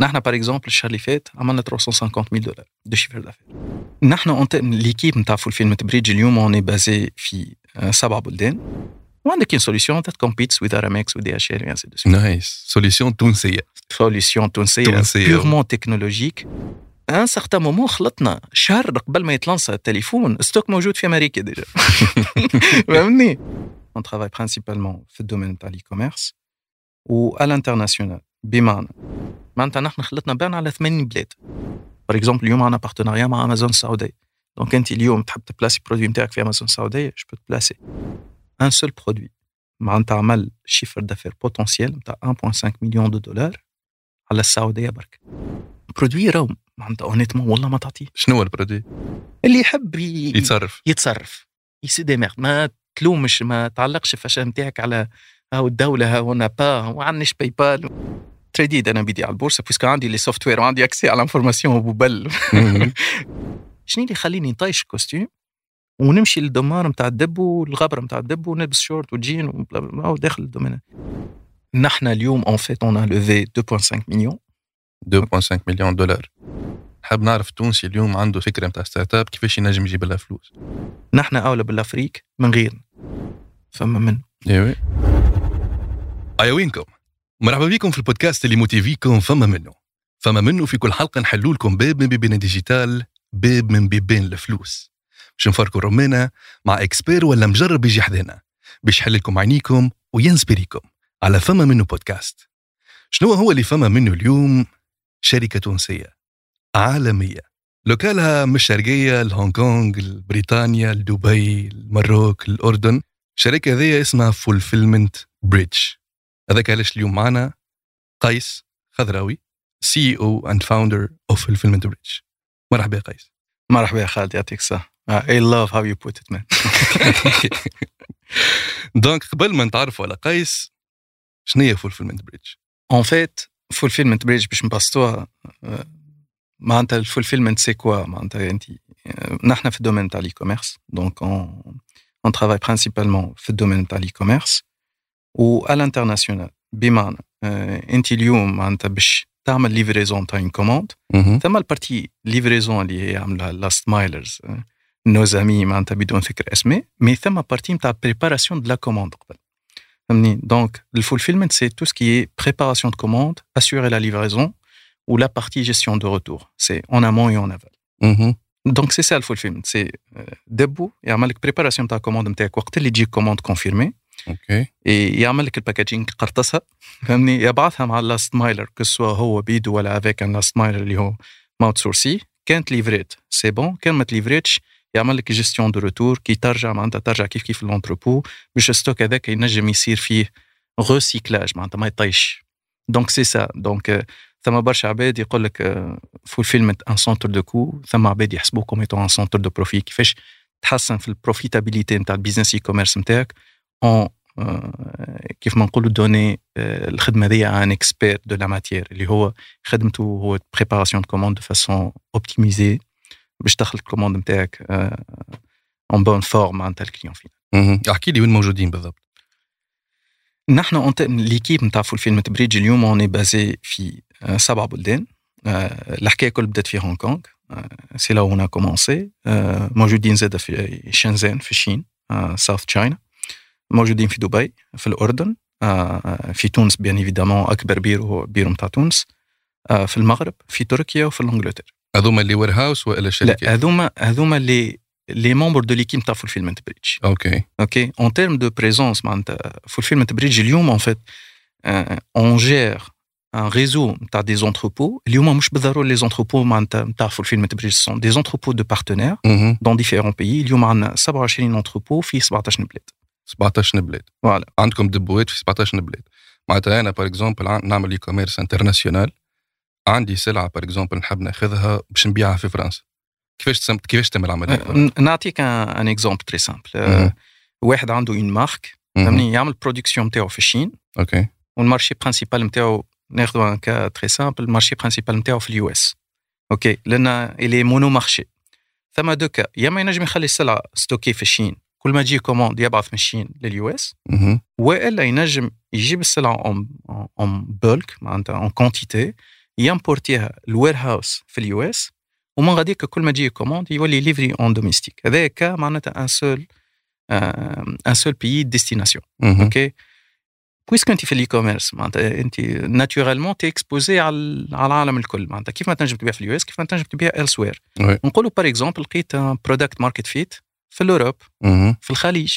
نحن par exemple الشهر اللي فات عملنا 350 000 دولار de chiffre d'affaires نحن on est l'équipe نتاع Fulfillment Bridge اليوم on est basés في آه، سبع بلدان. وعندك une solution that competes with Aramex with DHL et ainsi de suite. نايس solution تونسية Solution تونسية تونسية. purement technologique. À un certain moment خلطنا شهر قبل ما يتلانسا التليفون. stock موجود في أمريكا déjà فهمني؟ On travaille principalement في ال domaine تاع ال e-commerce و à l'international. بمعنى معناتها نحن خلطنا بان على 80 بلاد. par exemple اليوم عندنا partenariat مع امازون السعوديه donc أنت اليوم تحب تبلاسي produit نتاعك في امازون السعوديه je peux تبلاسي un seul produit معناتها عمل chiffre d'affaires potentiel نتاع 1.5 مليون de دولار على السعودية برك. produit راهو معناتها honnêtement والله ما تعطيه. شنو هو ال produit؟ اللي يحب ي- يتصرف. يتصرف. يسي des ما تلومش ما تعلقش الفشل نتاعك على هاو الدولة هاو أنا با وعنش باي بال تريديد أنا بدي على البورصة بويسكو عندي لي سوفت وير وعندي اكسي على الانفورماسيون ببل مهم. شنو اللي يخليني نطيش الكوستيم ونمشي للدمار نتاع الدب والغبرة نتاع الدب ونلبس شورت وجين وداخل الدومين. نحن اليوم اون فيت اون لوفي 2.5 مليون 2.5 مليون دولار حاب نعرف تونسي اليوم عنده فكرة نتاع ستارت اب كيفاش ينجم يجيب لها فلوس؟ نحن أولى بال Afrique من غيرنا. فما من أيوه ايوينكم مرحبا بكم في البودكاست اللي موتيفيكم فما منه. فما منه في كل حلقة نحلوا لكم باب من بيبان ال digital باب من بيبان الفلوس. باش نفركوا رمينا مع expert ولا مجرب يجي حدانا. باش يحل لكم عينيكم وينسبريكم على فما منه بودكاست. شنو هو اللي فما منه اليوم؟ شركة تونسية. عالمية. لوكالها من الشرقيه لهونغ كونغ لبريطانيا لدبي المروك الأردن. الشركة هذه اسمها Fulfillment Bridge هذاك علاش اليوم معنا قيس خضراوي CEO and founder of Fulfillment Bridge مرحبا يا قيس. مرحبا يا خالد يعطيك الصحة. I love how you put it man. donc قبل ما نتعرفوا على قيس شنو هي Fulfillment Bridge En fait, fulfillment bridge باش نبسطوها آه، معناتها ال fulfillment c'est quoi معناتها أنت آه، نحن في ال domaine تاع ال e-commerce donc on on travaille principalement في ال domaine تاع ال e-commerce و à l'international. بمعنى آه، انت اليوم معناتها باش تعمل livraison تاع une commande ثم ال partie livraison اللي هي عاملها last milers nos amis معناتها بدون ذكر اسماء mais ثم partie نتاع préparation de la commande قبل فهمني donc ال fulfillment c'est tout ce qui est préparation de commande assurer la livraison ou la partie gestion de retour. C'est en amont et en aval. مهم. donc c'est ça ال fulfillment c'est dépôt يعمل لك préparation تاع commande نتاعك وقت اللي تجيك commande confirmée OK. يعمل لك ال packaging قرطسها فهمني؟ يبعثها مع ال last miler que ce soit هو بيدو ولا avec un last miler اللي هو ما outsourcé كانت ليفريت c'est bon كان ما تليفريتش يعمل لك gestion de retour كي ترجع معناتها ترجع كيف كيف l'entrepôt باش ال stock هذاك ينجم يصير فيه recyclage معناتها ما يطيش. donc c'est ça donc ثم برشا عباد يقول لك fulfillment un centre de coût ثم عباد يحسبوه comme étant un centre de profit كيفاش تحسن في ال profitabilité نتاع ال business e-commerce نتاعك. on كيف ما نقولوا donner آه، الخدمة à un expert de la matière اللي هو خدمته هو préparation de commande de façon optimisée باش تدخل ال commande نتاعك en bonne forme معناتها ال client فينا. احكي لي وين موجودين بالضبط. نحن l'équipe نتاع Fulfillment Bridge اليوم on est basés في آه، سبع بلدان. آه، الحكاية كل بدات في هونغ كونغ c'est là هنا commencé موجودين زاد في شنزان في الصين South China موجودين في دبي في الأردن. آه، في تونس bien évidemment أكبر بيرو هو بيرو نتاع تونس. آه، في المغرب في تركيا وفي الإنجلترا. هذوما ال les warehouses ولا لا شركة؟ هذوما هذوما les les membres de l'équipe تاع Fulfillment Bridge OK. Ok, en termes de présence, معناتها fulfillment bridge اليوم en fait euh, on gère un réseau نتاع des entrepôts. اليوم مش بالضرورة les entrepôts معناتها نتاع fulfillment bridge. Sont des entrepôts de partenaires مهم. dans différents pays. اليوم عندنا 27 entrepôts في 17 بلاد 17 بلاد voilà. عندكم دبوات في 17 بلاد معناتها أنا par exemple نعمل e-commerce international عندي سلعة par exemple نحب ناخذها باش نبيعها في فرنسا. كيفاش تسم... كيفاش تعمل العملية؟ ن- نعطيك un exemple très simple. واحد عنده une marque. فهمني؟ يعمل production نتاعو في الصين OK وال marché principal نتاعو ناخذوا un cas très simple ال marché principal نتاعو في ال US. OK لأن il est mono marché ثم deux cas يا اما ينجم يخلي السلعة stockée في الصين كل ما تجي commande يبعث من الصين لل US. وإلا ينجم يجيب السلعة en en bulk معناتها en quantité يمبورتيها ال warehouse في ال US ومن غاديك كل ما تجي commande يولي livré en domestique هذا cas معناتها un seul un seul pays destination OK puisque أنت في ال e-commerce معناتها أنت naturellement t'es exposé على على العالم الكل. معناتها كيف ما تنجم تبيع في ال US كيف ما تنجم تبيع السوير نقولوا par exemple لقيت product market fit في ال Europe في الخليج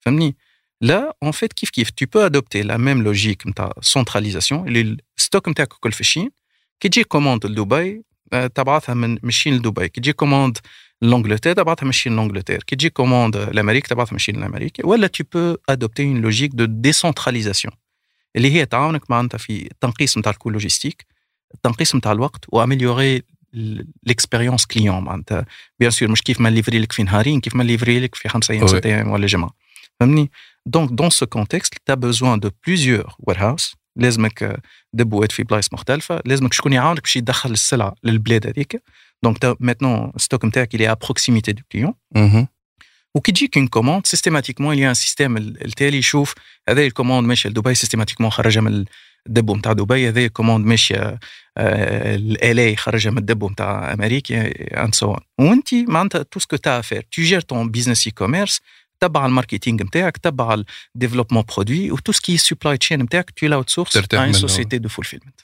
فهمني là en fait كيف كيف؟ Tu peux adopter la même logique نتاع centralisation اللي ال stock نتاعك الكل في ال Chine. كي تجي commande لدبي تبعثها من Chine لدبي كي تجي commande l'Angleterre تبعثها م Chine l'Angleterre كي تجي commande لأمريكا تبعثها م Chine لأمريكا. ولا tu peux adopter une logique de décentralisation اللي هي تعاونك معناتها في التنقيص نتاع ال coût logistique التنقيص نتاع الوقت و améliorer l'expérience client معناتها. bien sûr مش كيف ما نليفري لك في نهارين كيف ما نليفري لك في خمسة أيام ست أيام ولا جمعة. فهمني؟ donc dans ce contexte t'as besoin de plusieurs warehouses لازمك دبوات في بلايص مختلفة. لازمك شكون يعاونك باش يدخل السلعة للبلاد هذيك. donc maintenant stock نتاعك اللي à proximité de client وكي تجيك une commande systématiquement اللي un système التالي يشوف هذا ال commande ماشيه لدبي systématiquement خرجها من الدبو نتاع دبي هذا ال commande ماشيه الاي خرجها من الدبو نتاع أمريكا and so on وانت معناتها tout ce que t'as à faire tu gères ton business e-commerce تبع ال marketing نتاعك تبع ال développement produit و tout ce qui supply chain نتاعك tu outsources à une société de fulfillment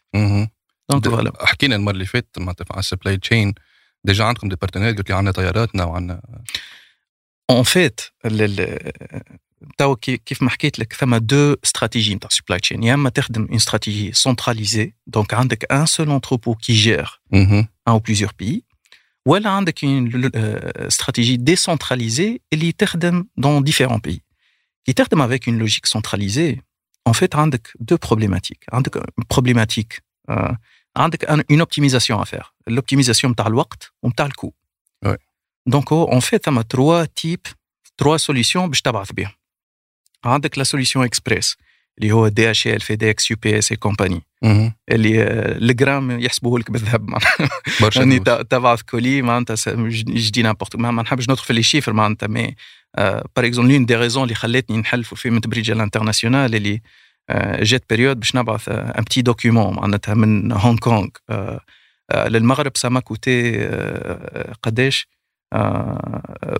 donc voilà حكينا المرة اللي فاتت معناتها على ال supply chain déjà عندكم des partenaires قلت لي عندنا طياراتنا وعندنا en fait توا كيف ما حكيت لك ثما deux stratégies نتاع supply chain يا إما تخدم une stratégie centralisée donc عندك un seul entrepôt qui gère un ou plusieurs pays ولا عندك une stratégie décentralisée اللي تخدم dans différents pays كي تخدم avec une logique centralisée en fait عندك deux problématiques عندك problématiques عندك une optimisation à faire ال optimisation نتاع الوقت ونتاع ال coût donc en fait ثما trois types trois solutions باش تبعث بهم. عندك la solution express اللي هو دي اتش ال فيديكس يو بي اس اي كومباني اللي الجرام يحسبوه لك بالذهب معناتها يعني تبعث colis معناتها je dis n'importe ما نحبش ندخل في les chiffres معناتها. mais par exemple l'une des raisons اللي خلتني نحل Fulfillment Bridge ال international اللي جات période باش نبعث un petit document معناتها من هونغ كونغ للمغرب ça m'a coûté قداش؟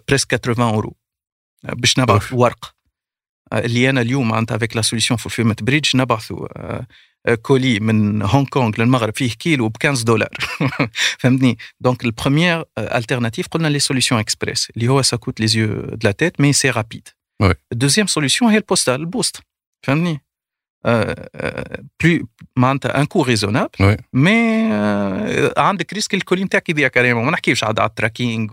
presque 80 اورو باش نبعث ورق اللي أنا اليوم معناتها avec la solution Fulfillment Bridge نبعثوا colis من هونغ كونغ للمغرب فيه كيلو ب 15 دولار. فهمتني؟ donc ال première alternative قلنا لي solution express اللي هو ça coûte les yeux de la tête mais c'est rapide ال deuxième solution هي ال postal ال poste فهمتني؟ plus معناتها un coût raisonnable mais عندك risque ال colis نتاعك يضيع carrément ما نحكيش عاد على ال tracking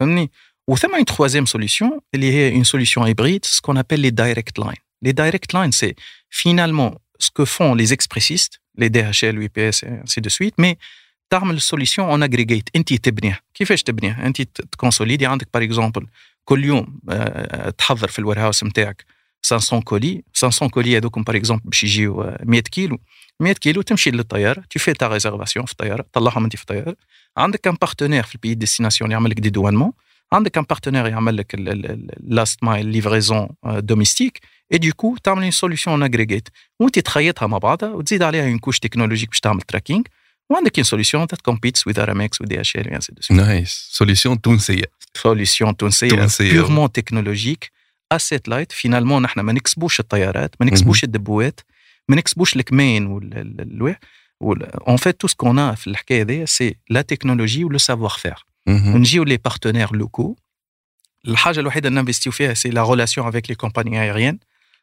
فهمتني؟ وثم une troisième solution اللي هي une solution hybride ce qu'on appelle les direct lines. Les direct lines c'est finalement ce que font les expressistes les DHL UPS et ainsi de suite mais تعمل solution en aggregate. انت تبنيها كيفاش تبنيها انت تكونسوليدي عندك par exemple كل يوم تحضر في ال warehouse نتاعك 500 colis 500 colis هذوكم par exemple باش يجيو 100 كيلو 100 كيلو تمشي للطياره tu fais ta réservation في الطياره طلعهم انت في الطياره عندك كان partenaire في ال pays destination يعمل لك dédouanement عندك un partenaire يعمل لك last mile livraison domestique et du coup تعمل une solution aggregate وانت تخيطها مع بعضها وتزيد عليها une couche technologique باش تعمل tracking وعندك une solution that competes with Aramex with DHL ainsi de nice solution تونسيه solution تونسيه purement technologique asset light finalement نحن ما نكسبوش الطيارات ما نكسبوش الدبوات ما نكسبوش ال camions واللوح en fait tout ce qu'on في الحكاية هذيا c'est la technologie و le savoir-faire ونجيو les partenaires locaux الحاجة الوحيده اللي ننفستيو فيها c'est la relation avec les compagnies aériennes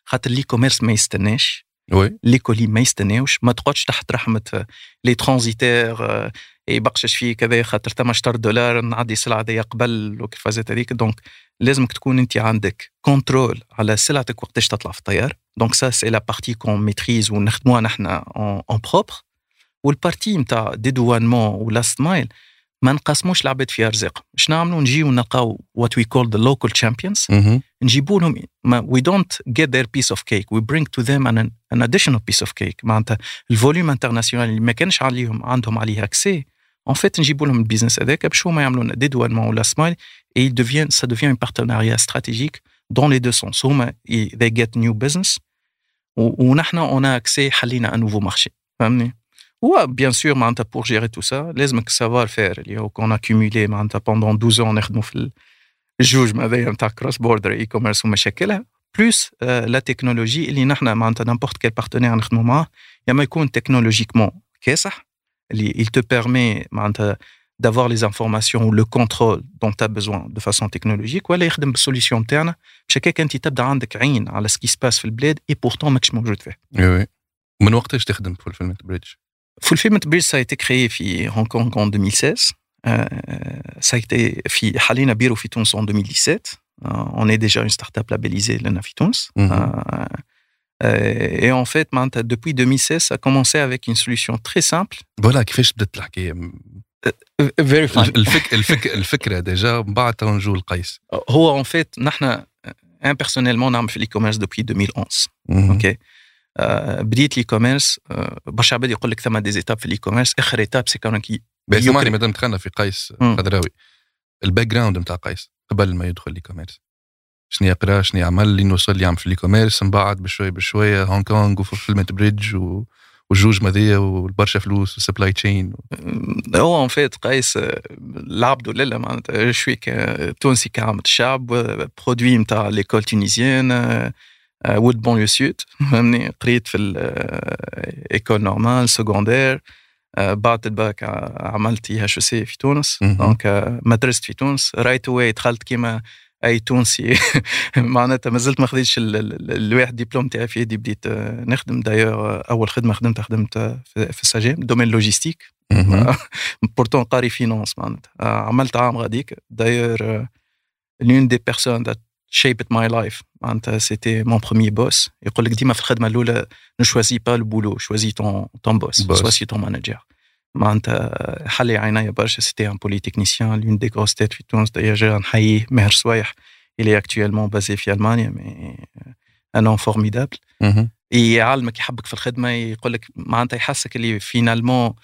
خاطر l'e-commerce ما يستناش et les colis ما يستناوش ما تقعدش تحت رحمه les transitaires يبقشش فيك كذا خاطر تم شطر دولار نعدي سلعه دي قبل وكيفازات هذيك donc لازمك تكون انت عندك contrôle على سلعتك وقتاش تطلع في الطيار donc ça c'est la partie qu'on maîtrise ونخدموها نحن en propre وال partie نتاع dédouanement و last mile ما نقسموش العباد في أرزاق. اش نعملوا نجيو نلقاو what we call the local champions نجيبوا لهم we don't get their piece of cake we bring to them an additional piece of cake معناتها ال volume international اللي ما كانش عليهم عندهم عليه accès en fait نجيبوا لهم ال business هذاك. باش هما يعملوا لنا dédouanement و last mile et devient ça devient un partenariat stratégique dans les deux sens هما they get new business ونحن un accès حلينا un nouveau marché فهمني Ouais, bien sûr, معناتها pour gérer tout ça, لازمك savoir faire اللي هو qu'on a cumulé معناتها pendant 12 ans نخدموا في الجوج هذايا نتاع cross-border e-commerce ومشاكلها plus la technologie اللي نحن معناتها n'importe quel partenaire نخدموا معاه يا ما يكون technologiquement كاسح اللي il te permet معناتها d'avoir les informations ou le contrôle dont tu as besoin de façon technologique. ولا يخدم بال solution نتاعنا باش هكاك انت تبدا عندك عين على سكي سباس في البلاد اي بورتون ماكش موجود فيه. وي وي من وقتاش تخدم في الفيلم بريدج؟ Fulfillment Bridge, ça a été créé à Hong Kong en 2016. Euh, ça a été fait à Biro Fitons en 2017. Euh, on est déjà une startup labellisée, Lena Fitons. Mhm. Euh, et en fait, depuis 2016, ça a commencé avec une solution très simple. فوالا كيفاش بدات الحكايه Very fun. الفك الفك الفكره ديجا من بعد تو نجو لقيس هو en fait, نحن impersonnellement نعمل في الاي-commerce depuis 2011. مهم. اوكي آه، بديت ال e-commerce برشا عباد يقول لك ثم des étapes في ال e- commerce آخر étape سي كون كي بس مادام دخلنا في قيس. خضراوي ال background نتاع قيس قبل ما يدخل ال e-commerce شنو يقرأ شنو يعمل لين وصل يعمل في ال e-commerce من بعد بشوي بشوية هونغ كونغ و Fulfillment Bridge و... والجوج ماذيا والبرشا فلوس وال supply chain هو en fait قيس آه، العبد لله معناتها شوي تونسي كعامة الشعب آه، produit نتاع l'école tunisienne و de banlieue sud فهمني قريت في ال école normale secondaire بعد الباك عملت IHEC في تونس. donc آه، مدرست في تونس right away دخلت كيما اي تونسي معناتها مازلت ما خديتش ال- ال- الواحد ديبلوم تاعي في يدي بديت نخدم دايوغ اول خدمه خدمتها خدمت في ال Sagem domaine logistique pourtant قاري finance معناتها عملت عام غاديك d'ailleurs l'une des personnes that shaped my life معناتها c'était mon premier boss يقول لك ديما في الخدمه الاولى ne choisis pas le boulot choisis ton ton boss Boss. choisis ton manager معناتها حلي عينيا برشا c'était un polytechnicien l'une des grosses têtes في تونس دايوغ نحييه ماهر سوايح il est actuellement basé في المانيا mais un homme formidable مهم. يعلمك يحبك في الخدمه يقول لك معناتها يحسك اللي finalement آه،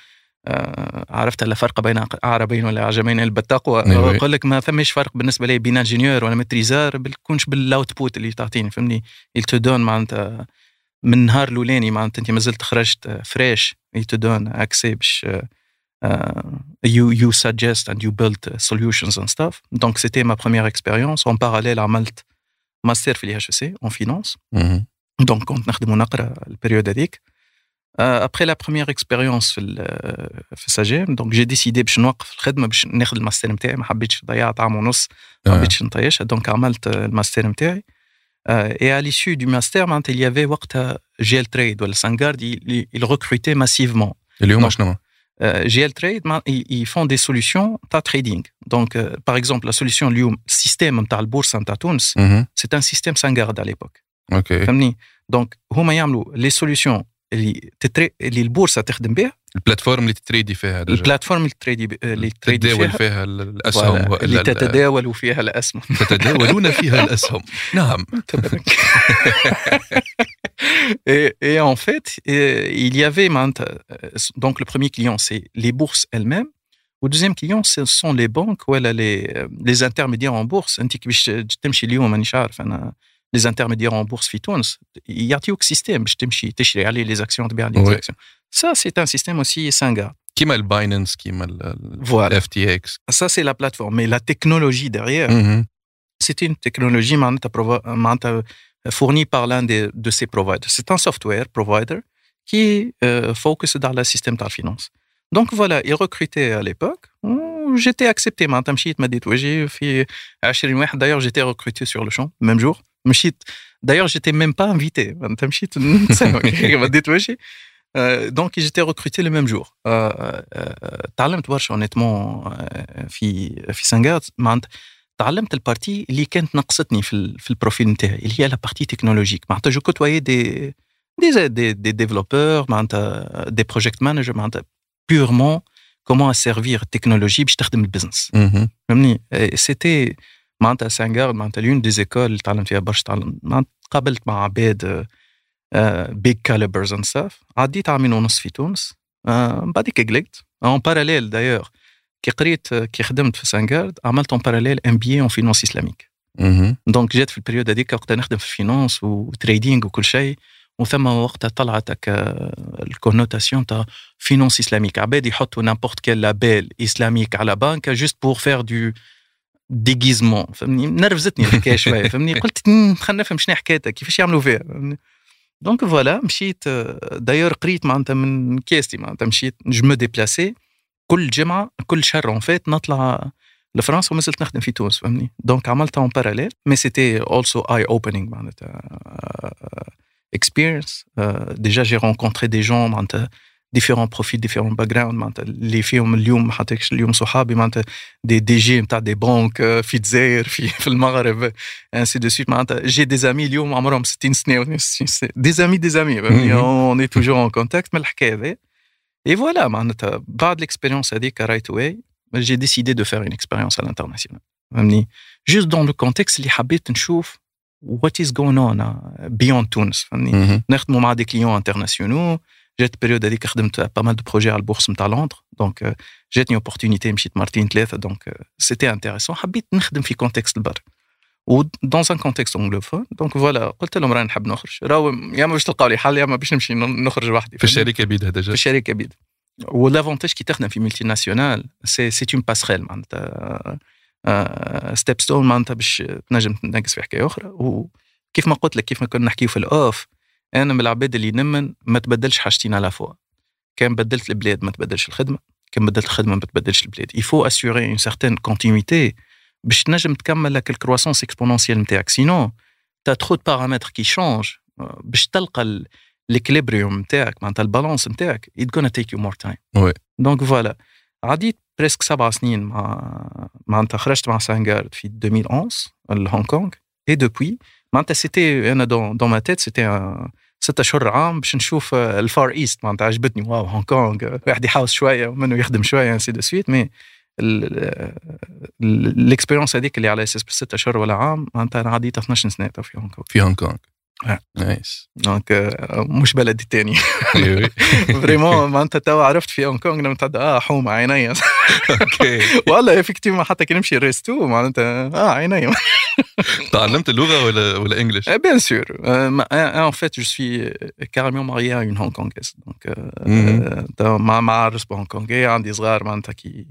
عرفت لا فرق بين عربين ولا عجمين oui. يقول لك ما فماش فرق بالنسبة لي بين ingénieur ولا maîtrisard بتكونش بال output اللي تعطيني فهمني؟ Donne معناتها من النهار الأولاني معناتها أنت مازلت خرجت fresh donne accès باش آه، you you suggest and you build solutions and stuff. Donc c'était ma première expérience. En parallèle عملت ماستر في ال IHEC en finance. مهم. donc كنت نخدم ونقرأ ال période هذيك. après la première expérience في ال- في ال Sagem donc j'ai décidé باش نوقف الخدمة باش ناخذ الماستر نتاعي ما حبيتش ضيعت عام ونص ما آه. حبيتش نطيشها donc عملت الماستر نتاعي et à l'issue du master معناتها il y avait وقتها GL Trade ولا SunGard il recrutait massivement اليوم Non. شنو GL Trade ما- ils ils font des solutions تاع trading donc euh, par exemple la solution اليوم ال système نتاع البورصة نتاع تونس مهم. c'est un système SunGard à l'époque okay فهمني donc هما يعملوا لي solutions اللي تتري اللي البورصة تخدم بها ال plateforme اللي تتريدي فيها ديجا. ال plateforme اللي تريدي ب- اللي تريدي تتداول فيها فيها ال- الأسهم voilà، ولا اللي ال- تتداول فيها الأسهم تتداولون فيها الأسهم نعم تبارك. et, et en fait, euh, il y avait معناتها, euh, donc le premier client c'est les bourses elles-mêmes. Le deuxième client ce sont les banques ou les euh, les intermédiaires en bourse. انت كي باش تمشي اليوم مانيش عارف أنا les intermédiaires en bourse في تونس يعطيوك سيستم باش تمشي تشري عليه les actions تبيع عليه Oui. les actions. Ça c'est un système aussi Singa. كيما الباينانس كيما Voilà. الاف تي إكس Ça c'est la plateforme mais la technologie derrière c'est une technologie معناتها provo- معناتها fournie par l'un des- de ces providers. C'est un software provider qui euh, focus dans le système de la finance. Donc voilà, il recrutait à l'époque. J'étais accepté معناتها مشيت مديت وجهي في 20 واحد d'ailleurs j'étais recruté sur le champ même jour مشيت d'ailleurs j'étais même pas invité. معناتها مشيت نتسنى مديت وجهي Euh, donc j'étais recruté le même jour. Euh, euh, تعلمت برشا honnêtement euh, في في SunGard معناتها تعلمت ال partie اللي كانت نقصتني في ال- في ال profil نتاعي اللي هي la partie technologique معناتها je côtoyais des des des des développeurs معناتها des project managers معناتها purement comment servir ال technologie باش تخدم ال business فهمني c'était معناتها SunGard معناتها l'une des écoles اللي تعلمت فيها برشا تعلم معناتها تقابلت مع عباد big calibers and stuff عديت عامين ونص في تونس آه، من بعديك قلقت. en parallèle d'ailleurs كي قريت كي خدمت في SunGard عملت en parallèle MBA en finance islamique donc جات في ال période هذيك وقتها نخدم في ال finance و trading وكل شيء وثم وقتها طلعت ال connotation تاع finance islamique عباد يحطوا n'importe quel label islamique على بنك juste pour faire du déguisement فهمني نرفزتني الحكاية شوية فهمني قلت خلينا نفهم شنو حكايتها كيفاش يعملوا فيها donc voilà مشيت d'ailleurs قريت معناتها من curiosité معناتها مشيت je me déplaçais كل جمعة كل شهر en fait نطلع لفرنسا وما زلت نخدم في تونس فهمني donc عملتها en parallèle mais c'était also eye opening معناتها experience déjà j'ai rencontré des gens معناتها différents profils différents backgrounds معناتها اللي فيهم اليوم ما حطيتش اليوم صحابي معناتها des DG نتاع des banques في الجزائر في في المغرب ainsi de suite معناتها j'ai des amis اليوم عمرهم 60 سنه des amis des amis on est toujours en contact من الحكاية هذه et voilà معناتها بعد ال expérience هذيك right away j'ai décidé de faire une expérience على ال international فهمني juste dans le contexte اللي حبيت نشوف what is going on beyond تونس فهمني نخدموا مع des clients internationaux جات période هذيك خدمت pas mal de projets على البورصه نتاع لندر donc جاتني opportunité مشيت مرتين ثلاثة. donc c'était intéressant حبيت نخدم في contexte البر. و dans un contexte anglophone donc voilà قلت لهم راني نحب نخرج. راهو يا ما باش تلقاو لي حل يا ما باش نمشي نخرج وحدي. في الشركة بيد هذا في الشركة بيد. و l'avantage كي تخدم في multinationale c'est c'est une passerelle معناتها step stone معناتها باش تنجم تنقز في حكاية أخرى. وكيف ما قلت لك كيف ما كنا نحكيو في ال off أنا من العباد اللي نمن ما تبدلش حاجتين à la fois كان بدلت البلاد ما تبدلش الخدمة كان بدلت الخدمة ما تبدلش البلاد. il faut assurer une certaine continuité باش تنجم تكمل لك ال croissance exponentielle نتاعك. sinon t'as trop de paramètres qui changent باش تلقى l'équilibrium نتاعك معناتها ال balance نتاعك it's gonna take you more time oui donc voilà عديت presque سبع سنين مع معناتها خرجت مع سانغارد في 2011 لهونغ كونغ. et depuis معناتها c'était أنا dans dans ma tête c'était ستة شهور عام باش نشوف ال Far East معناتها عجبتني. واو هونغ كونغ واحد يحاوس شوية ومنه يخدم شوية ainsi de suite mais ال expérience هذيك اللي على أساس بستة أشهر ولا عام معناتها أنا عديت 12 سنة في هونغ كونغ في هونغ كونغ nice donc مش بلدي الثاني vraiment معناتها توا عرفت في هونغ كونغ لما تعدى آه حومه عينيا okay. والله effectivement حتى كي نمشي resto معناتها آه عينيا تعلمت اللغة ولا ولا English؟ bien sûr en fait je suis carrément marié une Hongkongaise donc مع مع عرس بهونغ كونغي عندي صغار معناتها كي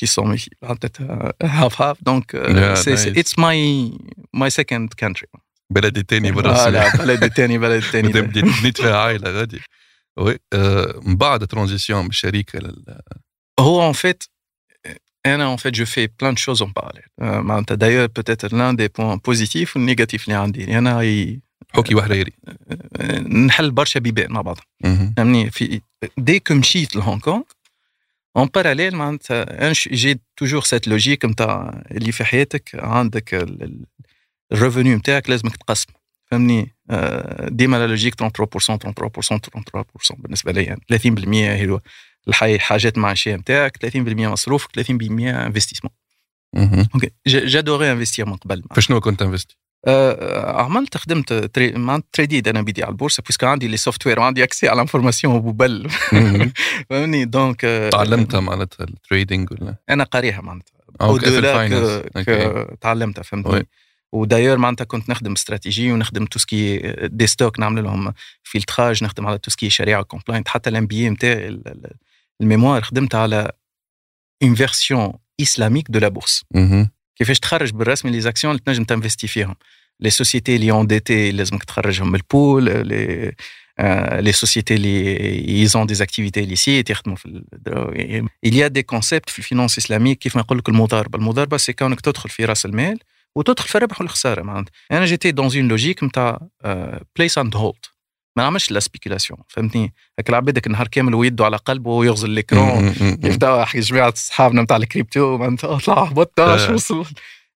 qui sont معناتها half half donc it's my my second country بلدي الثاني برا آه لا بلدي الثاني بلدي بديت بنيت فيها عائلة غادي. oui من بعد transition من الشركة لل هو en fait أنا fait je fais plein de choses en parallèle. معناتها d'ailleurs peut-être l'un des points positifs وال négatifs اللي عندي. أنا حكي وحريري نحل برشا بيبان مع بعض. فهمني؟ في ديك مشيت لهونغ كونغ en parallèle معناتها j'ai toujours cette logique نتاع اللي في حياتك عندك ال revenu نتاعك لازمك تقسم. فهمني؟ ديما la logique 33% 33% 33% بالنسبة لي يعني 30% هي الحي حاجات معاشيه نتاعك 30% مصروفك 30% investissement okay j'adorais investir من قبل. فشنو كنت انفستي؟ أه عملت خدمت تري... معناتها trading أنا بدي على البورصة puisque عندي les software وعندي accès على information publique. فهمني؟ donc تعلمتها معناتها ال trading ولا؟ أنا قاريها معناتها. okay تعلمتها فهمتني؟ و d'ailleurs معناتها كنت نخدم استراتيجي ونخدم tout ce qui est stock نعمل لهم filtrage نخدم على tout ce qui est شريعة compliant حتى ال MBA نتاعي ال mémoire خدمت على une version islamique de la bourse كيفاش تخرج بالرسمي les actions اللي تنجم تنفستي فيهم. les sociétés اللي endettées لازمك تخرجهم من ال pool les les sociétés اللي ils ont des activités illicites يخدموا في il y a des concepts في ال finance islamique كيف ما نقول لك المضاربة. المضاربة c'est que انك تدخل في راس المال وتدخل في الربح والخسارة معناتها. أنا j'étais dans une logique نتاع place and hold ما نعملش la spéculation فهمتني؟ هاك العباد النهار كامل ويده على قلبه ويغزل l'écran يحكي جماعة صحابنا نتاع الكريبتو معناتها اطلع هبط شو وصل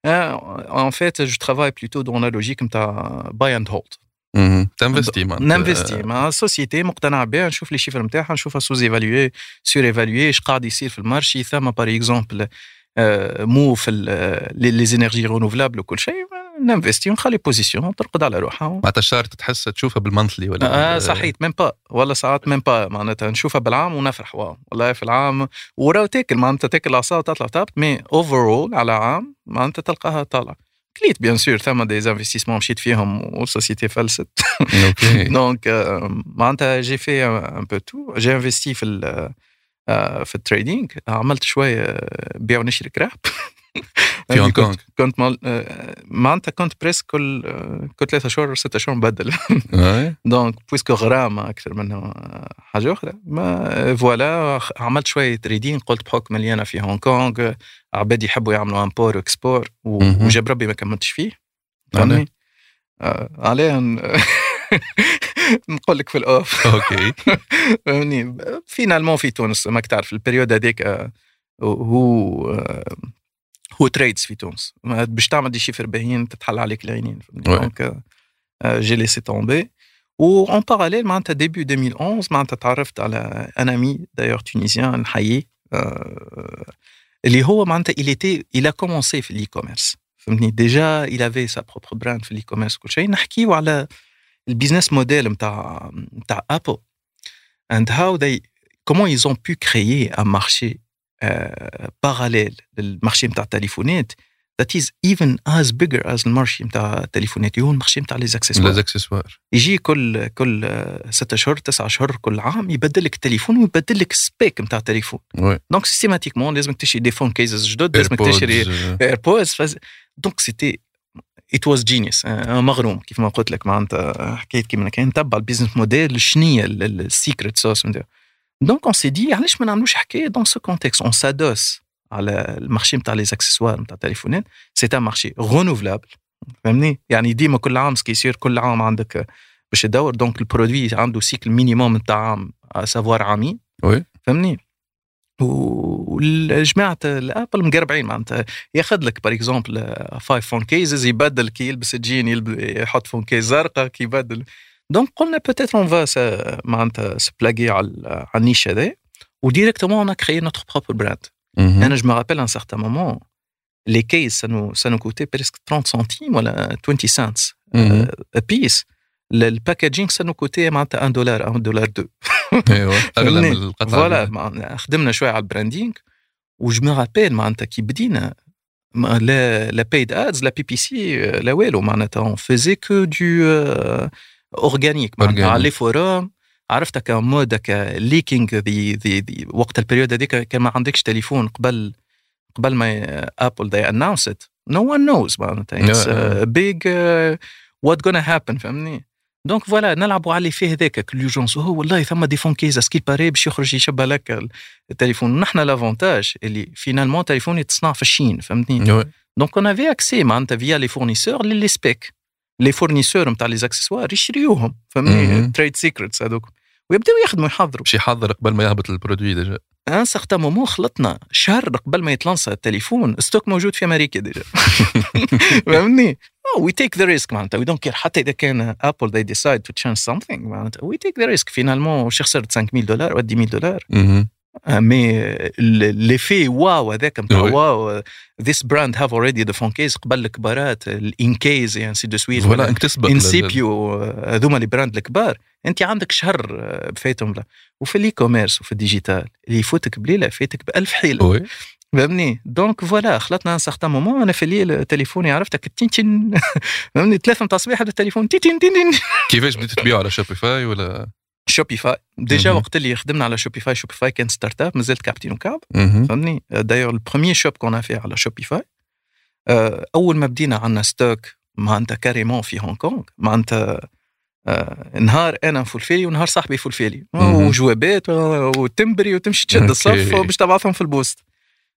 en fait je travaille plutôt dans la logique نتاع buy and hold تنفستي معناتها. ننفستي. مع société مقتنع بها نشوف les chiffres نتاعها نشوفها sous-évaluée surévaluée اش قاعد يصير في ال marché. ثم par exemple moi في les énergies renouvelables وكل شيء ننفستي ونخلي position ترقد على روحها معناتها ال chart تحس تشوفها بال monthly ولا آه صحيت même pas ولا ساعات même pas معناتها نشوفها بالعام ونفرح واو والله في العام وراو تاكل معناتها تاكل العصا وتطلع تابت mais overall على عام معناتها تلقاها طالعة. كليت bien sûr ثم des investissements مشيت فيهم وال société فلست. donc معناتها j'ai fait un peu tout j'ai investi في آه، في ال trading عملت شوية بيع ونشري كراب في هونغ كونغ كنت. آه، معناتها كنت presque كل آه، كل ثلاثة شهور ستة شهور مبدل. donc puisque غرامة أكثر منه آه، حاجة أخرى mais voilà عملت شوية trading قلت بحكم اللي أنا في هونغ كونغ عباد يحبوا يعملوا import و export. وجاب ربي ما كملتش فيه؟ فهمني؟ آه، عليه ن- نقول لك في ال off. okay. فهمني؟ finalement في تونس ماك تعرف ال période هذيك آه، هو آه، هو تريدز في تونس. باش تعمل des chiffres باهيين تتحل عليك العينين. donc j'ai laissé tomber et en parallèle معناتها début 2011 معناتها تعرفت على un ami d'ailleurs tunisien نحييه اللي هو معناتها il était il a commencé في ال e-commerce فهمتني déjà il avait sa propre brand في ال e-commerce كل شيء. نحكيو على ال business model نتاع نتاع Apple and how they comment ils ont pu créer un marché euh, parallèle لل marché نتاع التليفونات that is even as bigger as ال marché نتاع التليفونات هو ال marché نتاع les accessoires les accessoires يجي كل كل آه، ستة اشهر تسعة اشهر كل عام يبدل لك التليفون ويبدل لك ال specs نتاع التليفون oui donc systématiquement لازمك تشري des phone cases جدد لازمك تشري AirPods فز... donc c'était it was genius مغروم كيف ما قلت لك معناتها حكيت كيما كان نتبع ال business model شنيا ال secret sauce donc on s'est dit علاش ما نعملوش حكاية dans ce contexte on s'adosse على ال marché نتاع les accessoires نتاع التليفونات c'est un marché renouvelable فهمني يعني ديما كل عام ce qui يصير كل عام عندك باش تدور. donc ال produit عنده cycle minimum نتاع عام voire عامين oui فهمني وجماعه ال Apple مقربعين معناتها. ياخذ لك par exemple five phone cases يبدل كي يلبس الجين يحط phone case زرقاء كي يبدل. donc قلنا peut-être on va معناتها se plugger على على ال niche هذا و directement on crée notre propre brand à un certain moment les cases ça nous ça nous coûtait presque 30 centimes ولا 20 cents. مهم. a piece. Le le packaging ça nous coûtait معناتها 1 دولار 1 دولار 2 أيوه أغلى من؟ القطع voilà خدمنا شوية على ال branding و je me rappelle معناتها كي بدينا لا لا paid ads لا PPC لا والو معناتها on faisait que de l'organique معناتها. على les forums عرفت هكا mode هكا leaking the the the وقت ال période هذيك كان ما عندكش تليفون قبل قبل ما Apple they announce it no one knows معناتها it's Yeah. a big uh, what gonna happen فهمني donc voilà نلعبوا على فيه هذاك كلوجونس هو والله ثم des phone cases à ce qui paraît باش يخرج يشبه لك التليفون نحن l'avantage اللي finalement تليفون يتصنع في ال Chine فهمتني donc on avait accès معناتها via les fournisseurs les specs les fournisseurs نتاع les accessoires يشريوهم فهمني مهم. trade secrets هذوك ويبداو يخدموا يحضروا باش يحضر قبل ما يهبط ال produit déjà un certain moment خلطنا شهر قبل ما يتلانسا التليفون stock موجود في أمريكا déjà فهمني we take the risk معناتها we don't care حتى إذا كان Apple they decide to change something معناتها we take the risk finalement واش خسرت 5000 دولار ولا 10000 دولار. mais l'effet wow هذاك نتاع. wow this brand have already the phone case قبل الكبارات الانكيز et ainsi de suite voilà تسبق un petit peu هذوما les brands الكبار انت عندك شهر لا وفي ال e-commerce وفي ال digital اللي يفوتك بليله فاتك بألف حيله فهمني؟ donc voilà خلطنا un certain moment أنا في الليل تليفوني عرفتك؟ تين تين. فهمني؟ ثلاثة نتاع الصباح هذا التليفون تين تين تين كيفاش بديت تبيعوا على Shopify ولا؟ Shopify déjà. وقت اللي خدمنا على Shopify Shopify كان startup مازلت كابتن وكعب. فهمني؟ d'ailleurs ال première shop qu'on fait على Shopify آه، أول ما بدينا عندنا stock معناتها carrément في هونغ كونغ معناتها آه، نهار أنا نفولفيلي ونهار صاحبي يفولفيلي مهم. وجوابات وتمبري وتمشي تشد. الصف باش تبعثهم في ال poste.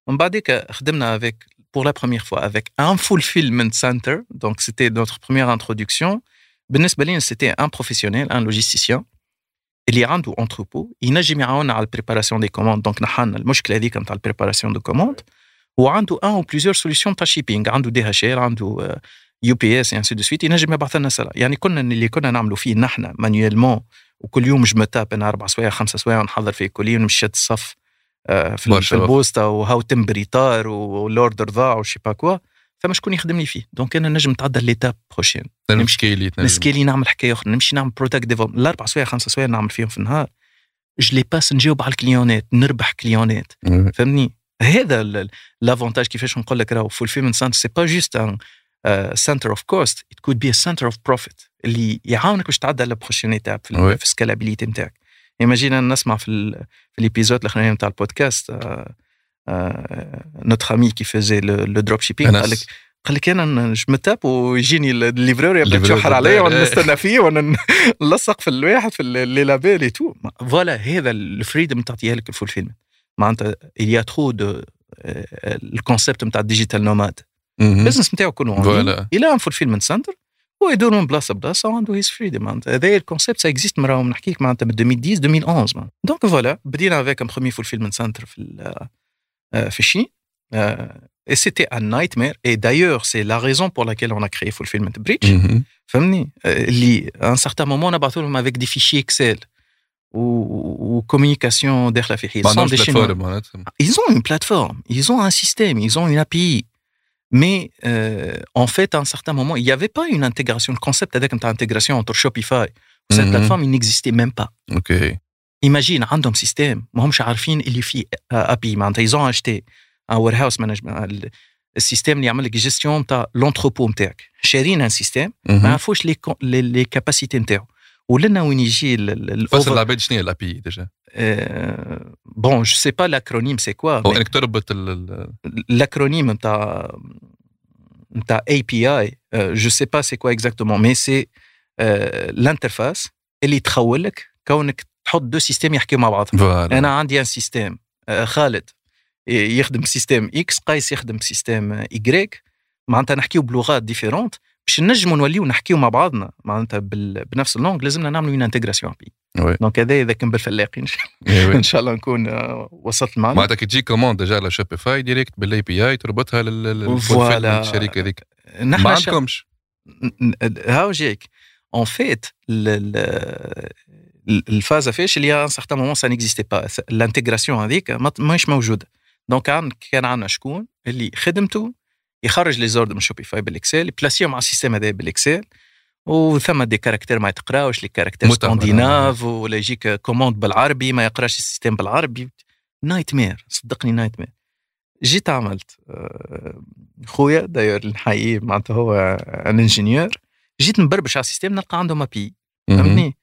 ومن بعديك خدمنا avec pour la première fois avec un fulfillment center donc c'était notre première introduction بالنسبة لي c'était un professionnel un logisticien اللي عنده entrepôt ينجم يعاوننا على ال préparation des commandes donc نحلنا المشكلة هذيك نتاع ال préparation de commandes وعنده un ou plusieurs solutions تاع shipping عنده DHL عنده UPS ainsi de suite ينجم يبعث لنا سلا يعني كنا اللي كنا نعملوا فيه نحن manuellement وكل يوم je tape أنا أربع سوايع خمسه سوايع نحضر فيه كل يوم نمشي الصف آه، في, برشا في وقت. البوسطة وهاو تمبري طار وال order ضاع و je sais pas quoi فما شكون يخدم لي فيه. donc أنا نجم نتعدى l'étape prochaine نمشي نسكيلي نعمل حكاية أخرى نمشي نعمل product develop الأربع سوايع خمسة سوايع نعمل فيهم في النهار. je les passe نجاوب على الكليونات نربح كليونات فهمني هذا l'avantage كيفاش نقول لك راهو fulfillment center c'est pas juste un center of cost it could be center of profit اللي يعاونك باش تعدى تاعك في, Ouais. في ال scalabilité نتاعك. imagine نسمع في في les épisodes الاخرانيين نتاع ال podcast notre ami qui faisait le dropshipping قال لك. قال لك أنا je me tape ويجيني ال livreur يبدا يتشحر عليا بالدار. وأنا نستنى فيه وأنا نلصق في الواحد في les labels tout voilà هذا ال freedom تعطيها لك ال fulfillment. معناتها il y a trop de ال concept نتاع ال digital nomad. ال business نتاعو كله إلى أن fulfillment center هو يدور من بلاصه لبلاصه وعنده his freedom معناتها هذا ال concept ça existe مرة نحكي لك معناتها من 2010 2011 معناتها. donc voilà بدينا avec un premier fulfillment center في ال- آه، في ال Chine et c'était un nightmare et d'ailleurs c'est la raison pour laquelle on a créé Fulfillment Bridge مهم. فهمني آه، اللي à un certain moment نبعثوا لهم avec des fichiers Excel و communication داخله في حيط ما sans عندهمش des chaînes plateforme معناتها ils ont une plateforme, ils ont un système, ils ont une API. Mais euh, en fait, à un certain moment, il n'y avait pas une intégration. Le concept avec une intégration entre Shopify ou cette Mhm. plateforme, il n'existait même pas. OK Imagine, عندهم système, ما همش عارفين اللي فيه API. معناتها ils ont acheté un warehouse management, ال- ال système اللي يعمل لك جيستيون تاع l'entrepôt نتاعك. شارين un système ما ولنا وين يجي فصل العباد شنو هي ال API déjà je sais pas l'acronyme c'est quoi. هو mais- إنك تربط l'acronyme نتاع نتاع API euh, je sais pas c'est quoi exactement mais c'est euh, l'interface اللي تخول لك كونك تحط deux systèmes يحكيوا مع بعضهم. أنا عندي un آه، خالد ي- يخدم système X قيس يخدم système Y معناتها نحكيو بلغات différentes باش نجموا نوليو نحكيو مع بعضنا معناتها. بنفس ال langue لازمنا نعملوا une intégration API. donc هذا إذا كان بالفلاقين إيه. إن شاء الله نكون آه، وصلت المعلومه معناتها كي تجي commande déjà على Shopify direct بال API تربطها لل فوالا. الشركة هذيك ما عندكمش هاو جايك en fait الفازة فيش اللي un certain moment ça n'existait pas ال intégration هذيك ما- ماهيش موجودة donc كان عندنا شكون اللي خدمته يخرج les orders من Shopify بال Excel يبلاسيهم على ال système هذا بال Excel وثم des caractères ما يتقراوش les caractères. scandinaves ولا يجيك commande بالعربي ما يقراش ال système بالعربي. nightmare صدقني nightmare جيت عملت آه، خويا داير نحييه معناتها هو un ingénieur جيت نبربش على ال système نلقى عندهم API. فهمتني؟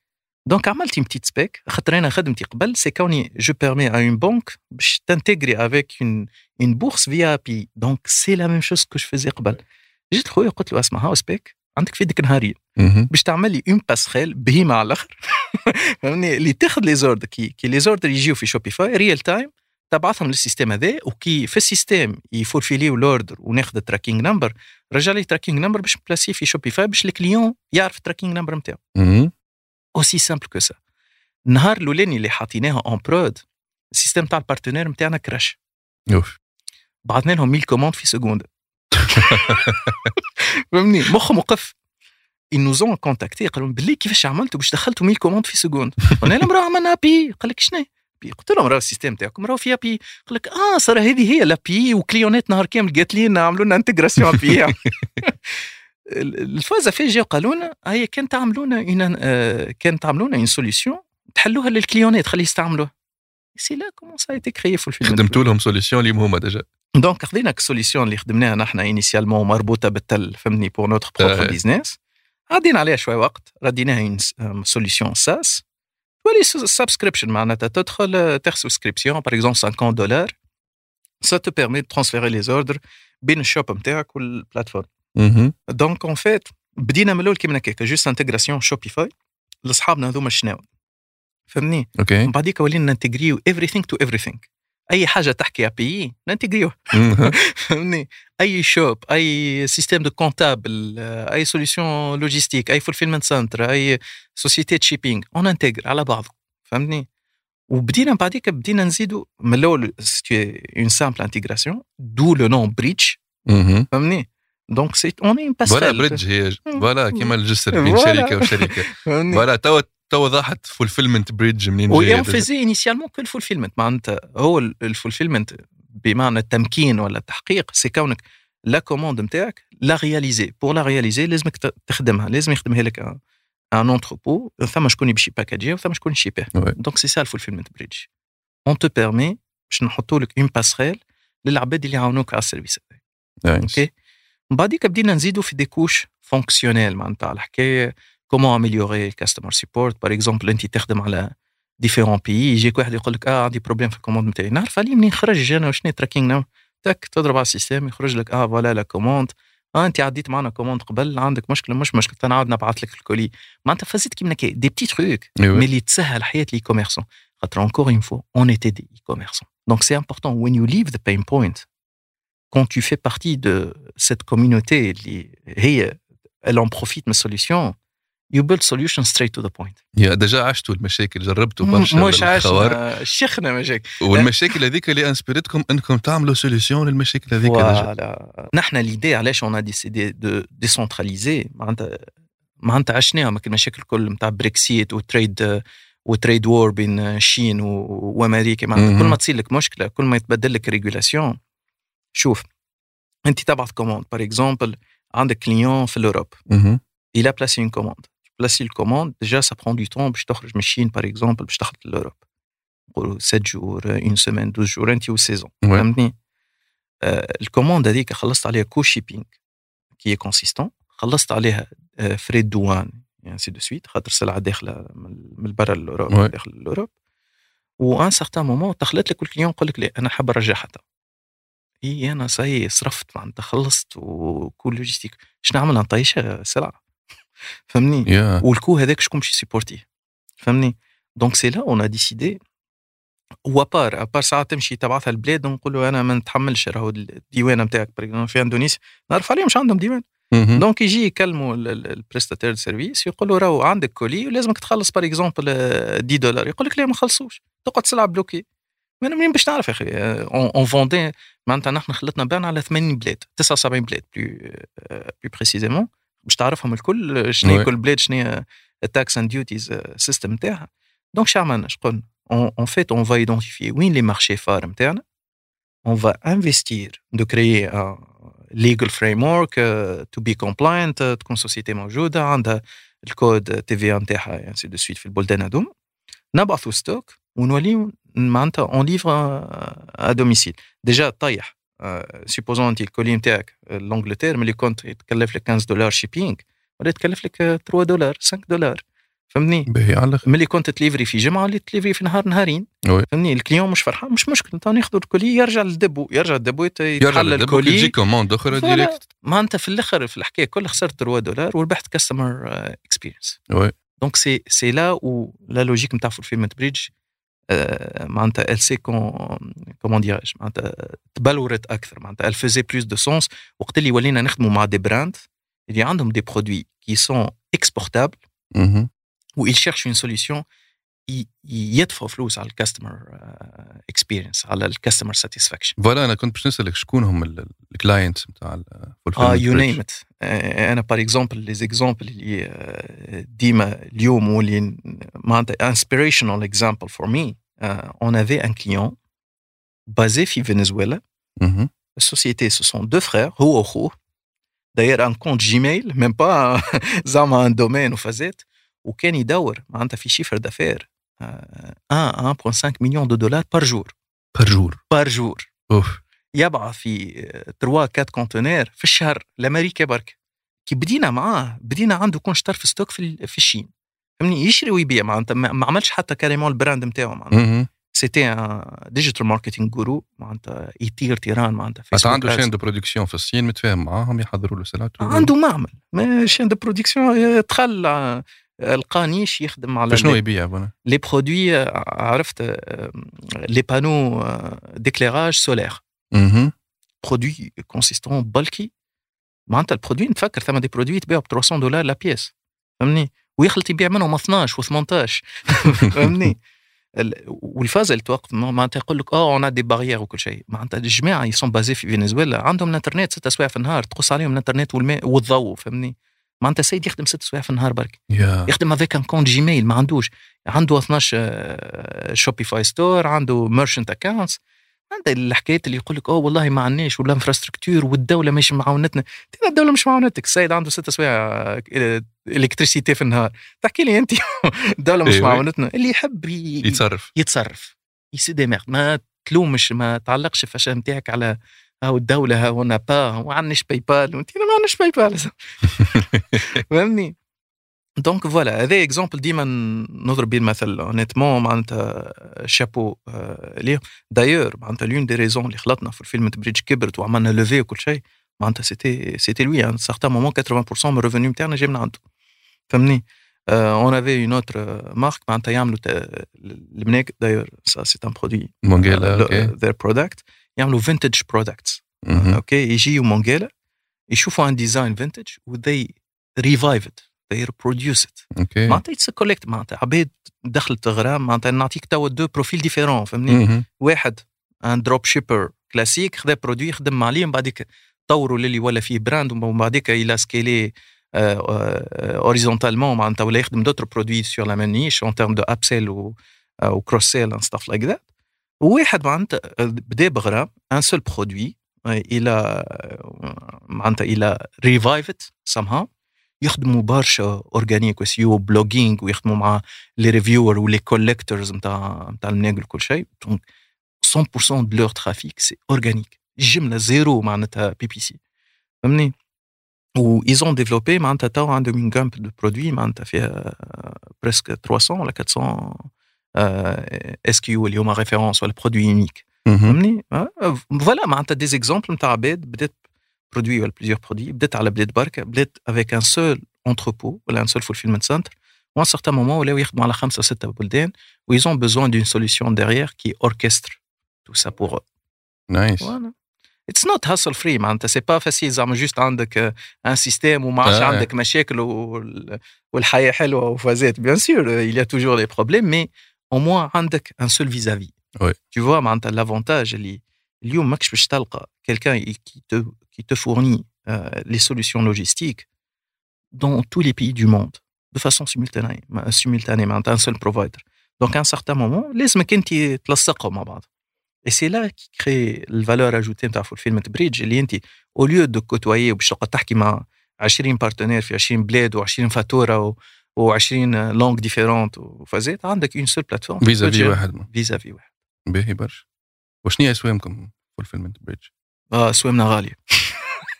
donc عملت une petite spec. خاطر أنا خدمتي قبل c'est connecter je permets à une banque باش تنتيغري avec une une bourse via API donc c'est la même chose que je faisais قبل جيت خويا قلت له اسمع هاو سبيك عندك في ديك نهارين. باش تعمل لي une passerelle بهيمة على الأخر. فهمني؟ اللي تاخذ les orders كي كي les orders يجيو في شوبيفاي real time تبعثهم لل système هذا وكي في السيستم يفولفيليو الاوردر وناخذ ال tracking number رجع لي ال tracking number باش نـ placer يه في شوبيفاي باش ال client يعرف ال tracking number نتاعو. aussi simple que ça النهار الاولاني اللي حاطيناها en prod ال système تاع ال partenaire نتاعنا crash اوف بعثنا لهم 1000 كوموند في سكوند فهمني مخهم وقف ils nous ont contacté قالوا بالله كيفاش عملتوا باش دخلتوا 1000 كوموند في سكوند قلنا لهم راه عملنا بي قال لك شنو بي قلت لهم راه السيستم تاعكم راه فيها بي قال لك آه صار هذه هي لا بي وكليونات نهار كامل قالت لي عملوا لنا انتجراسيون بي الفازه في جاو قالوا لنا هي كان تعملوا لنا آه، كان تعملوا لنا اون سوليسيون تحلوها للكليونات خليه يستعملوها. c'est là comment ça a été créé في الفيلم. خدمتوا لهم solution اللي هما déjà donc خذينا ال solution اللي خدمناها نحن initialement مربوطة بالتل فهمني pour notre propre آه. business عدينا عليها شوي وقت رديناها une solution SaaS تولي subscription معناتها تدخل تاخذ souscription par exemple 50 دولار ça te permet de transférer les orders بين ال shop نتاعك وال plateforme. donc en fait بدينا من الأول كيما هكاك juste intégration شوبيفاي لأصحابنا هذوما شناو؟ فهمني okay من بعديك ولينا نـ intégrer يو everything to everything. أي حاجة تحكي API نـ intégrer يوها مهم. فهمني أي shop أي système de comptable أي solution logistique أي fulfillment center أي société shipping on intègre على بعضه. فهمتني؟ وبدينا بعديك بدينا نزيدوا من الأول en simple intégration d'où le nom bridge مهم. donc c'est un un voilà bridge هي. voilà كيما الجسر بين. شركة وشركة. voilà توا توا وضحت فولفيلمنت بريدج منين وي جاية اون. فيزي initialement que ال fulfillment معناتها هو ال fulfillment بمعنى التمكين ولا التحقيق c'est quand la commande نتاعك la réaliser pour la réaliser لازمك تخدمها. لازم يخدمها لك un entrepôt ثم شكون باش يـ packager يها وثم شكون يـ ship يها oui. donc c'est ça الفولفيلمنت بريدج on te permet باش نحطوا لك une passerelle للعباد اللي يعاونوك على ال service. okay بعديك بدينا نزيدوا في des couches fonctionnelles معناتها الحكاية comment améliorer ال customer support par exemple انت تخدم على différents pays يجيك واحد يقول لك آه عندي problème في ال commande نتاعي نعرف عليه منين خرج أنا وشنو tracking تك تضرب على ال système يخرج لك آه voilà la commande آه انت عديت معنا commande قبل عندك مشكلة مش مشكلة تنعاود نبعث لك ال colis. معناتها فازات كيما des petits trucs mais اللي تسهل حياة les commerçants خاطر encore une fois on était des commerçants donc c'est important when you live the pain point quand tu fais partie de cette communauté اللي هي elle profite من solution you build solution straight to the point. يا déjà عشتوا المشاكل جربتوا برشا مش عشنا شيخنا مشاكل والمشاكل هذيك اللي inspirer تكم إنكم تعملوا solution للمشاكل هذيك voilà نحن l'idée علاش on a décidé de décentraliser معناتها معناتها عشناها المشاكل الكل نتاع بريكسيت و trade و trade war بين الصين وأمريكا. معناتها كل ما تصير لك مشكلة كل ما يتبدل لك régulation شوف انت تبعث commande par exemple عندك client في ال Europe أها il a placé une commande placé ال commande déjà ça prend du temps باش تخرج من الشين par exemple باش تخرج لل Europe. نقولوا 7 jours une semaine 12 jours انت وسيزون فهمتني؟ آه، ال commande هذيك خلصت عليها coût shipping كي كونسيستون خلصت عليها فري دوان يعني سي دو سويت خاطر سلعة داخلة من برا لوروب داخل لوروب وان سارتان مومون تخلط لك الكليون يقول لك لا أنا حاب نرجعها اي أنا صاي صرفت معناتها خلصت وكل لوجيستيك شنو نعمل؟ نطيشها سلعة. فهمني؟ yeah. والكو هذاك شكون باش يسيبورتيه؟ فهمني؟ دونك سي لا اون ا ديسيدي وابار ابار ساعات تمشي تبعثها البلاد نقول له أنا ما نتحملش راهو الديوان نتاعك. في إندونيسيا نعرف عليهم مش عندهم ديوان. donc يجي يكلموا ال prestataire service يقول له راهو عندك colis ولازمك تخلص par exemple 10 دولار. يقول لك لا ما نخلصوش تقعد سلعة bloquée من منين باش تعرف يا أخي؟ on vendait معناتها نحن خلطنا بعنا على 80 بلاد 79 بلاد plus plus précisément باش تعرفهم الكل شنو هي كل بلاد شنو هي ال tax and duties system نتاعها. donc شو عملنا شقلنا en fait on va identifier وين les marchés phares نتاعنا. On va investir de créer un legal framework uh, to be compliant uh, تكون سوسيتي موجوده عندها الكود تي في نتاعها انسي دو سويت في البلدان هذوما. نبعثوا ستوك ونوليو معناتها اون ليفر ا دوميسيل ديجا طيح سيبوزون انت الكولي نتاعك لونجلتير ملي كنت يتكلف لك 15 دولار شيبينغ ولا يتكلف لك 3 دولار 5 دولار فهمني باهي على ملي كنت تليفري في جمعة اللي تليفري في نهار نهارين. وي. فهمني الكليون مش فرحان مش مشكل تو ناخذ الكولي يرجع للدبو. يرجع الدبو يتحل الكولي. تجي كوموند أخرى ديريكت ما انت في الأخر في الحكاية كلها خسرت 3 دولار وربحت كاستمر experience oui donc c'est c'est là où la logique نتاع فولفيلمنت بريدج معناتها elle sait comment dirais-je معناتها تبلورت أكثر معناتها elle faisait plus de sens. وقت اللي ولينا نخدموا مع des brands اللي عندهم des produits qui sont exportables و ils cherchent une solution. يدفعوا فلوس على ال customer experience على ال customer satisfaction voilà أنا كنت باش نسالك شكون هم ال client نتاع آه you name it أنا par exemple les exemples اللي ديما اليوم واللي معناتها inspirational example for me on avait un client basé في فنزويلا la société ce sont deux frères هو واخوه داير un compte Gmail même pas زعما un domaine وفازات وكان يدور معناتها في chiffre d'affaires 1.5 million de dollars par jour par jour par jour اوف يبعث في 3 4 conteneurs في الشهر لامريكا برك كي بدينا معاه بدينا عنده كون شطر في stock في, في la Chine فهمني يشري ويبيع. معناتها ما عملش حتى carrément ال brand نتاعو معناتها. c'était digital marketing guru معناتها يطير طيران معناتها بس عنده chaîne de production في الصين متفاهم معاهم يحضروا له سلعته عنده معمل. ما chaîne de production دخل القانيش يخدم على شنو يبيع لي produits عرفت لي بانو ديكليراج سولير برودوي كونسيستون بالكي معناتها البرودوي نتفكر ثم دي برودوي تبيعوا ب 300 دولار لا بيس فهمني؟ ويخلط يبيع منهم 12 و18 فهمني؟ والفازه اللي توقف معناتها يقول لك آه اون دي باريير وكل شيء. معناتها الجماعة يسون بازي في فنزويلا. عندهم الإنترنت ست سوايع في النهار تقص عليهم الإنترنت والماء والضوء فهمني؟ معناتها سيد يخدم ست سوايع في النهار برك. yeah. يخدم ان كونت جيميل ما عندوش. عنده 12 Shopify stores عنده merchant accounts عندها الحكايات اللي يقول لك أوه والله ما عندناش ولا infrastructure والدولة مش معاونتنا. الدولة مش معاونتك. السيد عنده ست سوايع électricité في النهار. تحكي لي أنت. الدولة مش معاونتنا. اللي يحب يتصرف. يتصرف. il se démerde ما تلومش ما تعلقش الفشل نتاعك على أو الدولة هنا pas ما عندناش PayPal وأنت ما عندناش PayPal فهمني؟ دونك فوالا هذا اكزومبل ديما نضرب به المثل اونيتمون معناتها شابو ليه دايور معناتها لون دي ريزون اللي خلطنا في الفيلم بريدج كبرت وعملنا لوفي وكل شيء معناتها سيتي سيتي لوي ان سارتان مومون 80% من الريفوني نتاعنا جاي من عنده فهمني اون افي اون اوتر مارك معناتها يعملوا المناك دايور سا سي ان برودوي مونجيلا ذير برودكت يعملوا فينتج برودكتس أوكي يجيو مونجيلا يشوفوا un design vintage و they revive it they reproduce it. أوكي معناتها it's collect معناتها عباد دخلت غرام معناتها نعطيك توا deux profils différents فهمني. واحد un drop shipper classique خذا produit خدم عليه من بعديك طوروا للي ولا فيه brand ومن بعديك il a scalé horizontalement معناتها ولا يخدم d'autres produits sur la même niche en termes de upsell و cross-sell and stuff like that وواحد معناتها بدأ بغرام un seul produit il a معناتها il a revived somehow. يخدموا برشا organic و SEO blogging ويخدموا مع les reviewers و les collectors نتاع نتاع المناقل وكل شيء. donc 100% de leur trafic c'est organique جمله زيرو معناتها PPC فهمني؟ و ils ont développé معناتها تو عندهم une gamme de produits معناتها فيها presque 300 ولا 400 SKU اللي هما références ولا produits uniques مهم. فهمني؟ voilà معناتها des exemples نتاع عباد بدات produit ولا plusieurs produits بدات على بلاد بركه بدات avec un seul entrepôt ولا un seul fulfillment center و à un certain moment ولاو يخدموا على خمسه سته بلدان و ils ont besoin d'une solution derrière qui orchestre tout ça pour eux. nice Voilà. It's not hassle free معناتها c'est pas facile زعما juste عندك un système وما عادش آه. عندك مشاكل وال- والحياة حلوة وفازات bien sûr il y a toujours les problèmes mais au moins عندك un seul vis-à-vis. Oui. Tu vois معناتها l'avantage اللي اليوم ماكش باش تلقى quelqu'un qui te qui te fournit euh, les solutions logistiques dans tous les pays du monde de façon simultanée simultanée معناتها un seul provider. Donc à un certain moment لازمك انت تلصقهم مع بعض. Et c'est là qui crée ال valeur ajoutée نتاع Fulfillment Bridge اللي انت أو ليو دو كوتوايي وباش تبقى تحكي مع 20 بارتنير في 20 بلاد و20 فاتوره و20 لونغ ديفيرونت وفازات عندك اون سول بلاتفورم فيزا في واحد فيزا في واحد باهي برشا وشنو هي اسوامكم فولفيلمنت بريدج آه سوامنا غاليه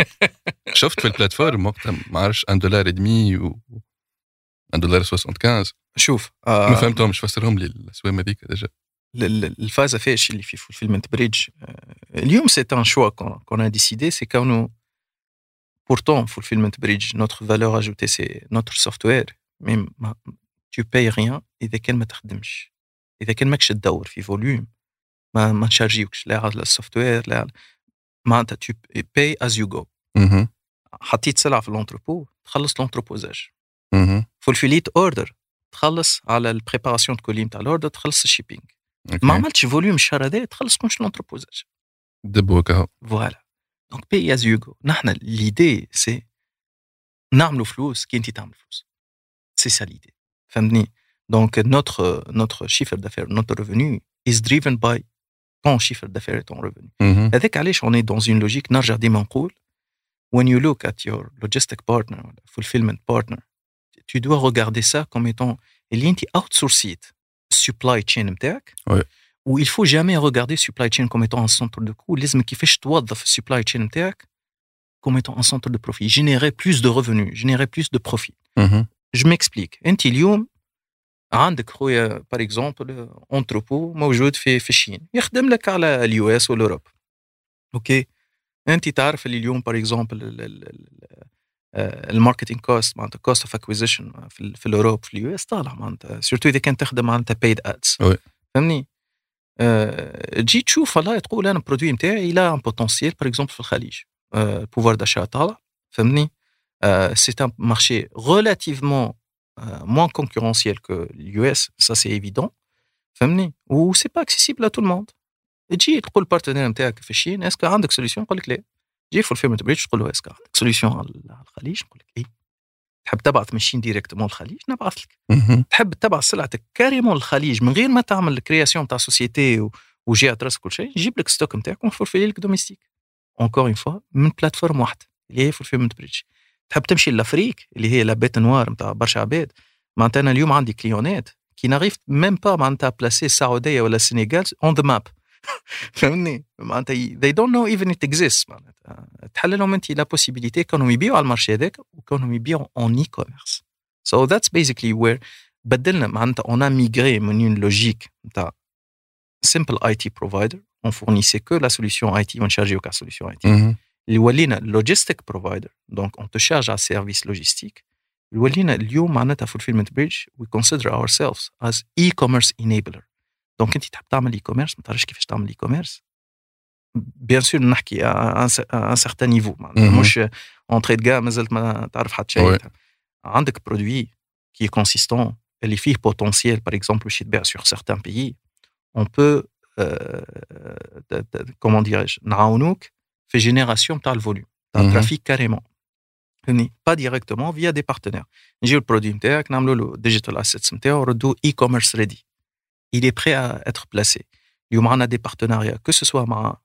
شفت في البلاتفورم وقتها ما عرفش 1 دولار ادمي و 1 دولار 75 شوف ما آه فهمتهمش فسرهم لي الاسوام هذيك ديجا. ال- ال- الفازة فاش اللي في فولفيلمنت بريدج اليوم c'est un choix qu'on a décidé c'est qu'on est pourtant fulfillment bridge notre valeur ajoutée c'est notre software. Mais ما tu payes rien اذا كان ما تخدمش اذا كان ماكش تدور في volume ما ما تشارجيوكش لا على ال software لا على معناتها tu pay as you go. مهم. حطيت سلعة في ال entrepôt تخلص ال entreposage مهم. fulfillit order تخلص على ال préparation de colis نتاع ال order تخلص ال shipping أوكي. ما عملتش فوليوم الشهر هذا تخلص كونش الانتربوزاج دب وكهو فوالا دونك بي از يوغو نحن ليدي سي نعملوا فلوس كي أنت تعمل فلوس. سي سا ليدي فهمتني؟ دونك نوتر نوتر شيفر دافير نوتر ريفوني از دريفن باي ton chiffre d'affaires et ton revenu. مهم. هذاك علاش on est dans une logique نرجع ديما نقول when you look at your logistic partner or fulfillment partner tu dois regarder ça comme étant اللي انت outsourced supply chain نتاعك Oui. و il faut jamais regarder supply chain comme étant un centre de coût لازم كيفاش توظف supply chain نتاعك comme étant un centre de profit générer plus de revenus générer plus de profit مهم. جو ميكسبليك انت اليوم عندك خويا par exemple entrepôt موجود في في الصين يخدم لك على ال US وال Europe OK؟ انت تعرف اللي اليوم par exemple ال marketing cost معناتها cost of acquisition في ال- في ال Europe في ال US طالع معناتها surtout إذا كان تخدم معناتها paid ads. فهمني؟ آه، تجي تشوف والله تقول أنا ال produit نتاعي il a un potentiel par exemple في الخليج. pouvoir d'achat طالع. فهمني؟ c'est un marché relativement moins concurrentiel que l'US, ça c'est évident. فهمني و c'est pas accessible à tout le monde تجي تقول ال partenaire نتاعك في الصين est-ce que عندك solution يقول لك لا تجي في Fulfillment Bridge تقول له est-ce que عندك solution على على الخليج نقول لك اي تحب تبعث من الصين directement الخليج نبعث لك مهم. تحب تبعث سلعتك carrément للخليج من غير ما تعمل ال création تاع société و- وجهه راس كل شيء نجيب لك stock نتاعك ونفرفلي لك domestique encore une fois من plateforme واحدة اللي هي Fulfillment Bridge تحب تمشي l'Afrique اللي هي la bête noire نتاع برشا عباد. معناتها أنا اليوم عندي client ات. qui n'arrivent même pas معناتها placer السعوديه ولا السنغال on the map فهمني معناتها they don't know even it exists. معناتها تحل لهم أنت لا بوسيبيليتي كانوا يبيعوا على المارشي هذاك وكانوا يبيعوا اون اي كوميرس so that's basically where بدلنا. معناتها on a migré من une logique نتاع simple IT provider. On fournissait que la solution IT on chargeait aucune solution IT اللي ولينا logistic provider. Donc on te charge un service logistique. اللي ولينا اليوم معناتها fulfillment bridge we consider ourselves as e-commerce enabler. donc انت تحب تعمل e-commerce ما تعرفش كيفاش تعمل e-commerce bien sûr نحكي un certain niveau مش entrée de مازلت ما تعرف حتى شيء عندك produit qui est consistant اللي فيه potentiel par exemple باش يتباع sur certains pays on peut commencer déjà نعاونوك في génération تاع ال volume تاع ال trafic carrément فهمني pas directement via des partenaires نجيو ال produit نتاعك نعملوا له digital assets نتاعو rendre e-commerce ready il est prêt à être placé. اليوم عندنا des partenariats que ce soit مع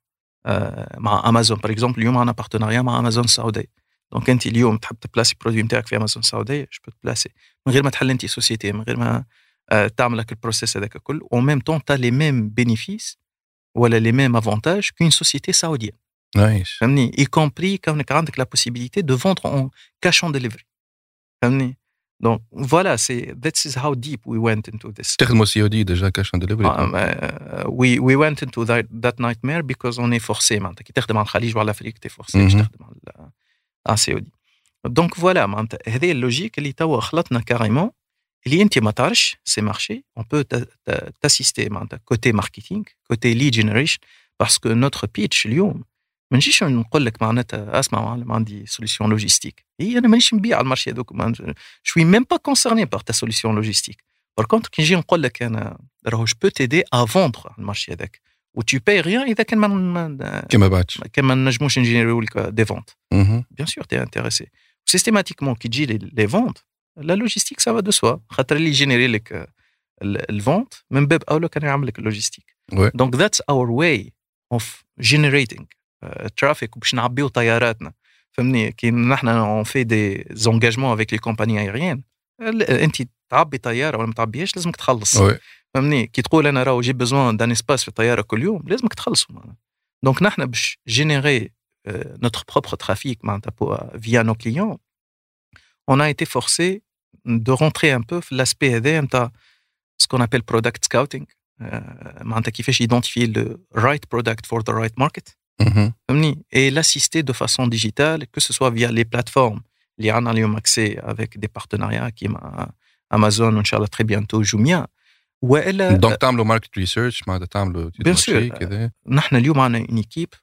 مع امازون par exemple اليوم عندنا partenariat مع امازون السعوديه donc انت اليوم تحب تبلاسي produit نتاعك في امازون السعوديه je peux te placer من غير ما تحل انت société من غير ما تعمل لك ال process هذاك الكل en même temps t'as les mêmes bénéfices ولا les mêmes avantages qu'une société سعوديه nice فهمني y compris كونك عندك la possibilité de vendre en cash on delivery فهمني Donc voilà, c'est this is how deep we went into this. تخدموا COD déjà cash on delivery we we went into that, that nightmare because on est forcé معناتها كي تخدم على الخليج وعلى افريقيا t'es forcé باش تخدم على COD donc voilà معناتها هذه ال logique اللي توا خلطنا carrément اللي انت ما تعرفش ces marchés on peut t'assister معناتها côté marketing côté lead generation parce que notre pitch اليوم ما نجيش نقول لك معناتها أسمع معلم عندي solution logistique هي أنا مانيش نبيع على ال marché هذوك je suis même pas concerné par ta solution logistique par contre كي نجي نقول لك أنا راهو je peux t'aider à vendre على ال marché هذاك و tu payes rien إذا كان ما كي ما بعدش كان ما نجموش نجينيريو لك des ventes bien sûr t'es intéressé systématiquement كي تجي les ventes la logistique ça va de soi خاطر اللي يجينيري لك ال vente من باب أولى كان يعمل لك ال logistique donc that's our way of generating traffic وباش نعبيو طياراتنا. فهمني؟ كي نحن on fait des engagements avec les compagnies aériennes انت تعبي طيارة ولا ما تعبيهاش لازمك تخلص. فهمني؟ كي تقول أنا راهو j'ai besoin d'un espace في الطياره كل يوم لازمك تخلصوا donc نحن باش جينيري notre propre trafic via nos clients, on a été forcé de rentrer un peu l'aspect ce qu'on appelle product scouting. معناتها كيفاش identifier le right product for the right market. Mm-hmm. Et l'assister de façon digitale, que ce soit via les plateformes. Il y a un accès avec des partenariats qui Amazon, Inch'Allah, très bientôt, Jumia. Donc, tu as le market research, tu as le Bien sûr. Nous avons une équipe.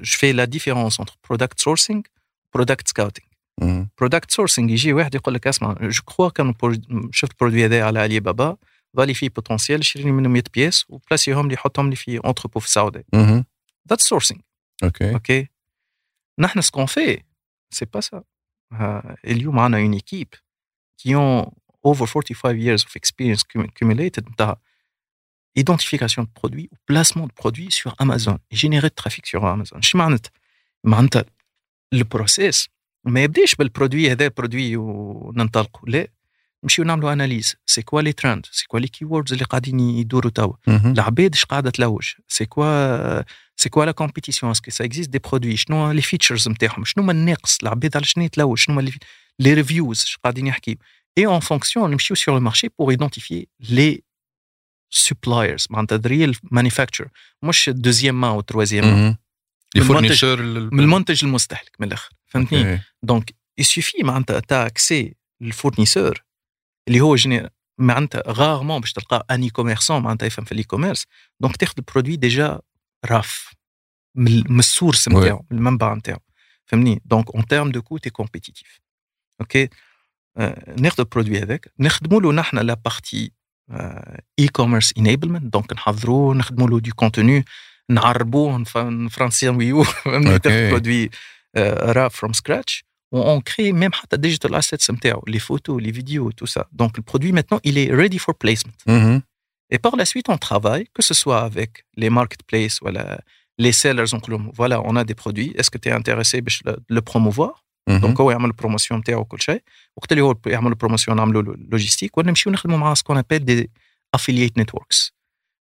Je fais la différence entre product sourcing et product scouting. Mm-hmm. Product sourcing, يجي واحد يقول لك اسمع جو كخوا كان شفت برودوي هذا على علي بابا ظالي فيه بوتنسيال شري لي منه 100 بياس وبلاسيهم لي يحطهم لي في اونتربو في السعوديه. That's sourcing. OK. OK. نحن ce qu'on fait, c'est pas ça. اليوم عندنا une équipe qui ont over 45 years of experience accumulated نتاع identification de produits ou placement de produits sur Amazon générer de trafic sur Amazon شو معناتها معناتها البروسيس ما يبداش بالبرودوي هذا برودوي وننطلقوا لا نمشيو نعملوا analyse. c'est quoi les trends c'est quoi les keywords اللي قاعدين يدوروا توا؟ العباد اش قاعدة تلوج؟ c'est quoi c'est quoi la compétition est-ce que ça existe des produits شنو les features نتاعهم؟ شنو هما الناقص العباد على شنو يتلوج؟ شنو هما les reviews اش قاعدين يحكيو؟ et en fonction نمشيو sur le marché pour identifier les suppliers معناتها the real manufacturer مش deuxième أو troisième main من المنتج المستهلك من الأخر. فهمتني؟ دونك يسوفي معناتها تا اكسي الفورنيسور اللي هو جيني معناتها غارمون باش تلقى اني كوميرسون معناتها يفهم في الاي كوميرس دونك تاخذ البرودوي ديجا راف من السورس نتاعو من المنبع نتاعو. فهمني دونك اون تيرم دو كو تي كومبيتيتيف أوكي ناخذ البرودوي هذاك نخدموا له نحن لا بارتي اي كوميرس انيبلمنت دونك نحضروه نخدموا له دو كونتوني نعربوه نفرنسيويوه فهمني برودوي راف فروم سكراتش on crée même des digital assets les photos, les vidéos, tout ça. Donc le produit maintenant, il est ready for placement. Mm-hmm. Et par la suite, on travaille, que ce soit avec les marketplaces, voilà, les sellers, on, voilà, on a des produits. Est-ce que tu es intéressé de le promouvoir mm-hmm. Donc, on a la promotion نتاعو كل شيء وقت اللي هو يعمل البروموسيون نعملوا logistique ونمشيو نخدموا مع ce qu'on appelle des affiliate networks.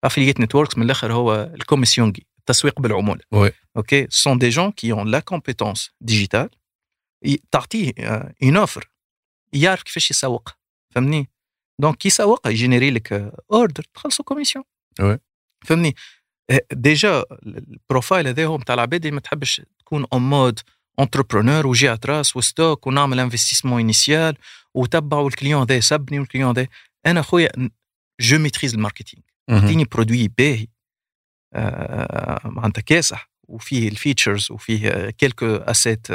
افلييت نتوركس من الاخر هو الكوميسيونجي التسويق بالعموله وي. اوكي سون دي جون كي اون لا كومبيتونس ديجيتال تعطيه une offre يعرف كيفاش يسوق. فهمني donc كي يسوق يجينيري لك order تخلصوا commission. فهمني déjà ال profile هذا هو نتاع العباد ما تحبش تكون en mode entrepreneur وجهه راس و stock ونعمل investissement initial وتبع والكليون ذا سبني والكليون ذا أنا خويا جو ميتريز الماركتينغ. أعطيني برودوي باهي. آه، معناتها كاسح وفيه الفيتشرز وفيه كيلكو اسيت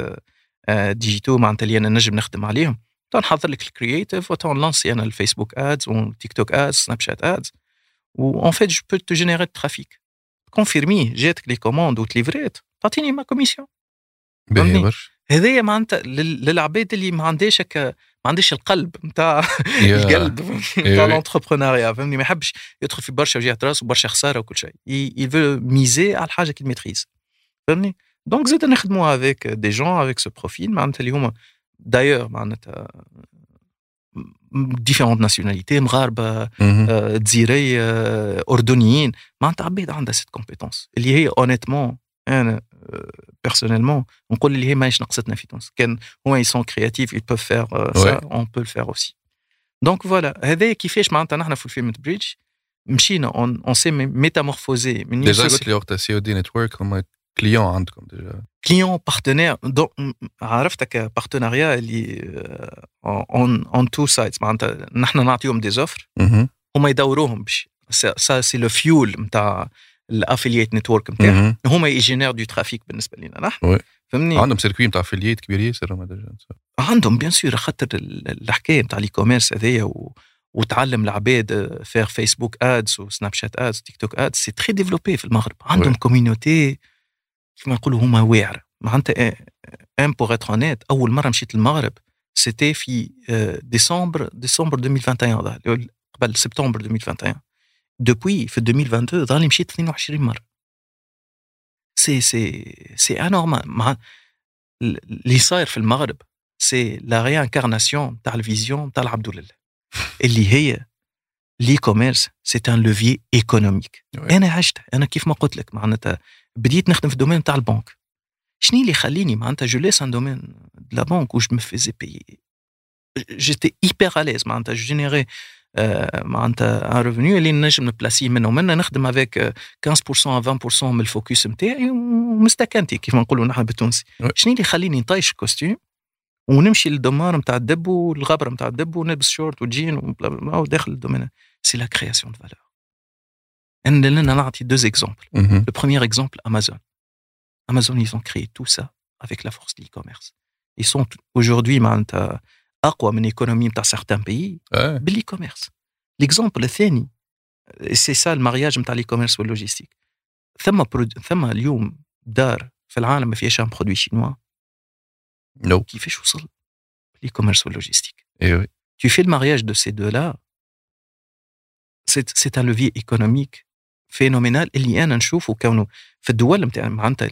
ديجيتو معناتها اللي أنا نجم نخدم عليهم. تنحضر لك الكرييتيف وتنلانسي أنا الفيسبوك ادز والتيك توك ادز سناب شات ادز وان فيت جو بو تو جينيري ترافيك كونفيرميه جاتك لي كوموند وتليفريت تعطيني ما كوميسيون هذايا معناتها لل- للعباد اللي ما عندهاش هكا ما عندهش القلب نتاع. القلب نتاع. l'entrepreneuriat فهمني؟ ما يحبش يدخل في برشا وجهه راس وبرشا خسارة وكل شيء. veut miser على الحاجة qu'il maîtrise فهمني؟ donc زيد نخدموا avec des gens avec ce profil معناتها اللي هما d'ailleurs معناتها différentes nationalités مغاربه مهم. آه، جزيري آه، اردنيين معناتها عباد عندها cette compétence اللي هي honnêtement أنا personnellement نقول اللي هي ماهيش نقصتنا في تونس كان هما ils sont créatifs ils peuvent faire ça on peut le faire aussi donc voilà هذايا كيفاش معناتها نحن في Fulfillment Bridge مشينا on on s'est métamorphosés من déjà قلت لي وقتها COD Network هما clients عندكم déjà clients partenaires عرفتك partenariat اللي on on two sides معناتها نحن نعطيهم des offres. هما يدوروهم باش ça c'est le fuel نتاع ال affiliate network نتاعهم. هما ils génèrent du trafic بالنسبة لنا نحن. فهمني؟ عندهم circuit نتاع affiliate كبير ياسر عندهم bien sûr خاطر ال- الحكاية نتاع l'e-commerce هذايا و... وتعلم العباد faire Facebook ads و Snapchat ads TikTok ads c'est très développé في المغرب. عندهم community كيما نقولوا هما واعره معناتها en pour être honnête أول مرة مشيت للمغرب c'était في ديسمبر ديسمبر 2021 ظهر، اللي هو قبل سبتمبر 2021 depuis في 2022 ظهر لي مشيت 22 مرة. c'est c'est c'est anormal مع اللي صاير في المغرب c'est la réincarnation تاع ال vision تاع العبد لله. اللي هي l'e-commerce c'est un levier économique. أنا عشت أنا كيف ما قلت لك معناتها بديت نخدم في ال domaine تاع البنك. شنو اللي يخليني معناتها؟ je laisse un domaine banque où je me faisais payer j'étais hyper à l'aise معناتها. je générais معناتها un revenu اللي نجم نبلاسيه منه. ومنه نخدم avec 15% 20% من ال focus نتاعي ومستكانتي كيف نقولوا نحن بالتونسي. شنو اللي يخليني نطيش costume ونمشي للدمار نتاع ال dépôt والغبره نتاع ال dépôt ونلبس شورت وجين وداخل ال domaine. c'est la création de valeur ان لنا نعطي deux exemples مهم. Le premier exemple, Amazon. Amazon, ils ont créé tout ça avec la force de l'e-commerce. Ils sont aujourd'hui معناتها اقوى من économie نتاع certains pays آه بال e-commerce. l'exemple الثاني c'est ça ال mariage نتاع ال e-commerce وال logistique. ثم prod... ثم اليوم دار في العالم ما فيهاش un produit chinois non كيفاش وصل ال e-commerce وال logistique. اي وي tu fais le mariage de ces deux-là, c'est, c'est un levier économique phénoménal اللي أنا نشوفه كونه في الدول نتاع معناتها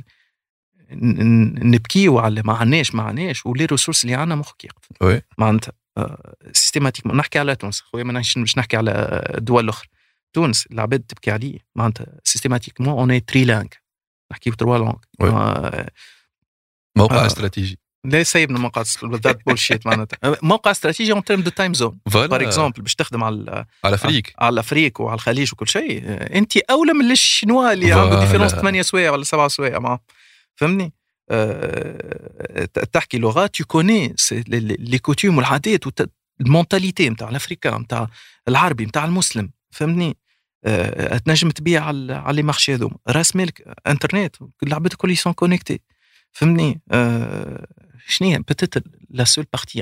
نبكيو على ما عندناش ما عندناش و les ressources اللي عندنا مخك. معناتها systématique نحكي على تونس خويا ما نحكيش مش نحكي على دول الاخرى تونس العباد تبكي عليه معناتها systématiquement on est trilingues نحكي ب trois langues oui. آه، موقع آه. استراتيجي. لا سايبنا موقع that bullshit معناتها. موقع استراتيجي en termes de time zone voilà. exemple باش تخدم على على Afrique على ال Afrique وعلى الخليج وكل شيء انت أولى من ال chinois اللي عنده. différence 8 سوايع ولا 7 سوايع معاه فهمني؟ أه تحكي لغات tu connais les coutumes والعادات ال mentalité نتاع ال africain نتاع العربي نتاع المسلم فهمني؟ أه تنجم تبيع على على les marchés هذوما راس مالك إنترنت العباد الكل ils sont connectés فهمني؟ أه شنو هي؟ peut-être la seule partie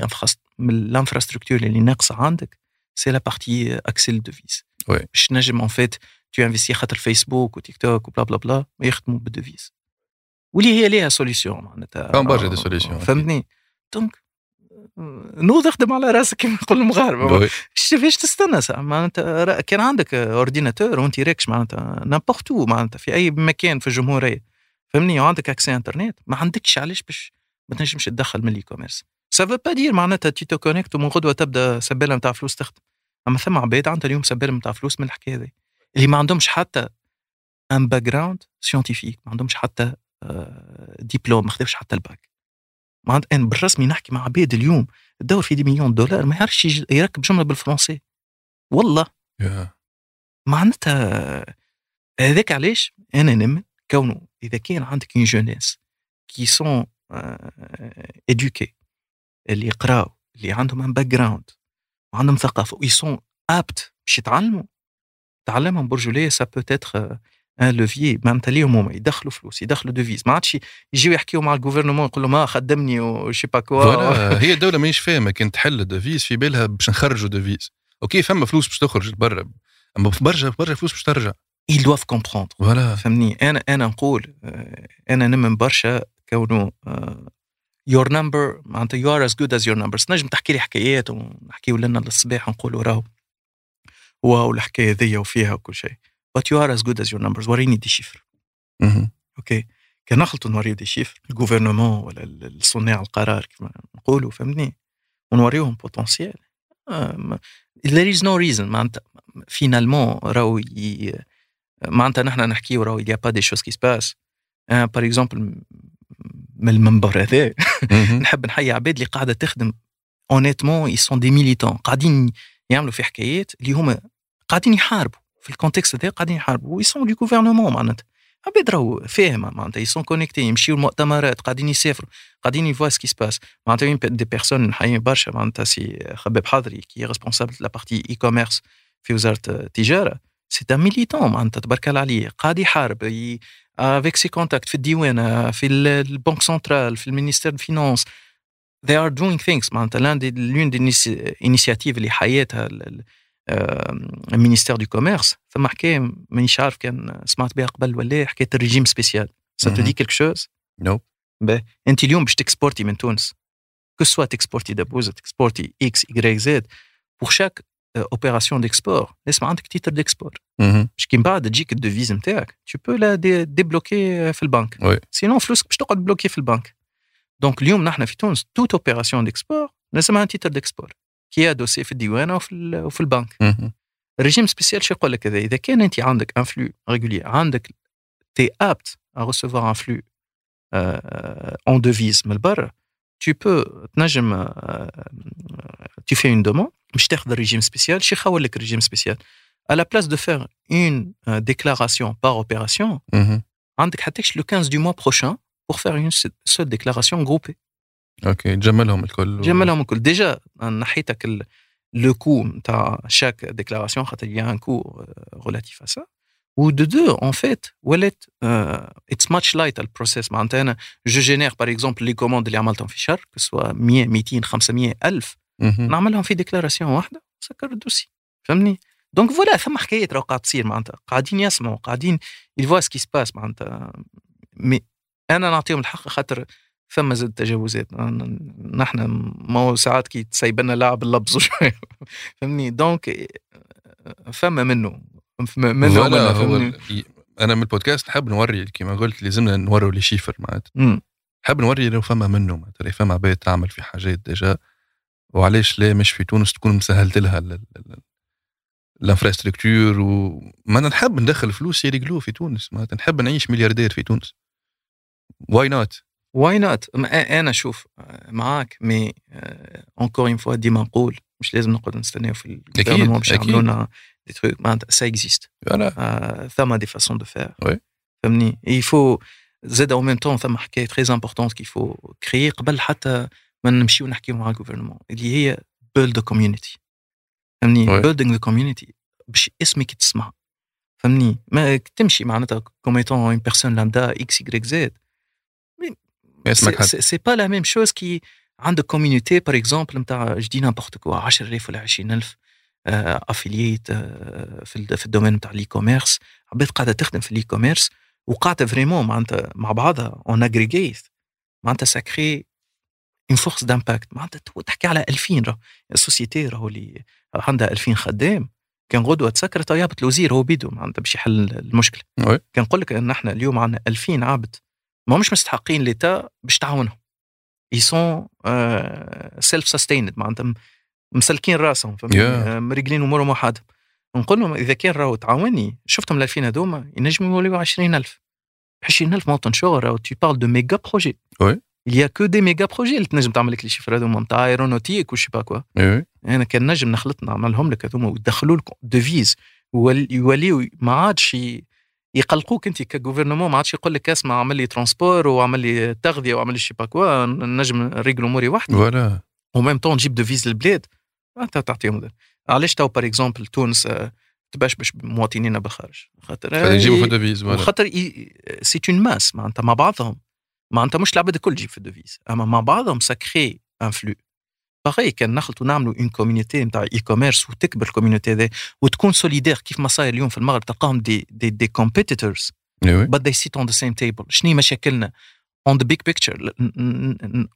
من ال infrastructure اللي ناقصة عندك c'est la partie accès devises oui. باش نجم en fait tu investis خاطر فيسبوك وتيك توك وبلا بلا بلا يخدموا بال devise. واللي هي ليها solution معناتها. كان برشا des solutions. فهمتني؟ donc نوض اخدم على راسك كما يقول المغاربة. كيفاش تستنى معناتها كان عندك ordinateur وانت راكش معناتها n'importe معناتها في أي مكان في الجمهورية. فهمني وعندك accès internet ما عندكش علاش باش ما تنجمش تدخل من ال e-commerce ça veut pas dire معناتها tu te connectes ومن غدوة تبدأ سبالة نتاع فلوس تخدم. أما ثم عباد عندها اليوم سبالة نتاع فلوس من الحكاية هذه. اللي ما عندهمش حتى un background scientifique ما عندهمش حتى ديبلوم ما خدوش حتى الباك. ما عند... أنا بالرسمي نحكي مع عباد اليوم تدور في des millions دولار ما يعرفش يركب جملة بالفرنسي. والله. yeah. معناتها هذاك علاش أنا نمن كونه إذا كان عندك une jeunesse qui sont éduqués اللي يقراو اللي عندهم un background وعندهم ثقافة و ils sont aptes باش يتعلموا. تعلمهم برجوليه ça peut être un levier معناتها ليهم هما يدخلوا فلوس يدخلوا devises ما عادش يجيو يحكيو مع ال gouvernement يقول ما خدمني و je sais pas quoi هي الدولة ماهيش فاهمة. كان تحل ال devise في بالها باش نخرجوا devises OK فما فلوس باش تخرج لبرا. أما برشا برشا فلوس باش ترجع. Ils doivent comprendre. voilà فهمني؟ أنا أنا نقول أنا نمن برشا كونه your number معناتها you are as good as your numbers نجم تحكي لي حكايات ونحكيو لنا للصباح نقولوا راهو wow الحكاية ذي وفيها وكل شيء. But you are as good as your numbers. وريني des chiffres. OK. كان نخلطوا نوريو des chiffres ال gouvernement ولا صناع القرار كما نقولوا فهمني ونوريوهم potentiel there is no reason. معناتها finalement راهو معناتها نحن نحكيو راهو il y a pas des choses qui se passent. par exemple من المنبر هذا. نحب نحيي عباد اللي قاعدة تخدم. honnêtement ils sont des militants قاعدين يعملوا في حكايات اللي هما قاعدين يحاربوا. في ال contexte هذا قاعدين يحاربوا. et ils sont du gouvernement معناتها. عباد راهو فاهمة معناتها. ils sont connectés يمشيو المؤتمرات. قاعدين يسافروا. قاعدين ي voient ce qui se passe معناتها des personnes نحيي برشا. معناتها سي خباب حضري qui est responsable la partie e-commerce في وزارة التجاره c'est un militant معناتها. تبارك الله عليه. قاعد يحارب. avec ses contacts في الديوانه في ال banque centrale في ال ministère de finances they are doing things معناتها لأن de l'une des initiatives اللي حياتها ال ministère du commerce ثم حكايه مانيش عارف كان سمعت بها قبل ولا حكايه ال régime spécial ça te dit quelque chose, non انت اليوم باش ت exporter من تونس que ce soit ت exporter دبوزه ت exporter X Y Z pour chaque opération d'export لازم عندك titre d'export باش كي من بعد تجيك ال devises نتاعك tu peux la débloquer في البنك et sinon فلوسك باش تقعد bloqués في البنك donc اليوم نحن في تونس toute opération d'export لازم عندها titre d'export كي dossier في الديوانه وفي وفي البنك ال régime spécial شو يقول لك هذا اذا كان انت عندك un flux régulier عندك t'es apte à recevoir un flux en devises من برا tu peux تنجم tu fais une demande باش تاخذ ال régime spécial شو يخول لك ال régime spécial à la place de faire une euh, déclaration par opération عندك حتى le 15 du mois prochain pour faire une seule déclaration groupée. okay تجملهم الكل جملهم الكل déjà نحيتك le coût نتاع chaque déclaration خاطر y a un coût et de de en fait ولات it's much light ال process معناتها أنا je génère par exemple les commandes اللي عملتهم في شهر سوا 100 200 500 1000 نعملهم في déclaration واحدة سكر ال dossier فهمني donc voilà ثم حكايات راهو قاعد تصير معناتها قاعدين يسمعوا قاعدين ي voient ce qui se passe معناتها mais أنا نعطيهم الحق خاطر ثم زاد تجاوزات نحن ما ساعات كي تسيبنا لعب اللبز شوية فهمني donc فما منه منه هو أنا من البودكاست نحب نوري كما قلت لازمنا نوروا les chiffres معناتها. نحب نوري انه فما منه معناتها فما عباد تعمل في حاجات déjà. وعلاش لا؟ مش في تونس تكون مسهلت لها ال infrastructure وما نحب ندخل فلوس يريقلوه في تونس معناتها نحب نعيش ملياردير في تونس. why not why not أنا شوف معاك mais encore une fois ديما نقول مش لازم نقعد نستناو في ال gouvernement باش يعملوا لنا des trucs معناتها ça existe ثما des façons de faire فهمني يفو زاد أو ميم طون ثما حكايه très importante qu'il faut créer قبل حتى ما نمشيو نحكيو مع ال gouvernement اللي هي build community فهمني building the community باش اسمك تسمع. فهمني ما تمشي معناتها comme étant une personne lambda X Y Z اسمك حد. c'est pas la même chose كي عندك community par exemple نتاع je dis n'importe quoi 10000 ولا 20000 affiliate في في ال domaine نتاع ال e-commerce عباد قاعدة تخدم في ال e-commerce وقاعدة vraiment معناتها مع بعضها en agrégat معناتها ça crée une force d'impact معناتها تحكي على 2000 راهو ال société راهو اللي عندها 2000 خدام كان غدوة تسكر طيابه الوزير هو بيدو معناتها باش يحل المشكلة. كان نقول لك إن إحنا اليوم عندنا 2000 عبد ما مش مستحقين l'état باش تعاونهم. et sont self sustained معناتها مسلكين راسهم فهمتني yeah. امورهم وحدهم نقول لهم إذا كان راهو تعاوني شفتهم ال 2000 هذوما ينجموا يوليو 20000 20000 موطن شغل راهو tu parles de méga projets oui il y a que des méga projets اللي تنجم تعمل لك les chiffres هذوما نتاع aéronautique و je sais pas quoi أنا كان نجم نخلط نعملهم لك هذوما ويدخلوا لكم devises يوليو ما عادش يقلقوك انت ك gouvernement ما عادش يقول لك اسمع عمل لي transport وعمل لي تغذية وعمل لي je sais pas quoi نجم نريقل اموري وحدي. voilà. و même temps تجيب devises للبلاد انت تعطيهم. علاش تو par exemple تونس آه، تبشبش بمواطنينا بالخارج؟ خاطر خلي يجيبوا في آه، voilà وخاطر c'est en masse معناتها مع بعضهم. معناتها مش العباد الكل تجيب في ال devises أما مع بعضهم ça crée un flux pareil كان نخلطوا نعملوا une community نتاع e-commerce وتكبر ال community هذا وتكون solidaires كيف ما صاير اليوم في المغرب تلقاهم des des des competitors oui but they sit on the same table. شنو مشاكلنا on the big picture.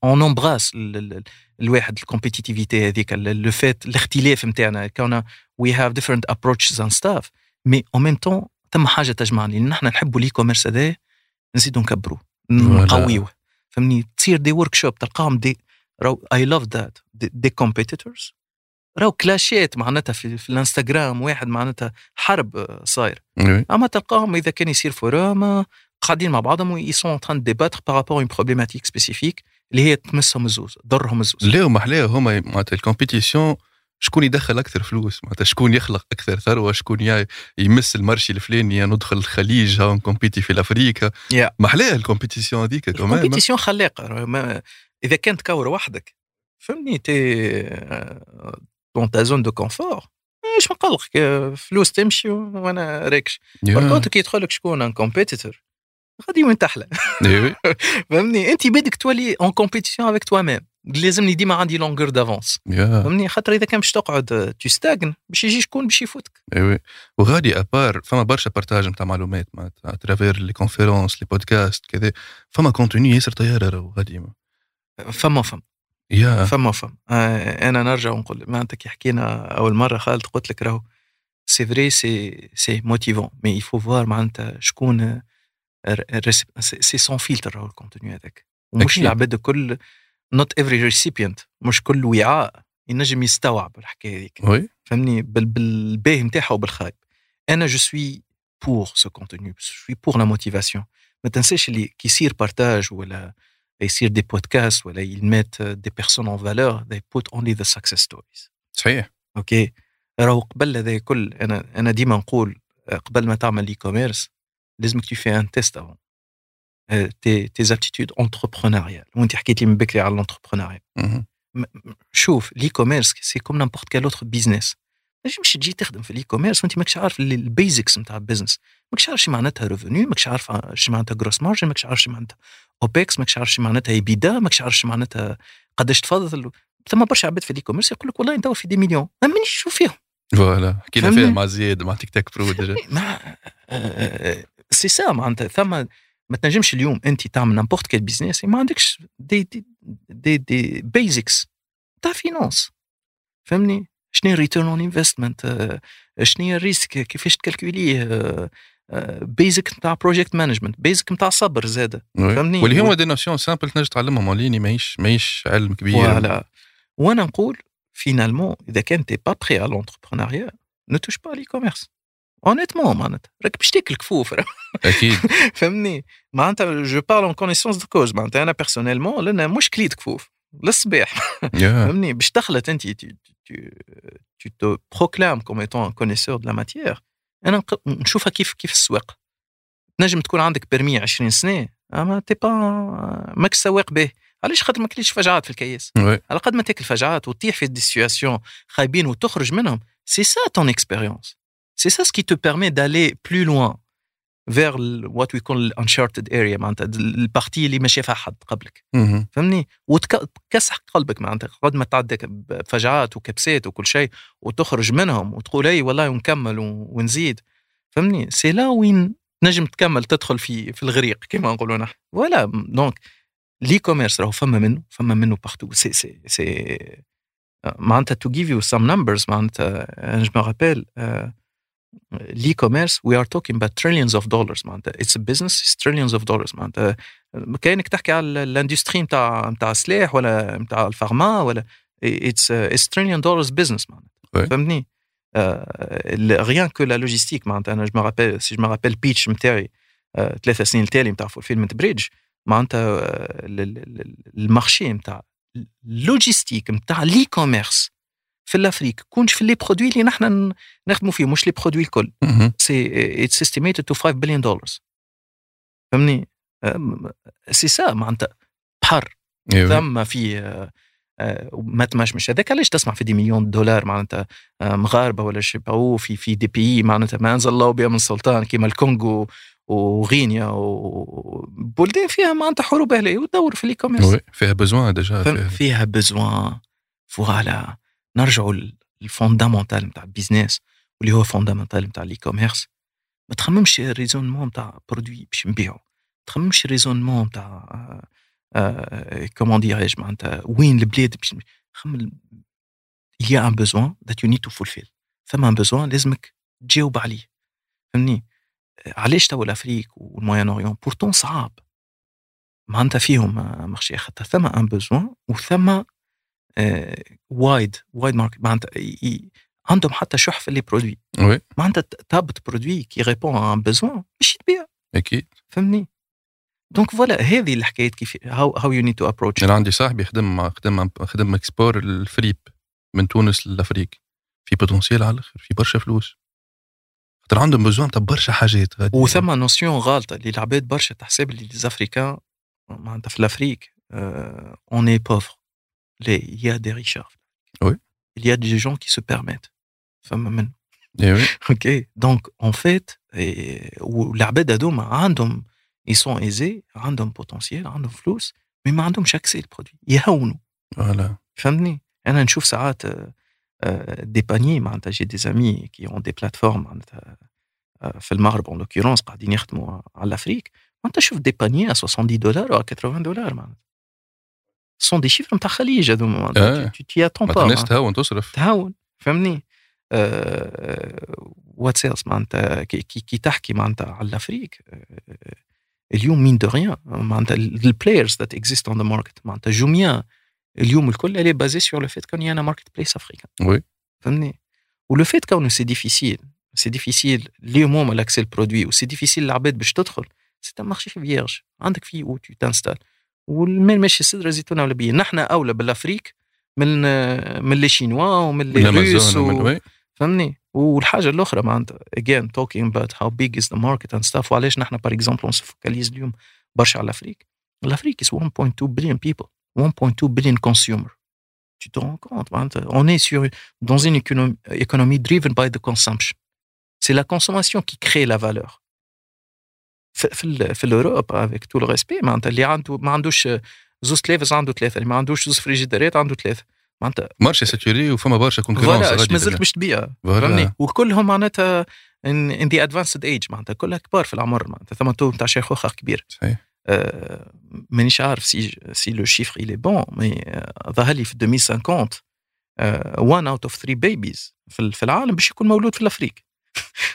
On embrasse ال- ال- الواحد ال compétitivité هذيك le fait الاختلاف نتاعنا qu'on we have different approaches and stuff. Mais en même temps ثم حاجة تجمعني لأن نحن نحبوا l'e-commerce هذا نزيدوا نكبروه نقويوه فهمني تصير des workshops تلقاهم دي راو I love that des competitors راو كلاشات معناتها في, في الانستغرام واحد معناتها حرب آه، صاير. oui أما تلقاهم إذا كان يصير forum آه، قاعدين مع بعضهم oui sont en train de débattre par rapport une problématique spécifique اللي هي تمسهم الزوز ضرهم الزوز. لا وما حلاها هما معناتها ال compétition شكون يدخل أكثر فلوس؟ معناتها شكون يخلق أكثر ثروة؟ شكون يمس ال marché الفلاني ندخل الخليج ها ن compete في افريقيا yeah. ما حلاها ال compétition هذيك كمان؟ ال compétition خلاقة إذا كنت كور وحدك فهمني t'es dans ta zone de confort إيش مقلقك فلوس تمشي وأنا راكش. كنت كي يدخل لك شكون un compétiteur غادي وين تحلى فهمني أنت بدك تولي en compétition avec toi-même لازمني ديما عندي longueur d'avance فهمني خاطر إذا كان باش تقعد تستاغن باش يجي شكون باش يفوتك. oui. وغادي à part فما برشا partage نتاع معلومات معناتها à travers les conférences les podcasts كذا فما contenu ياسر طيارة راهو غادي فما فما يا. فما فما آه، أنا نرجع ونقول معناتها كي حكينا أول مرة خالد قلت لك راهو c'est vrai c'est c'est motivant mais il faut voir معناتها شكون c'est sans filtre راهو ال contenu هذاك. ومش. العباد الكل not every recipient مش كل وعاء ينجم يستوعب الحكاية هذيك. فهمني؟ بال- بالباهي نتاعها وبالخايب. أنا je suis pour ce contenu je suis pour la motivation ما تنساش اللي كي يصير partage ولا يصير des podcasts ولا ils mettent des personnes en valeur they put only the success stories. صحيح. okay راهو قبل هذا كل أنا أنا ديما نقول آه، قبل ما تعمل e-commerce لازمك tu fais un test avant. آه، tes tes aptitudes entrepreneuriales. وانت حكيت لي من بكري على ال entrepreneuriat مهم. شوف l'e-commerce c'est comme n'importe quel autre business ما تنجمش تجي تخدم في ال e-commerce وانت ماكش عارف ال basics نتاع ال business ماكش عارف شو معناتها revenue ماكش عارف شو معناتها gross margin ماكش عارف شو معناتها opex ماكش عارف شو معناتها EBITDA ماكش عارف شو معناتها قداش تفضل. ثم برشا عباد في ال e-commerce يقول لك والله ندور في des millions. ما مانيش نشوف فيهم. voilà حكينا؟ فيها مع زياد مع Tic Tac Pro déjà. mais c'est ça معناتها. ثم ما تنجمش اليوم انت تعمل n'importe quel business ما عندكش des des des, des basics تاع finance فهمني؟ شنو ال return on investment شنو هي ال risk؟ كيفاش ت calculer basic نتاع project management basic نتاع صبر زاده فهمني؟ واللي هما des notions simples تنجم تعلمهم en ligne ماهيش ماهيش علم كبير. voilà وأنا نقول finalement إذا كان t'es pas prêt على l'entrepreneuriat ne touche pas l'e-commerce honnêtement معناتها راك باش تاكل كفوف. أكيد. فهمني معناتها je parle en connaissance de cause معناتها أنا personnellement لأن مش كليت كفوف. للصباح. فهمني باش تخلط أنت tu te proclames comme étant un connaisseur de la matière أنا نق- نشوفها كيف كيف السواق. تنجم تكون عندك permis 20 سنة أما t'es pas ماكش سواق به. علاش؟ خاطر ما كليش فجعات في الكياس. oui على قد ما تاكل فجعات وتطيح في des situations خايبين وتخرج منهم c'est ça ton expérience c'est ça ce qui te permet d'aller plus loin vers what we call ال uncharted area معناتها ال partie اللي ما شافها حد قبلك. فهمني؟ وتكسح قلبك معناتها قد ما تعدى بفجعات وكبسات وكل شيء وتخرج منهم وتقول أي والله ونكمل ونزيد. فهمني؟ c'est là وين نجم تكمل تدخل في في الغريق كما نقولوا نحن. voilà donc l'e-commerce راهو فما منه فما منه partout c'est c'est c'est معناتها to give you some numbers معناتها أنا je rappelle l'e-commerce we are talking about trillions of dollars معناتها. it's business trillions of dollars معناتها. كأنك تحكي على ال industry نتاع نتاع السلاح ولا نتاع ال pharma ولا it's it's trillion dollars business oui. فهمتني؟ rien que la logistique معناتها. أنا je me rappelle si je me rappelle pitch نتاعي ثلاثة سنين التالي نتاع Fulfillment Bridge معناتها ال marché نتاع ال logistique نتاع l'e-commerce في ال Afrique كونش في les produits اللي نحن نخدموا فيهم مش les produits الكل. c'est it's estimated to 5 billion dollar فهمني؟ سي سا معناتها. بحر. ثم في ما تمشمش هذاك. علاش تسمع في دي مليون دولار معناتها؟ مغاربة ولا شبعوا في في دي بي معناتها. ما أنزل الله بها من سلطان. كيما الكونغو وغينيا وبلدان فيها معناتها حروب أهلية. ودور في الاي فيها بزوان ديجا فيها, فيها بزوان فوالا. نرجعوا للفوندامونتال نتاع البيزنس واللي هو fondamental نتاع ال e-commerce ما تخممش raisonnement نتاع produit باش نبيعو. ما تخممش raisonnement نتاع comment dirais-je معناتها وين البلاد باش خمم il y a un besoin that you need to fulfill. ثم un besoin لازمك تجاوب عليه. فهمني علاش تو ال Afrique وال Moyen-Orient؟ pourtant صعاب. معناتها فيهم marché خاطر ثم un besoin وثم wide wide market معناتها عندهم حتى شح في les produits. oui. معناتها تهبط produit qui répond un besoin باش يتبيع. أكيد. فهمني donc voilà هذه الحكايات كيف how how you need to approach أنا عندي صاحبي خدم خدم خدم export الفريب من تونس لل Afrique في potentiel على الأخر في برشا فلوس. خاطر عندهم besoin تاع برشا حاجات غادي وثم notion غالطة اللي العباد برشا تحسب اللي les Africains معناتها في ال Afrique on est pauvre là y a des richards oui il y a des gens qui se permettent. فما من اي okay donc en fait والعباد هذوما عندهم ils sont aisés عندهم potentiel عندهم فلوس mais ما عندهمش accès ال produit يهونوا voilà فهمتني أنا نشوف ساعات des paniers معناتها j'ai des amis qui ont des plateformes معناتها في المغرب en l'occurrence قاعدين يخدموا على l'Afrique معناتها شوف des paniers 70 دولار أو 80 دولار معناتها sont des chiffres نتاع خليج هذوما آه. تي اتون ما با الناس تهون تصرف تهاون فهمني what else معناتها كي, كي, كي تحكي معناتها على l'Afrique اليوم mine de rien معناتها ال players that exist on the market معناتها جوميا اليوم الكل elle est basée sur le fait qu'on est une marketplace africaine oui فهمني و le fait que c'est difficile c'est difficile اليوم هما l'accès au produit و c'est difficile العباد باش تدخل c'est un marché vierge عندك فيه أو tu t'installes والمال ماشي صدر زيتونه ولا بيه نحن اولى بالافريك من من لي شينوا ومن لي روس الامازون و... وي فهمني والحاجه الاخرى معناتها again talking about how big is the market and stuff وعلاش نحن باغ اكزومبل نسفوكاليز اليوم برشا على الافريك الافريك is 1.2 billion people 1.2 billion consumer tu te rends compte معناتها on est sur dans une économie, économie driven by the consumption c'est la consommation qui crée la valeur في في, ال- في ال Europe tout le respect. معناتها اللي عنده ما عندوش زوز تلافز عنده ثلاثة. اللي ما عندوش زوز فريجيدارات عنده ثلاثة. معناتها marché saturé وفما برشا concurrence voilà ما زلت باش تبيع فهمني؟ وكلهم معناتها in the advanced age معناتها كلها كبار في العمر معناتها. ثم taux نتاع شيخوخه كبير. صحيح. آه، مانيش عارف si si le chiffre est bon mais ظهر لي في 2050 1 out of 3 babies في ال- في العالم باش يكون مولود في l'Afrique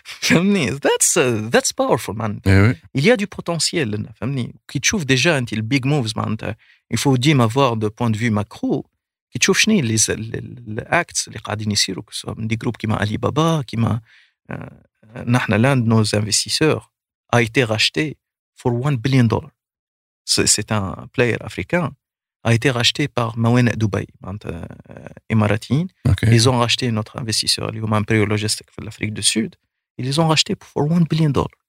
فهمني that's that's powerful man et oui il y a du potentiel لنا فهمني كي تشوف déjà انت ال big moves معناتها il faut ديما voir de point de vue macro كي تشوف شنو les actes اللي قاعدين يصيروا سواء من des groupes كيما علي بابا كيما آه، نحن l'un de nos investisseurs a été racheté for 1 billion dollars. C'est c'est un player africain. a été racheté par Mawen Dubai معناتها آه، إماراتيين اوكي ils ont racheté notre investisseur اللي هما Imperial Logistics في l'Afrique du Sud ils les ont rachetés pour 1 billion dollars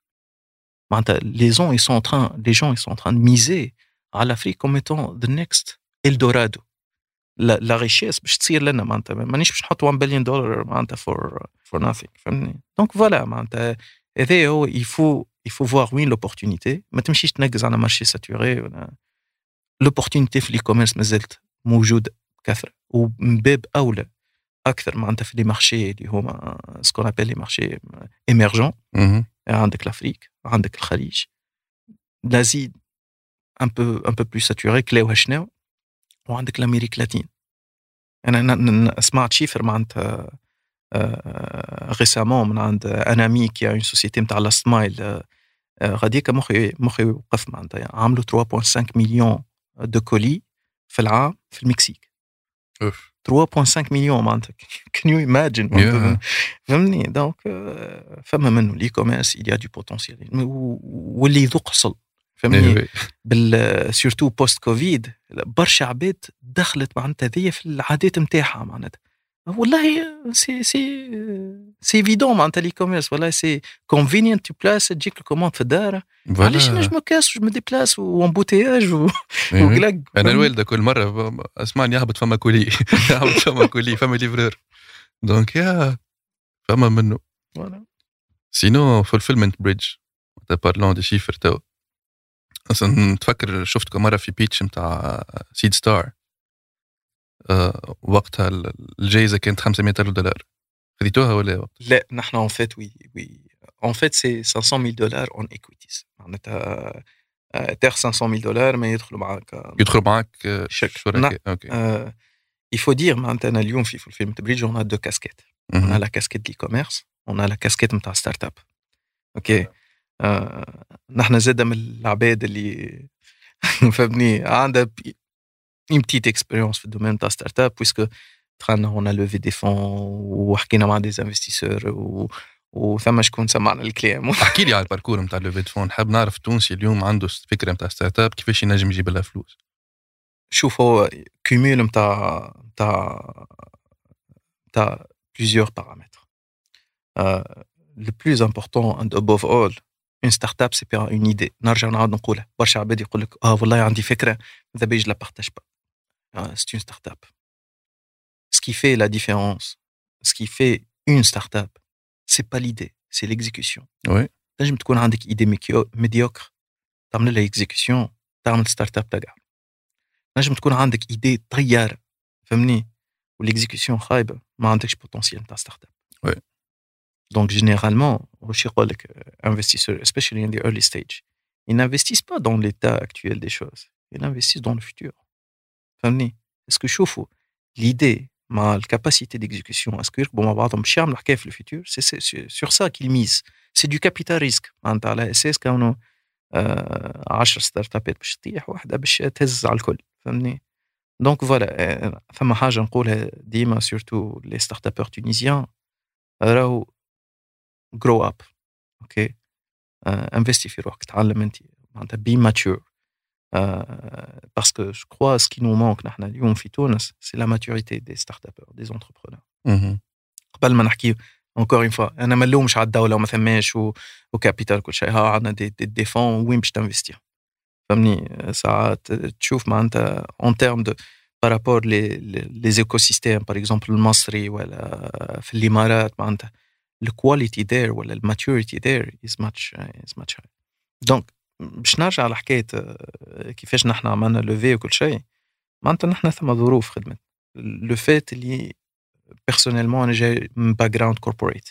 معناتها les gens ils sont en train les gens ils sont en train de miser à l'Afrique comme étant the next Eldorado لا لا ريشيس باش تصير لنا معناتها مانيش باش نحط 1 بليون دولار معناتها فور فور nothing فهمني دونك فوالا معناتها هذا هو يفو يفو فوار وين لوبورتونيتي ما تمشيش تنقز على مارشي ساتوري ولا l'opportunité في ال e-commerce مازالت موجودة بكثرة ومن باب أولى أكثر معناتها في les marchés اللي هما ce qu'on appelle les marchés émergents. عندك l'Afrique عندك الخليج. l'Asie un peu un peu plus saturé كلاوها les Chinois وعندك l'Amérique latine أنا سمعت chiffre معناتها récemment من عند un ami qui a une société نتاع last mile غاديكا مخي مخي وقف معناتها عملوا 3.5 مليون de colis في العام في المكسيك. أوف. 3.5 مليون معناتها can you imagine فهمني؟ donc فما منه. ال e-commerce il y a du potentiel. واللي يذوق حصل فهمني؟ بال surtout post-COVID برشا عباد دخلت معناتها ذي في العادات نتاعها معناتها. والله c'est c'est c'est évident معناتها l'e-commerce والله c'est convenient تو بلاس تجيك ال commande في الدار علاش نجم كاس je me déplace و embouteillage و klaxon أنا الوالده كل مرة أسمعني يهبط فما colis. يهبط فما colis فما livreur donc يا فما منه. sinon Fulfillment Bridge parlons des chiffres تو أصلا تفكر شفتكم مرة في pitch نتاع Seedstars آه، وقتها الجائزة كانت 500 ألف دولار. خذيتوها ولا وقت؟ لا نحن en fait oui oui en fait c'est 500 دولار en equities معناتها تاخ 500 دولار ما يدخلوا معاك يدخلوا معاك شركاء أوكي. il faut dire معناتها أنا اليوم في Fulfillment Bridge on a deux casquettes on a la casquette de commerce on a la casquette نتاع startup أوكي. نحن زاده من العباد اللي فهمني عندها une petite expérience في ال domaine تاع startup puisque دخلنا هنا levée des fonds وحكينا مع des investisseurs و... وثم شكون سمعنا الكلام احكي لي على ال parcours نتاع levée des fonds نحب نعرف التونسي اليوم عنده فكرة نتاع startup كيفاش ينجم يجيب لها فلوس؟ شوف هو cumul نتاع نتاع نتاع plusieurs paramètres le plus important and above all une start-up c'est pas une idée نرجع نعاود نقولها. برشا عباد يقول لك آه والله عندي فكرة ماذا بي je la partage pas c'est une start-up. Ce qui fait la différence, ce qui fait une start-up, c'est pas l'idée, c'est l'exécution. Oui. تنجم تكون عندك ايدي ميديوكر تعمل لها اكزيكسيون تعمل ستارت اب تاعها تنجم تكون عندك ايدي طياره فهمني والاكزيكسيون خايبه ما عندكش بوتنسيال تاع ستارت اب وي دونك جينيرالمون واش يقول لك investisseurs especially in the early stage ils n'investissent pas dans l'état actuel des choses ils investissent dans le futur فهمني اسكو شوفوا ليدي مع الكاباسيتي ديكزيكسيون اسكو يركبوا مع بعضهم باش يعملوا حكايه في الفيتور سي sur ça qu'ils misent c'est du capital risque معناتها على أساس كونه 10 ستارت ابات باش تطيح واحدة باش تهز على الكل فهمني donc voilà فما حاجة نقولها ديما surtout les start-upers tunisiens راهو grow up أوكي investi في روحك تعلم انت معناتها be mature Euh, parce que je crois ce qui nous manque نحن اليوم في تونس c'est la maturité des start-upers des entrepreneurs. قبل ما نحكي encore une fois أنا ما نلومش على الدولة وما ثماش و capital كل شيء ها عندنا دي, دي, دي فون وين باش تنفستير فهمني ساعات تشوف معناتها en termes de par rapport les les écosystèmes par exemple المصري ولا في الامارات معناتها ال quality there ولا ال maturity there is much is much high donc باش نرجع لحكاية كيفاش نحن عملنا levée وكل شيء معناتها نحن ثم ظروف خدمت. le fait اللي personnellement أنا جاي من background corporate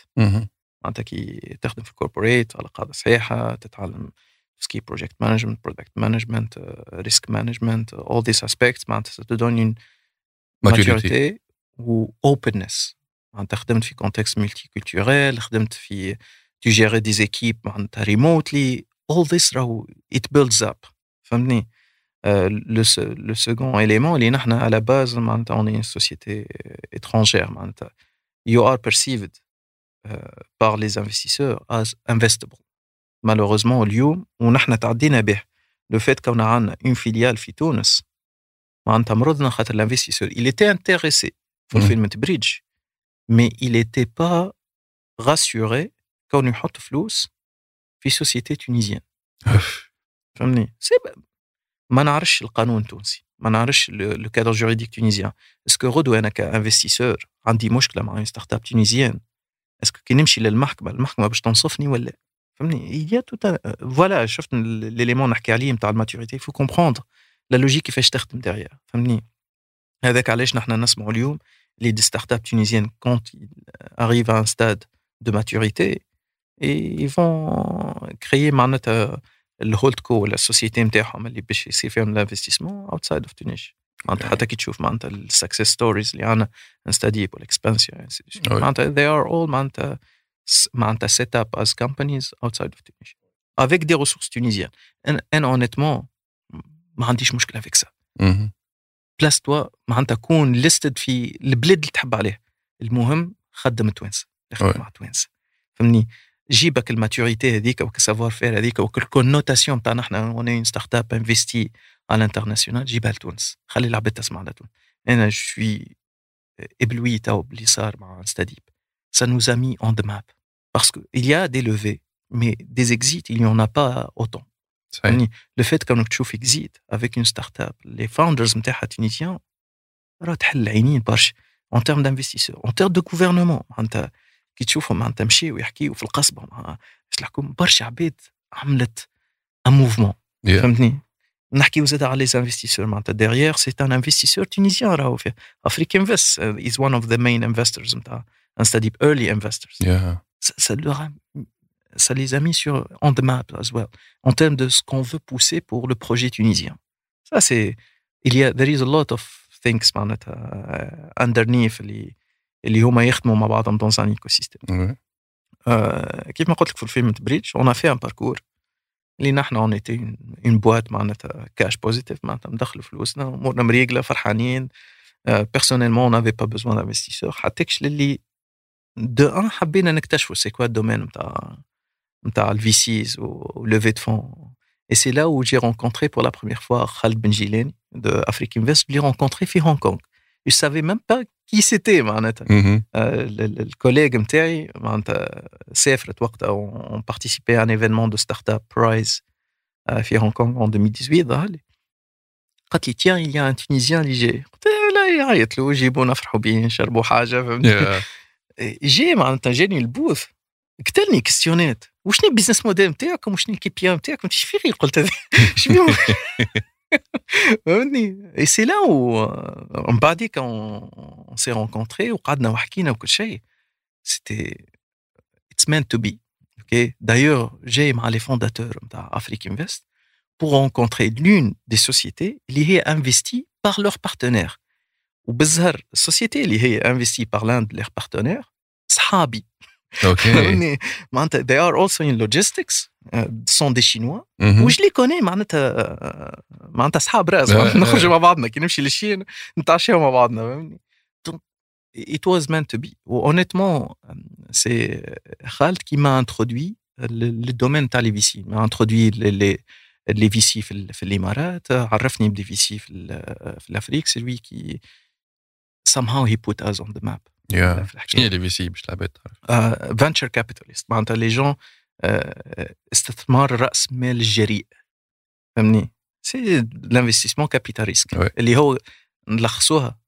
معناتها كي تخدم في ال corporate على قاعدة صحيحة تتعلم ce qui est project management product management risk management all these aspects معناتها تدوني maturité و openness معناتها خدمت في contexte multiculturel خدمت في تجيري des équipes معناتها ريموتلي all this راهو it builds up فهمتني لو لو سكون اليمون اللي نحن على باز معناتها اون سوسيتي étrangère معناتها you are perceived uh, par les investisseurs as investable malheureusement اليوم ونحن تعدينا به لو فات كون عندنا اون فيليال في تونس معناتها مرضنا خاطر الانفستيسور il était intéressé fulfillment bridge mais il était pas rassuré كون يحط فلوس في سوسيتي تونيزيان. فهمني؟ سي ما نعرفش القانون التونسي ما نعرفش لو كادر جوريديك تونيزيان اسكو غدو أنا كانفستيسور عندي مشكلة مع ستارت اب تونيزيان اسكو كي نمشي للمحكمة المحكمة باش تنصفني ولا؟ فهمني؟ يا تو فوالا شفت ليليمون نحكي عليه نتاع الماتوريتي فو كومبروندر لا لوجيك كيفاش تخدم ديغيير فهمني؟ هذاك علاش نحن نسمعوا اليوم اللي des startups tunisiennes quand ont un stade de maturité et ils vont créer معناتها ال holdco ولا ال société نتاعهم اللي باش يصير فيهم ال investissement outside of تونس معناتها حتى كي تشوف معناتها ال success stories اللي عندنا InstaDeep وال Expensya معناتها they are all معناتها معناتها up as companies outside of Tunisia. Avec des ressources tunisiennes. And, and honnêtement ما عنديش مشكلة avec ça. بلاس توا معناتها كون ليستد في البلاد اللي تحب عليه المهم خدم توانسة. خدم مع توانسة. فهمني جيبك الماتوريتي هذيك وك سافوار فير هذيك وك الكونوتاسيون تاعنا. إحنا اون ستارت اب انفستي على الانترناسيونال جيبها لتونس. خلي العباد تسمع على تونس. أنا شوي ébloui تو باللي صار مع ستاديب ça nous a mis on the map. Parce que il y a des levées mais des exits il y en a pas autant. يعني le fait كانك تشوف exit avec une startup les founders نتاعها tunisiens راه تحل العينين برشا en termes d'investisseurs en termes de gouvernement معناتها كي تشوفهم معناتها مشيو ويحكيو في القصبة مع الحكومة برشا عباد عملت un mouvement فهمتني؟ نحكيو زاد على les investisseurs معناتها derrière c'est un investisseur tunisien راهو فيه AfricInvest is one of the main investors نتاع InstaDeep early investors ça leur a ça les a mis sur on the map as well en termes de ce qu'on veut pousser pour le projet tunisien. Ça c'est il y a there is a lot of things معناتها uh, underneath اللي اللي هما يخدموا مع بعضهم dans un écosystème. Uh, كيف ما قلت لك في Fulfillment Bridge a fait un parcours اللي نحن on était une boîte معناتها cash positive معناتها ندخلوا فلوسنا أمورنا مريقلة فرحانين بيرسونيلمون اون افي با بوزوان انفستيسور حتىكش للي دو ان حبينا نكتشفوا سي كوا الدومين نتاع نتاع الفي سيز ولوفي دو فون Et c'est là où j'ai rencontré pour la première fois Khaled Benjileni de Afrique Invest. Je l'ai rencontré à Hong Kong. Je ne savais même pas euh, le, le, le, collègue متاعي معناتها سافرت وقتها participait à un événement de startup prize euh, في Hong Kong en 2018 ظهر لي. قالت لي tiens il y a un Tunisien اللي جاي قلت لا يعيط له جيبوا نفرحوا به نشربوا حاجة فهمتني جاي معناتها جاني ال booth. قتلني questionات وشنو ال business model نتاعكم وشنو ال KPI نتاعكم إيش في قلت هذا فهمتني et c'est là ومن بعديك on s'est rencontrés وقعدنا وحكينا وكل شيء c'était it's meant to be okay d'ailleurs جاي مع les fondateurs نتاع AfricInvest pour rencontrer l'une des sociétés اللي هي investie par leur partenaire وبالزهر ال société اللي هي investie par l'un de leurs partenaires صحابي okay معناتها they are also in logistics. Sont des chinois وش les connais معناتها معناتها اصحاب راس نخرجوا مع بعضنا كي نمشي لل Chine نتعشاو مع بعضنا فهمني it was meant to be. Honnêtement c'est Khaled qui m'a introduit le domaine تاع les VC m'a introduit les les VC في, في الامارات عرفني ب des VC في, في l'Afrique c'est lui qui somehow he put us on the map. شنو هي les VC باش العباد تعرف؟ venture capitalist معناتها les gens استثمار رأس مال الجريء فهمني؟ c'est l'investissement capital risque اللي هو نلخصوها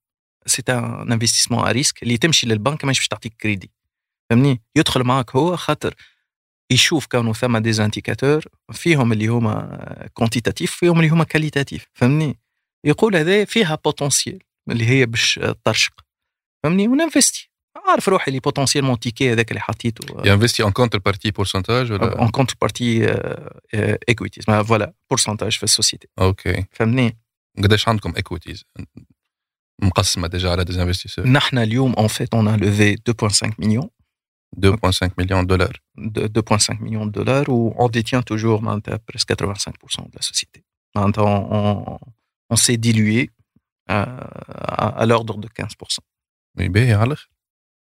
c'est un investissement à risque اللي تمشي للبنك ماهيش باش تعطيك كريدي فهمني؟ يدخل معك هو خاطر يشوف كانوا ثم des indicateurs فيهم اللي هما quantitatifs فيهم اللي هما qualitatifs فهمني؟ يقول هذا فيها potentiel اللي هي باش ترشق فهمني وننفستي عارف روحي اللي potentiellement ticket هذاك اللي حطيته. ينفستي en contrepartie pourcentage ولا؟ en contrepartie equities voilà pourcentage في ال société okay فهمني قداش عندكم equities مقسمة ديجا على دي انفستيسور نحن اليوم اون فيت اون ا لوفي 2.5 مليون 2.5 مليون دولار 2.5 مليون دولار و on détient toujours معناتها presque 85% de la société. معناتها on, on s'est dilué à, à l'ordre de 15% باهي على الآخر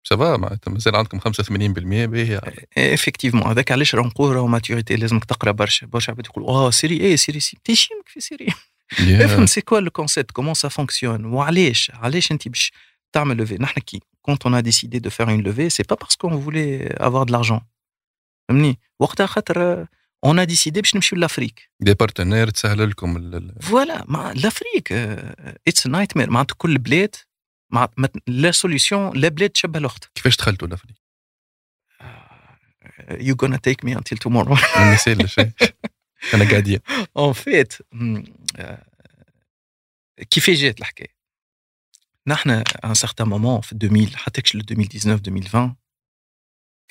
سافا معناتها. مازال عندكم 85% باهي. إفكتيفمون. هذاك علاش راه نقول راهو ماتوريتي لازمك تقرأ برشا برشا عباد يقول آه سيري اي سيري سي تيشيمك في سيري. افهم سي كوا لو كونسيبت كومون سا فونكسيون وعلاش؟ علاش انت باش تعمل levée نحن كي كونت on a décidé de faire une levée c'est pas parce qu'on voulait avoir de l'argent فهمني؟ وقتها خاطر on a décidé باش نمشيو l'Afrique. des partenaires تسهل لكم voilà مع l'Afrique it's nightmare معناتها كل بلاد مع la solution لا بلاد تشبه لاختها كيفاش دخلتوا l'Afrique؟ you gonna take me until tomorrow. ما يسالش أنا قاعدين en fait كيفاش جات الحكاية؟ نحن un certain moment في 2000 حتى 2019 2020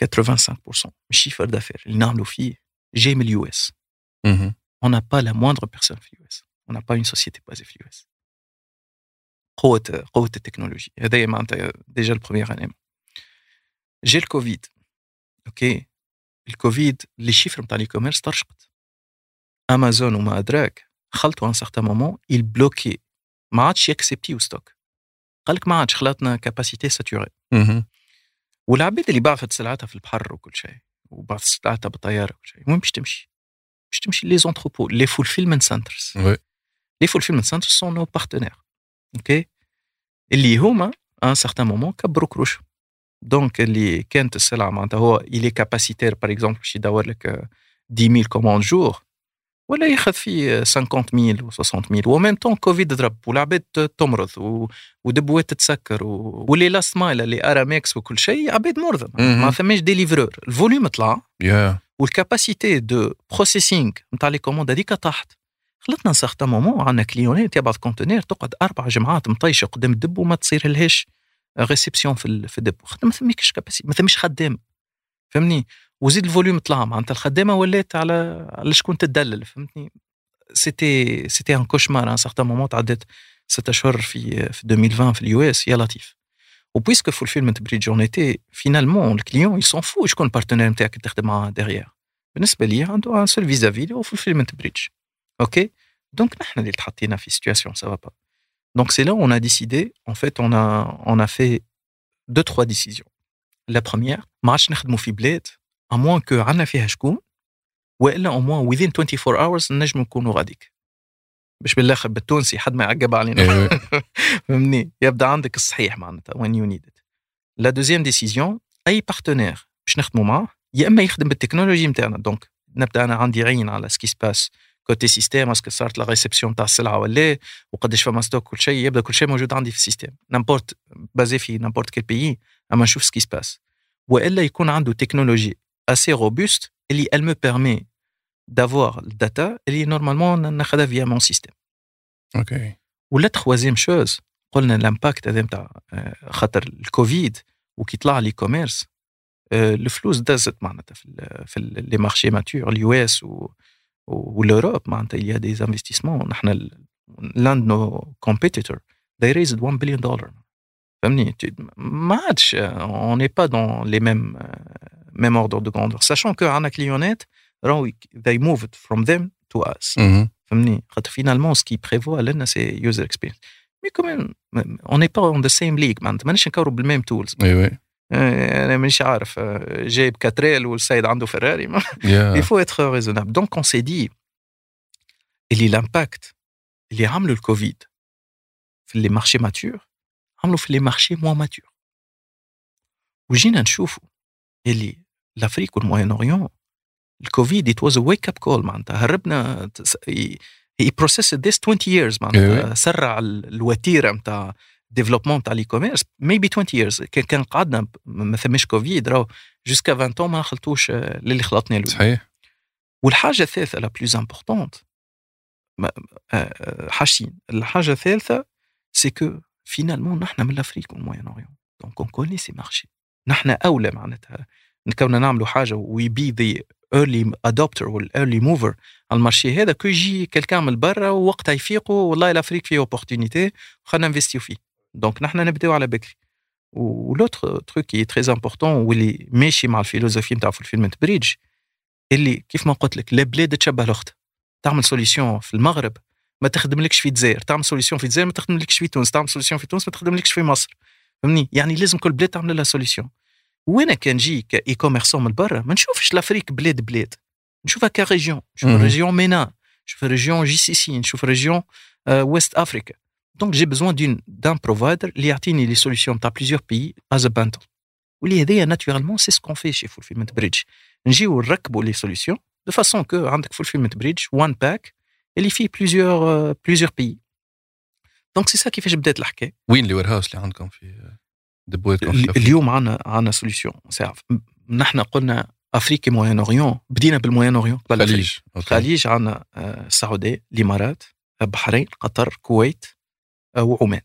85% من ال chiffre d'affaires اللي نعملوا فيه جاي من ال US. on n'a pas la moindre personne في ال US. On n'a pas une société basée في ال US. قوه قوة التكنولوجيا. هذايا معناتها déjà ال première année جا الكوفيد okay الكوفيد les chiffres نتاع l'e-commerce ترشقت. امازون وما أدراك خلطوا un certain moment il bloquait. ما عادش يaccepteو stock قال لك ما عادش خلطنا capacité saturée. والعباد اللي بعثت سلعتها في البحر وكل شيء وبعثت سلعتها بالطيارة وكل شيء وين باش تمشي؟ باش تمشي les entrepôts les fulfillment centers. les fulfillment centers sont nos partenaires okay اللي هما un certain moment كبروا كروشهم donc اللي كانت السلعة معناتها هو الي capacité par exemple باش يدور لك آه، 10000 commandes jour ولا ياخذ فيه 50000 و 60000 وميم طون كوفيد ضرب والعباد تمرض و- ودبوات تتسكر و- واللي last mile اللي ارامكس وكل شيء عباد مرضى مهم. ما فماش délivreur ال volume طلع يا وال capacité de processing نتاع les commandes هذيك طاحت. خلطنا certain moment عندنا clientات يبعث conteneur تقعد أربع جمعات مطيشه قدام الدبو وما تصير لهاش réception في في الدبو. ما ثميكش capacité ما ثميش خدام. فهمني وزيد ال volume طلع معناتها الخدامة ولات على على شكون تدلل فهمتني؟ c'était c'était un cauchemar un certain moment تعدت ست أشهر في في 2020 في ال US يا لطيف. و puisque Fulfillment Bridge on était finalement ال client il s'en fout شكون ال partenaire نتاعك تخدم معاه derrière بالنسبة لي عنده un seul vis-à-vis اللي هو فولفيلمنت أوكي دونك نحن اللي تحطينا في situation ça pas pas donc c'est là on a décidé en fait on a on a fait deux trois décisions la première ما عادش نخدموا في بلاد à moins que عندنا فيها شكون والا au moins within 24 hours نجم نكونوا غاديك باش بالاخر بالتونسي حد ما يعقب علينا. فهمني يبدا عندك الصحيح معناتها you need it. la deuxième décision اي partenaire باش نخدموا معاه يا اما يخدم بالتكنولوجي نتاعنا donc نبدا أنا عندي عين على ce qui se passe côté système est-ce que صارت la réception تاع السلعه ولا لا وقداش فما stock كل شيء يبدا كل شيء موجود عندي في ال système n'importe quoi في n'importe quel pays اما نشوف ce qui se passe والا يكون عنده technologie assez robuste اللي elle me permet d'avoir ال data اللي normalement ناخذها via mon système okay و la troisième chose قلنا ال impact هذا نتاع خاطر الكوفيد وكي طلع l'e-commerce الفلوس دازت معناتها في في les marchés matures ال US وال Europe معناتها il y a des investissements. نحن l'un de nos competitors they raised 1 billion dollar. فهمني tu- ما عادش on n'est pas dans les mêmes euh, mêmes ordres de grandeur. Sachant que عندنا clientات راهو they moved from them to us. مهم. فهمني خاطر finalement ce qui prévoit لنا سي user experience mais comme on n'est pas on the same league معناتها مانيش نcourوا بال mêmes tools et oui أنا مانيش عارف آه، جايب quatre L والسيد عنده فيراري il faut être raisonnable. Donc on s'est dit اللي l'impact اللي عملوا الكوفيد في les marchés matures عملوا في les marchés moins matures وجينا نشوفوا اللي l'Afrique وال Moyen-Orient الكوفيد was a wake up call معناتها. هربنا he processed this 20 years معناتها. إيه. سرع ال- الوتيرة نتاع développement تاع l'e-commerce maybe 20 years. كان قعدنا ما ثماش كوفيد راهو jusqu'à 20 ans ما خلطوش آه، للي خلطنا له. صحيح. والحاجة الثالثة la plus importante حاجتين الحاجة الثالثة c'est que finalement نحن من l'Afrique وال Moyen-Orient donc on connaît ces marchés نحن أولى معناتها. كنا نعملوا حاجة we be the early adopter وال early mover على ال marché هذا que يجي quelqu'un من برا ووقتها يفيقوا والله l'Afrique فيه opportunité خلينا نinvestiو فيه. donc نحن نبداو على بكري و l'autre truc qui est très important واللي ماشي مع ال philosophie نتاع Fulfillment Bridge اللي كيف ما قلت لك البلاد تشبه لاختها تعمل solution في المغرب ما تخدملكش في الجزائر تعمل solution في الجزائر ما تخدملكش في تونس تعمل solution في تونس ما تخدملكش في مصر فهمني يعني لازم كل بلاد تعمل لها solution وأنا كان جي كي e-commerçant من برا ما نشوفش l'Afrique بلاد بلاد نشوفها ك région نشوف. région MENA نشوف région GCC نشوف région West Africa donc j'ai besoin d'un d'un provider اللي يعطيني les solutions تاع plusieurs pays as bundle واللي هذايا naturellement c'est ce qu'on fait chez Fulfillment Bridge نجيو نركبوا les solutions de façon que عندك Fulfillment Bridge one pack اللي فيه plusieurs plusieurs pays donc c'est ça كيفاش بدات الحكاية وين les warehouses اللي عندكم في دبواتكم في ال- أفريقيا؟ اليوم عندنا عندنا solution ساعة نحن قلنا افريقيا Moyen-Orient بدينا بال Moyen-Orient قبل أفريقيا. خليج okay. الخليج عندنا آه، السعوديه الامارات البحرين قطر الكويت آه، وعمان.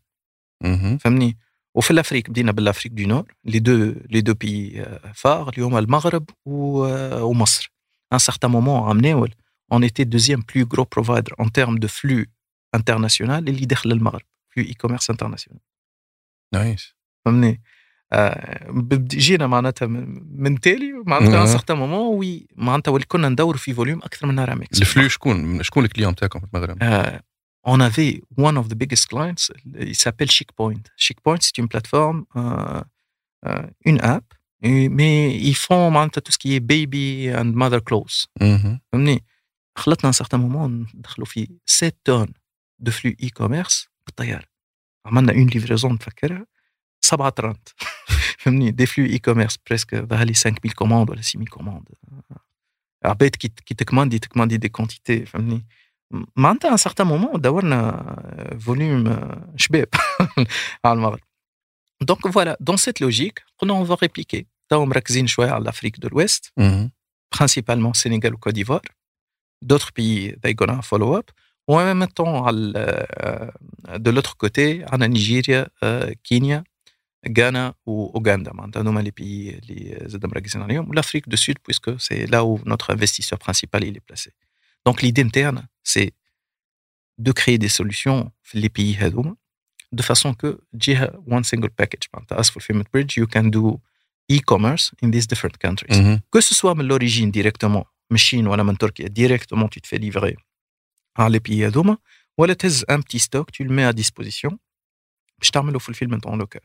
فهمني؟ وفي ال Afrique بدينا بال Afrique du Nord les deux les deux pays phares اللي هما المغرب آه، ومصر un certain moment عم ناول on était deuxième plus gros provider en termes de flux international اللي داخل المغرب flux e-commerce international nice فهمني آه، جينا معناتها من تالي معناتها آه. un certain moment oui معناتها كنا ندور في volume أكثر من أرامكس ال flux شكون شكون ال client تاعكم في المغرب؟ آه، on avait one of the biggest clients, il s'appelle Chickpoint. Chickpoint, c'est une plateforme, euh, euh, une app, et- mais ils font معناتها, tout ce qui est baby and mother clothes. مهم. فهمني خلطنا un certain moment ندخلوا في 7 tonnes de flux e-commerce بالطياره عملنا une livraison نفكرها 7 tonnes فهمني de flux e-commerce presque ظهر لي 5000 commandes ولا 6000 commandes عباد كي كي تكماندي تكماندي des quantités فهمني معناتها un certain moment دورنا فوليوم شباب على المغرب دونك فوالا دون سيت لوجيك قلنا اون فا ريبليكي تو مركزين شويه على l'Afrique de l'Ouest مهم. principalement Sénégal ou Côte d'Ivoire. D'autres pays, they gonna follow up. Ou en même temps, à l- euh, de l'autre côté, on a Nigeria, euh, Kenya, Ghana ou Ouganda. معناتها هذوما les pays اللي زاد مركزين عليهم. Ou l'Afrique du Sud, puisque c'est là où notre investisseur principal il est placé. Donc l'idée interne, c'est de créer des solutions في les pays هذوما de façon que تجيها one single package. معناتها as fulfillment bridge, you can do e-commerce in these different countries. مهم. que ce soit من l'origine directement من الصين ولا من تركيا directement tu te fais livrer على les pays هذوما ولا تهز un petit stock tu le mets à disposition باش تعمله fulfillment en local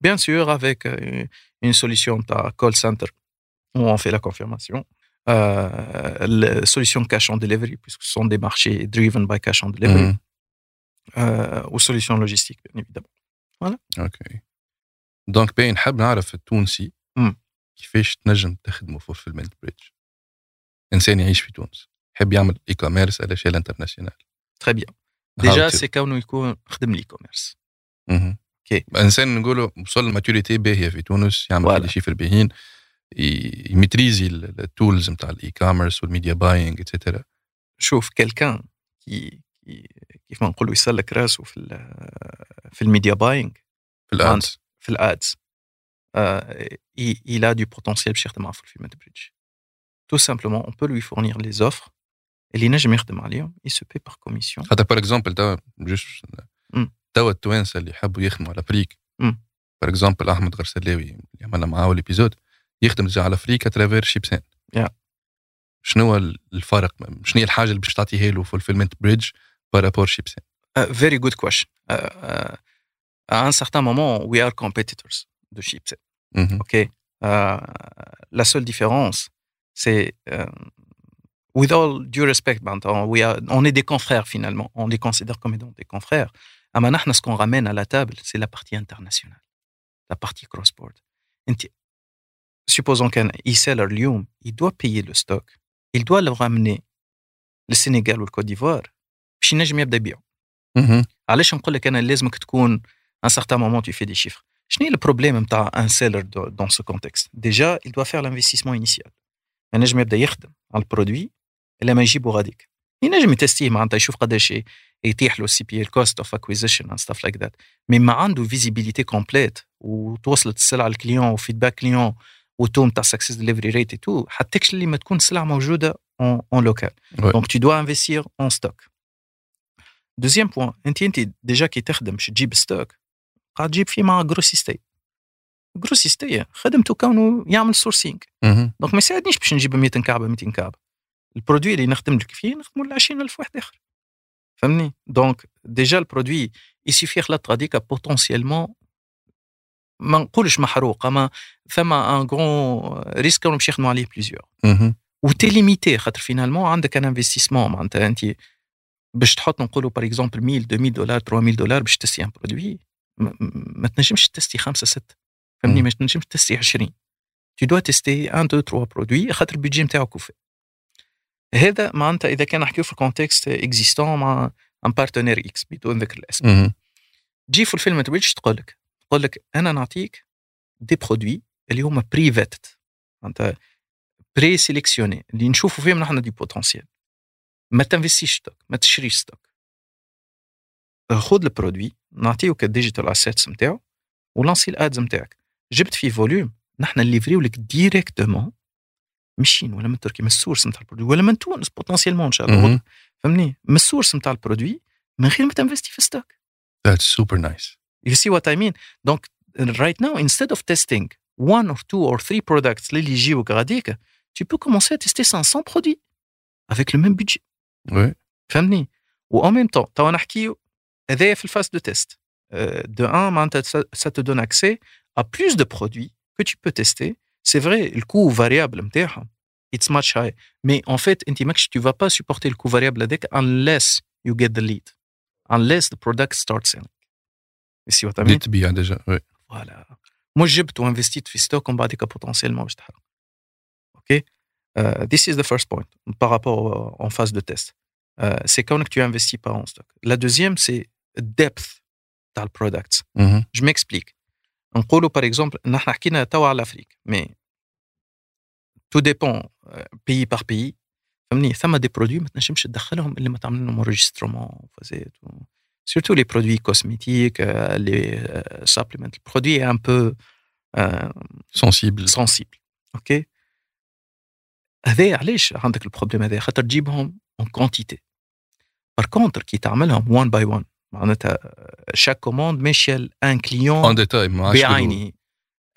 bien sûr avec euh, une solution تاع call center où on fait la confirmation Euh, la solution cash on delivery puisque ce sont des marchés driven by cash on delivery مهم. euh, ou solution logistique bien évidemment. okay donc ben نحب نعرف التونسي مم. كيفاش تنجم تخدمه Fulfillment Bridge؟ إنسان يعيش في تونس يحب يعمل e-commerce على échelle internationale très bien. Déjà c'est كونه يكون خدم l'e-commerce okay. إنسان نقولوا وصل ال maturité باهية في تونس يعمل voilà. كل شيء في الباهيين ي- يميتريزي ال tools نتاع ال e-commerce وال media buying et cetera شوف quelqu'un كي كي كيف ما نقولوا يسلك راسه في في ال media buying في ال ads. في ال ads. euh, il, a du potentiel باش يخدم على fulfillment bridge. Tout simplement on peut lui fournir les offres اللي ينجم يخدم عليهم il se paie par commission. خاطر par exemple توا juste. توا التوانسه اللي يحبوا يخدموا على Afrique مم. بار اكزومبل احمد غرسلاوي اللي عملنا معاه الابيزود يخدم ديجا على فريك اترافير شيبسان Yeah. شنو هو الفرق شنو هي الحاجه اللي باش تعطيها له فولفيلمنت بريدج بارابور شيبسان Uh, very good question uh, uh, à un certain moment we are competitors de chips مهم. Ok. Euh, la seule différence, c'est, euh, with all due respect, ben, on, we are- on est des confrères finalement. On les considère comme étant des confrères. Ah, maintenant, ce qu'on ramène à la table, c'est la partie internationale, la partie cross-border. Inti- Supposons qu'un e-seller, اليوم, il doit payer le stock. Il doit le ramener le Sénégal ou le Côte d'Ivoire. باش ينجم يبدا يبيعه. مهم. علاش نقول لك أنا لازمك تكون ان certain moment tu fais des chiffres شنو هي البروبليم نتاع ان سيلر دون سو كونتكست ديجا il doit faire l'investissement initial ما نجم يبدا يخدم على البرودوي الا ما يجيبو غاديك ينجم يتستيه معناتها يشوف قداش يطيح له ال CPA ال cost of acquisition and stuff like that mais ما عنده visibilité complète وتوصلت السلعه لل client و feedback client و taux نتاع success delivery rate تو حتىكش اللي ما تكون السلعه موجودة en local. donc tu dois investir en stock. deuxième point انت انت déjà كي تخدم باش تجيب stock قاعد تجيب فيه مع grossiste grossiste خدمته كونه يعمل sourcing. donc ما يساعدنيش باش نجيب 100 كعبة 200 كعبة. ال produit اللي نخدم لك فيه نخدموا ل 20000 واحد آخر. فهمني؟ donc déjà ال produit يسيفي خلط غاديك potentiellement ما نقولش محروق اما ثم un grand risque باش يخدموا عليه plusieurs مهم. و t'es limité خاطر finalement عندك un investissement معناتها أنت باش تحط نقولوا par exemple 1000 2000 دولار 3000 دولار باش تستي un produit ما, ما تنجمش تستي خمسة ستة. فهمني. ما تنجمش تستي 20 tu dois tester 1 2 3 produits خاطر ال budget نتاعك وفي هذا معناتها إذا كان نحكيو في ال contexte existant مع un partenaire X بدون ذكر الاسم. تجي Fulfillment Bridge تقول لك تقول لك أنا نعطيك des produits اللي هما pre-vetted معناتها présélectionnés اللي نشوفوا فيهم نحن des potentiels ما تنفستيش stock ما تشريش stock خذ ال produit نعطيوك ال digital assets نتاعو ولانسي ال ads نتاعك. جبت فيه volume نحن نليفريو لك directement الصين ولا من تركيا من ال source نتاع ال produit ولا من تونس potentiellement إن شاء الله. فهمني؟ من ال source نتاع ال produit من غير ما تنفستي في stock That's super nice. You see what I mean? Donc, right now, instead of testing one or two or three products, اللي يجيو غاديك, tu peux commencer à tester 500 produits avec le même budget. Oui. Ou en même temps, tu as un archive, fait le phase de test. Euh, de un, ça te donne accès à plus de produits que tu peux tester. C'est vrai, le coût variable, it's much high. Mais en fait, tu ne vas pas supporter le coût variable avec unless you get the lead, unless the product starts selling. You see what I mean بديت تبيع ديجا وي Voilà. Moi, جبت وانفستيت في ستوك ومن بعدك potentiellement باش تحرق. OK Euh, This is the first point par rapport au- en phase de test. Euh, c'est quand que tu investis pas en stock. La deuxième, c'est depth dans le product. مهم. Je m'explique. نقولوا par exemple نحن حكينا توا على الافريك mais tout dépend euh, pays par pays فهمني ثم دي برودوي ما تنجمش تدخلهم الا ما تعمل لهم انرجسترومون فازات سورتو لي برودوي كوزميتيك لي سابليمنت البرودوي ان بو sensible sensible okay هذا علاش عندك ال problème هذا خاطر تجيبهم en quantité par contre كي تعملهم one by one معناتها chaque commande ماشيه ل un client en détail ما عادش كله. بعينه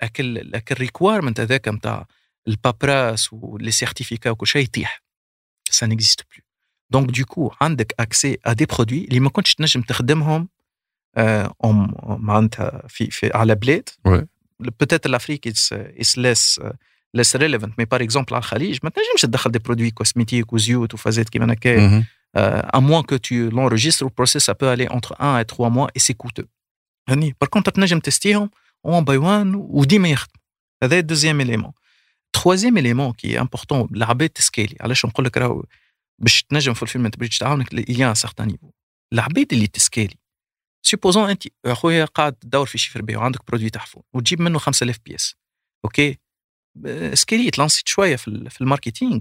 اكل لكن ال requirement هذاك نتاع ال paperasse و les certificats وكل شيء يطيح ça n'existe plus donc du coup عندك accès à des produits اللي ما كنتش تنجم تخدمهم آه أم معناتها في, في على بلاد Ouais. peut-être l'Afrique it's it's less less relevant mais par exemple على الخليج ما تنجمش تدخل des produits cosmétiques وزيوت وفازات كيما هكا مهم. euh, à moins que tu l'enregistres, le process ça peut aller entre 1 et 3 mois et c'est coûteux. يعني par contre تنجم تستيهم one by one وديما يخدم. هذا ال deuxième élément. Troisième élément qui est important العباد تسكيلي علاش نقول لك راهو باش تنجم Fulfillment Bridge تعاونك un certain niveau. العباد اللي تسكيلي supposons أنت أخويا قاعد تدور في chiffre بيع وعندك produit تحفون وتجيب منه 5000 pièces okay سكيلي تلانسيت شوية في ال- في ال marketing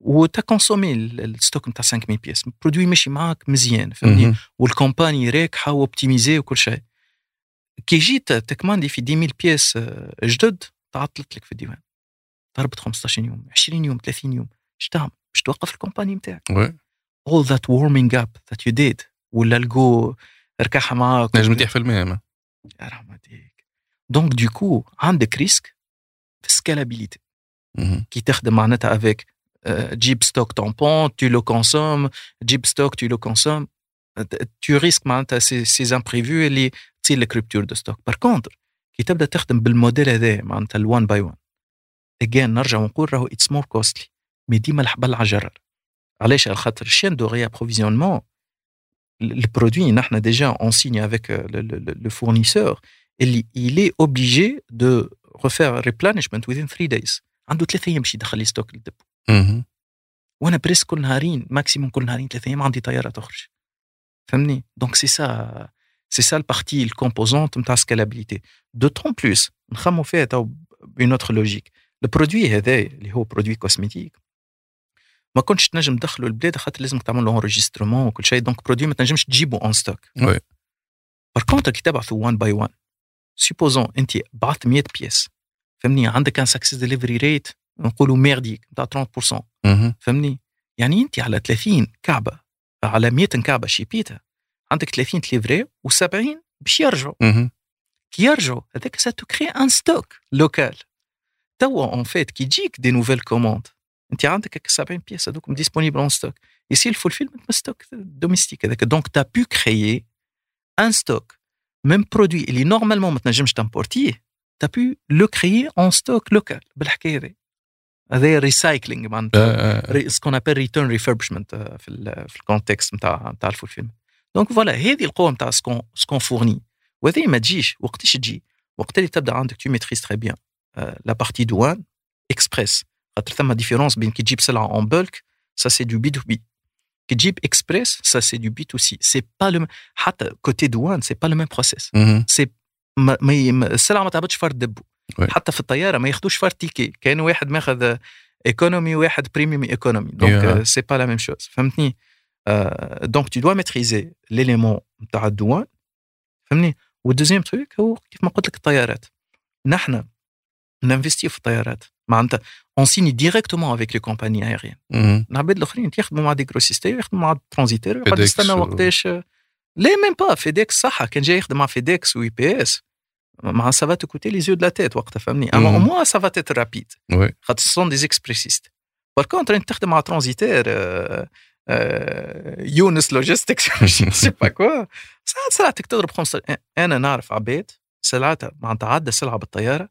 وتكونسومي ال- ال stock نتاع 5000 pièces produit ماشي معاك مزيان فهمني مهم. وال campagne راكحه و optimisée وكل شيء. كي جيت تكماندي في 10000 pièces آه، جدد تعطلت لك في الديوان. ضربت 15 يوم 20 يوم 30 يوم. إيش تعمل؟ باش توقف ال campagne نتاعك. all that warming up that you did ولا الجو ركحها معاك نجم تطيح في الماء ما. يا رحمة ديك donc du coup عندك risque في ال scalabilité. كي تخدم معناتها avec تجيب stock tampon tu le consommes تجيب stock tu le consommes tu risques معناتها c'est c'est imprévu اللي تصير لك rupture de stock par contre كي تبدأ تخدم بالموديل هذا معناتها ال one by one again نرجع ونقول راهو it's more costly mais ديما الحبل على الجرر علاش على خاطر ال chaîne de réapprovisionnement ال produit نحن déjà on signe avec le fournisseur اللي il est obligé de refaire replenishment within 3 days. عنده ثلاثة أيام باش يدخل les stocks لل dépôt. مهم. وأنا après كل نهارين maximum كل نهارين ثلاثة أيام عندي طيارة تخرج. فهمني؟ donc c'est ça c'est ça ال partie ال composante نتاع scalabilité d'autant plus نخمو فيها tu as une autre logique ال produit هذا اللي هو produit cosmétique ما كنتش تنجم تدخله البلاد خاطر لازمك تعمل له enregistrement وكل شيء. donc produit ما تنجمش تجيبه en stock Ouais. par contre كي تبعثوا 1 by 1 supposons انت بعثت 100 pièces فهمني؟ عندك un success delivery rate نقولوا ميرديك نتاع 30% مهم. فهمني؟ يعني انت على 30 كعبة على 100 كعبة شيبيتها عندك 30 ت livrer و70 باش يرجعوا. مهم. كي يرجعوا هذاك ça te crée un stock local توا en fait كي تجيك des nouvelles commandes انت عندك هكا 70 pièces هذوك disponibles en stock يصير ال fulfillment stock domestique هذاك donc t'as pu créer un stock même produit اللي normalement ما تنجمش ت importer ه t'as pu le créer en stock local بالحكايه هذه هذا recycling معناتها آه، آه. ce qu'on appelle return refurbishment euh, في ال في ال contexte نتاع نتاع ال fulfillment donc voilà هذه القوه نتاع ce qu'on ce qu'on fournit وهذه ما تجيش وقتاش تجي وقت اللي تبدا عندك tu maîtrises très bien la partie douane express خاطر ثم différence بين كي تجيب سلعه en bulk ça c'est du B to B كي تجيب express ça c'est du B to C c'est pas le حتى côté douane c'est pas le même process مهم. c'est ما ما- ما- السلعه ما تهبطش فرد dépôt. Ouais. حتى في الطيارة ما ياخدوش فرد ticket. كان واحد ماخذ economy واحد premium economy Yeah. donc c'est pas la même chose فهمتني؟ دونك tu dois maîtriser l'élément نتاع ال douane. فهمني وال deuxième truc هو كيف ما قلت لك الطيارات. نحن ن investir في الطيارات. معناتها on signe directement avec les compagnies aériennes. العباد الآخرين يخدموا مع des grossistes ويخدموا مع transitaire FedEx يستنى وقتاش. la même pas FedEx صح كان جاي يخدم مع FedEx UPS mais ça va te coûter les yeux de la tête وقتها فهمني؟ أما. au moins ça va être rapide. خاطر sont des expressistes par contre أنت تخدم مع transitaire آه، يونس logistics sais pas quoi ساعات تضرب خمسة أنا نعرف عباد سلعتها معناتها عدى سلعة بالطيارة.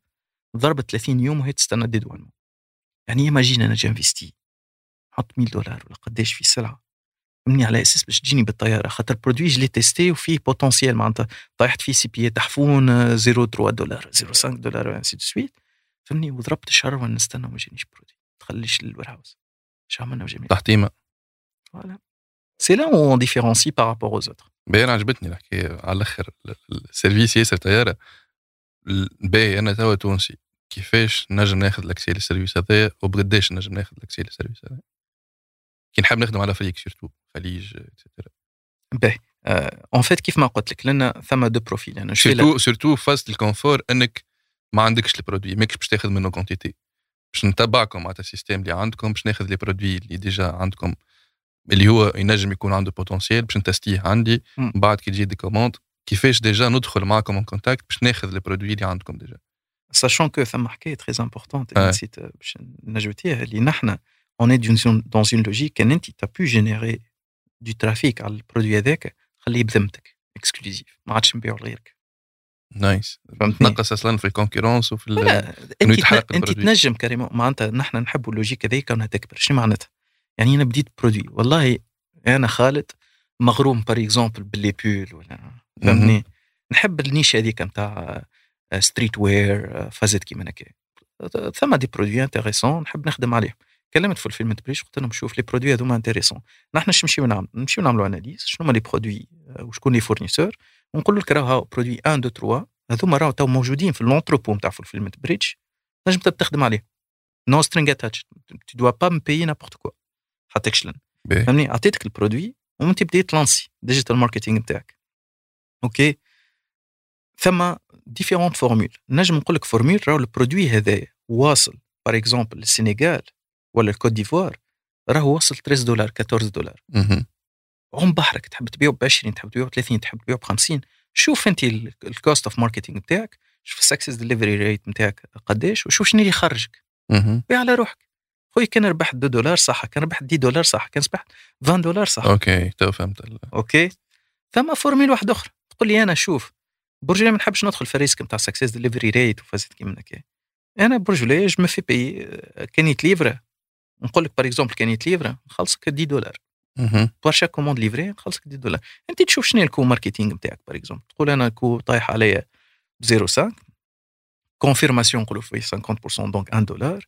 ضربت 30 يوم وهي تستنى dédouane يعني imagine أنا j'ai investi نحط 100 دولار ولا قداش في سلعة. مني على أساس باش تجيني بالطيارة خاطر produit je l'ai testé وفيه potentiel معناتها. طايحت فيه CPA تحفون 0.3 دولار 0.5 دولار ainsi de suite فهمني؟ وضربت الشهر وأنا نستنى ما جانيش produit تخليش لل warehouse شو عملنا وجميل تحتيمة. voilà c'est là on différencie par rapport aux autres باين عجبتني الحكاية على الأخر. ال service ياسر طيارة. باهي أنا توا تونسي. كيفاش نجم ناخذ ال accès لل service هذايا وبقداش نجم ناخذ ال accès لل service هذايا؟ كي نحب نخدم على فريق surtout خليج extra باهي. en fait كيف ما قلت لك لنا ثم deux profils يعني surtout surtout فاز ال confort إنك ما عندكش ال produit ماكش باش تاخذ منه quantité باش نتبعكم على ال système اللي عندكم باش ناخذ les produits اللي déjà عندكم اللي هو ينجم يكون عنده potentiel باش ن tester ه عندي. بعد كي تجي des commandes كيفاش déjà ندخل معكم en contact باش ناخذ ال produit اللي عندكم déjà sachant que ثم حكايه très importante نسيت باش ن ajouter ها اللي نحن on est dans une logique كان انت t'as pu générer du trafic على ال produit هذاك خليه بذمتك exclusif ما عادش نبيعو لغيرك nice فهمتني نقص أصلا في ال concurrence voilà انت انت تنجم كريمو معناتها نحن نحبوا ال logique هذيك انها تكبر شنو معناتها؟ يعني أنا بديت produit والله أنا خالد مغروم par exemple باللي بول ولا فهمتني نحب ال niche هذيك نتاع streetwear فازت كيما هكا. ثم des produits intéressants نحب نخدم عليهم. كلمت في ال Fulfillment Bridge قلت لهم شوف les produits هذوما intéressants نحن نمشيو نعمل؟ نمشيو نعملوا analyse شنو هما les produits وشكون les fournisseurs ونقول لك راهو produit 1 2 3 هذوما راهو تو موجودين في l'entrepôt نتاع Fulfillment Bridge نجم تخدم عليه no strings attached tu dois pas me payer n'importe quoi حتى كشلن فهمني؟ عطيتك ال produit وانت بديت ت lancer digital marketing نتاعك okay ثم différentes formules نجم نقول لك formule راهو ال produit هذايا. واصل. par exemple السينيغال ولا الكوت ديفوار راهو وصل 13 دولار 14 دولار. عم بحرك. تحب تبيعه ب 20 تحب تبيعه ب 30 تحب تبيعه ب 50 شوف أنت ال cost of marketing نتاعك شوف ال success delivery rate نتاعك قداش وشوف شنو اللي يخرجك بيع على روحك. خويا كان ربحت 2 دولار صح كان ربحت 10 دولار صح كان ربحت 20 دولار صح. okay تو فهمت okay. ثم formule واحد أخرى تقول لي أنا شوف برجولي ما نحبش ندخل في ال risque نتاع success delivery rate وفازت كيما هكا أنا برجولي je vais payer كان يتليفرا نقول لك par exemple كان يتليفرا نخلصك 10 دولار. par chaque commande livrée نخلصك 10 دولار. أنت تشوف شنو ال coût marketing نتاعك par exemple تقول أنا coût طايح عليا ب 0.5 confirmation نقولوا فيه 50% donc 1 دولار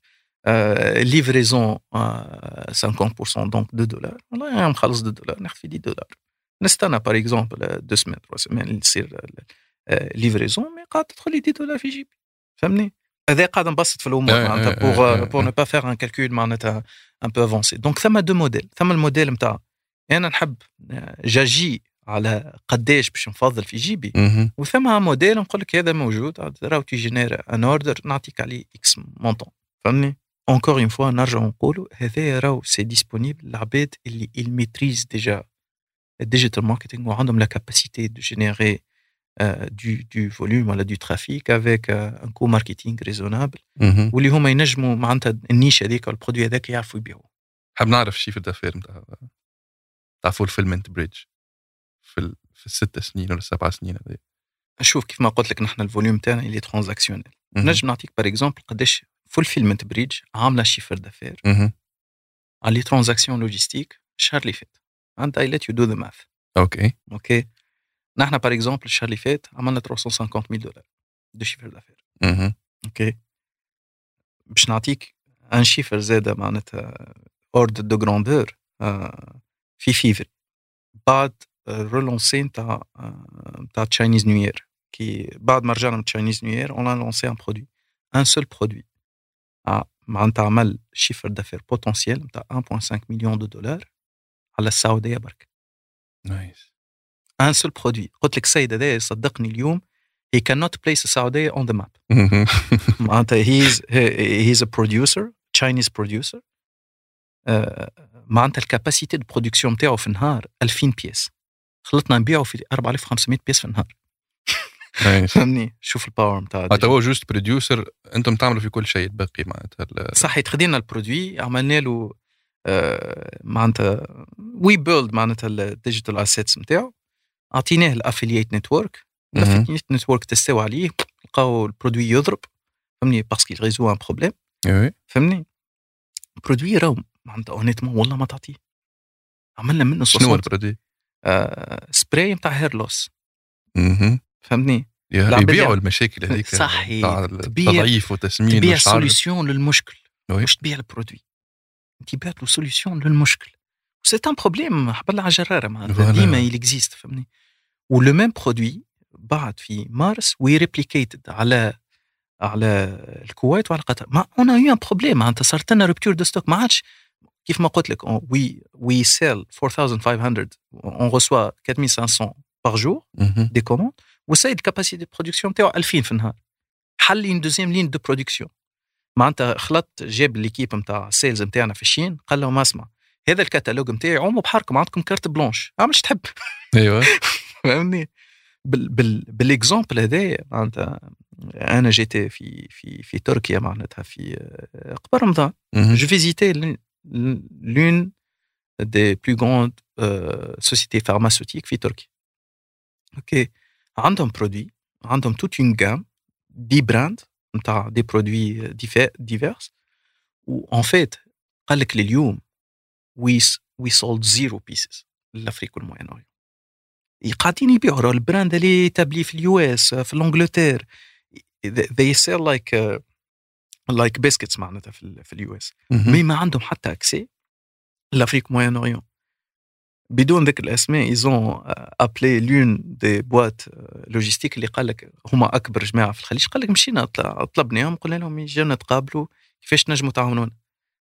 livraison 50% donc 2 دولار والله أنا مخلص 2 دولار ناخذ في 10 دولار نستنى par exemple 2 semaines 3 semaines اللي تصير livraison mais قاعد تدخل لي 10 دولار في جيبي فهمني هذا قاعد نبسط في الأمور معناتها pour pour ne pas faire un calcul معناتها un peu avancé donc ثم deux modèles ثم الموديل نتاع أنا نحب جاجي على قداش باش نفضل في جيبي وثم موديل نقول لك هذا موجود راهو tu génères un order نعطيك عليه X montant فهمني encore une fois نرجعوا نقولوا هذا راهو c'est disponible العباد اللي ال maîtrise déjà ال digital marketing وعندهم la capacité de générer du, du volume ولا du trafic avec un coût marketing raisonnable. واللي هما ينجموا معناتها ال niche هذيك ال produit هذاك يعرفوا يبيعوه حاب نعرف chiffre d'affaires نتاع تاع Fulfillment Bridge في في الست سنين ولا السبع سنين هذي شوف كيف ما قلت لك نحن ال volume تاعنا اللي transactionnel نجم نعطيك par exemple قداش Fulfillment Bridge عامله chiffre d'affaires على les transactions logistiques الشهر اللي فات انت I let you do the math okay okay نحن par exemple الشهر اللي فات عملنا 350 ميل دولار de chiffre d'affaires okay باش نعطيك un chiffre زاد معناتها ordre de grandeur في فيفري بعد relancer نتاع نتاع Chinese New Year كي بعد ما رجعنا من Chinese New Year on a lancé un produit un seul produit معناتها عمل chiffre d'affaires potentiel نتاع 1.5 مليون de dollars على السعوديه برك nice un seul produit قلت لك السيد هذا صدقني اليوم he cannot place السعوديه on the map. معناتها he's he's a producer Chinese producer. معناتها ال capacité de production نتاعو في النهار 2000 pièces خلطنا نبيعه في 4500 pièces في النهار فهمني؟ شوف ال power نتاع هو juste producer أنتم تعملوا في كل شيء باقي معناتها صح يتخدينا ال produit عملنا له آه، معناتها we build معناتها ال digital assets نتاعو أعطيناه ال affiliate network ال affiliate network تستوى عليه لقاو ال produit يضرب فهمني؟ parce que résout un problème فهمني؟ produit راهو معناتها honnêtement والله ما تعطيه. عملنا منه شنو ال produit؟ آه سبراي نتاع hair loss فهمتني؟ يبيعوا المشاكل هذيك صحيح. تضعيف وتسمين تبيع solution للمشكل. مش تبيع ال produit؟ انت بعت له solution للمشكل. c'est un problème حبل على جرارة معناتها. ديما ي existe فهمني و le même produit بعد في مارس we replicated على على الكويت وعلى قطر. mais on a eu un problème معناتها صارت لنا rupture de stock ما عادش كيف ما قلت لك we we sell 4500 on reçoit 4500 par jour des commandes والسيد ال capacité production نتاعو 2000 في النهار. حل une deuxième ligne de production معناتها خلط جاب l'équipe نتاع sales نتاعنا في ال Chine قال لهم اسمع هذا الكتالوج نتاعي عمو بحركم عندكم carte blanche اعمل تحب. أيوه. فهمني بال بال بال exemple هذا معناتها أنا جيت في في في تركيا معناتها في قبل رمضان. j'ai visité l'une des plus grandes sociétés pharmaceutiques في تركيا. okay عندهم produits عندهم toute une gamme des brands نتاع des produits divers en fait قال لك لليوم we we sold zero pieces l'Afrique وال Moyen-Orient قاعدين يبيعوا ال brand اللي établie في ال US في ال Angleterre they sell like uh, like biscuits معناتها في, في ال US. mais ما عندهم حتى accès l'Afrique Moyen-Orient بدون ذكر الأسماء ils ont appelé l'une des boîtes logistiques اللي قال لك هما أكبر جماعة في الخليج. قال لك مشينا طلبناهم قلنا لهم يجينا نتقابلوا كيفاش نجموا تعاونونا؟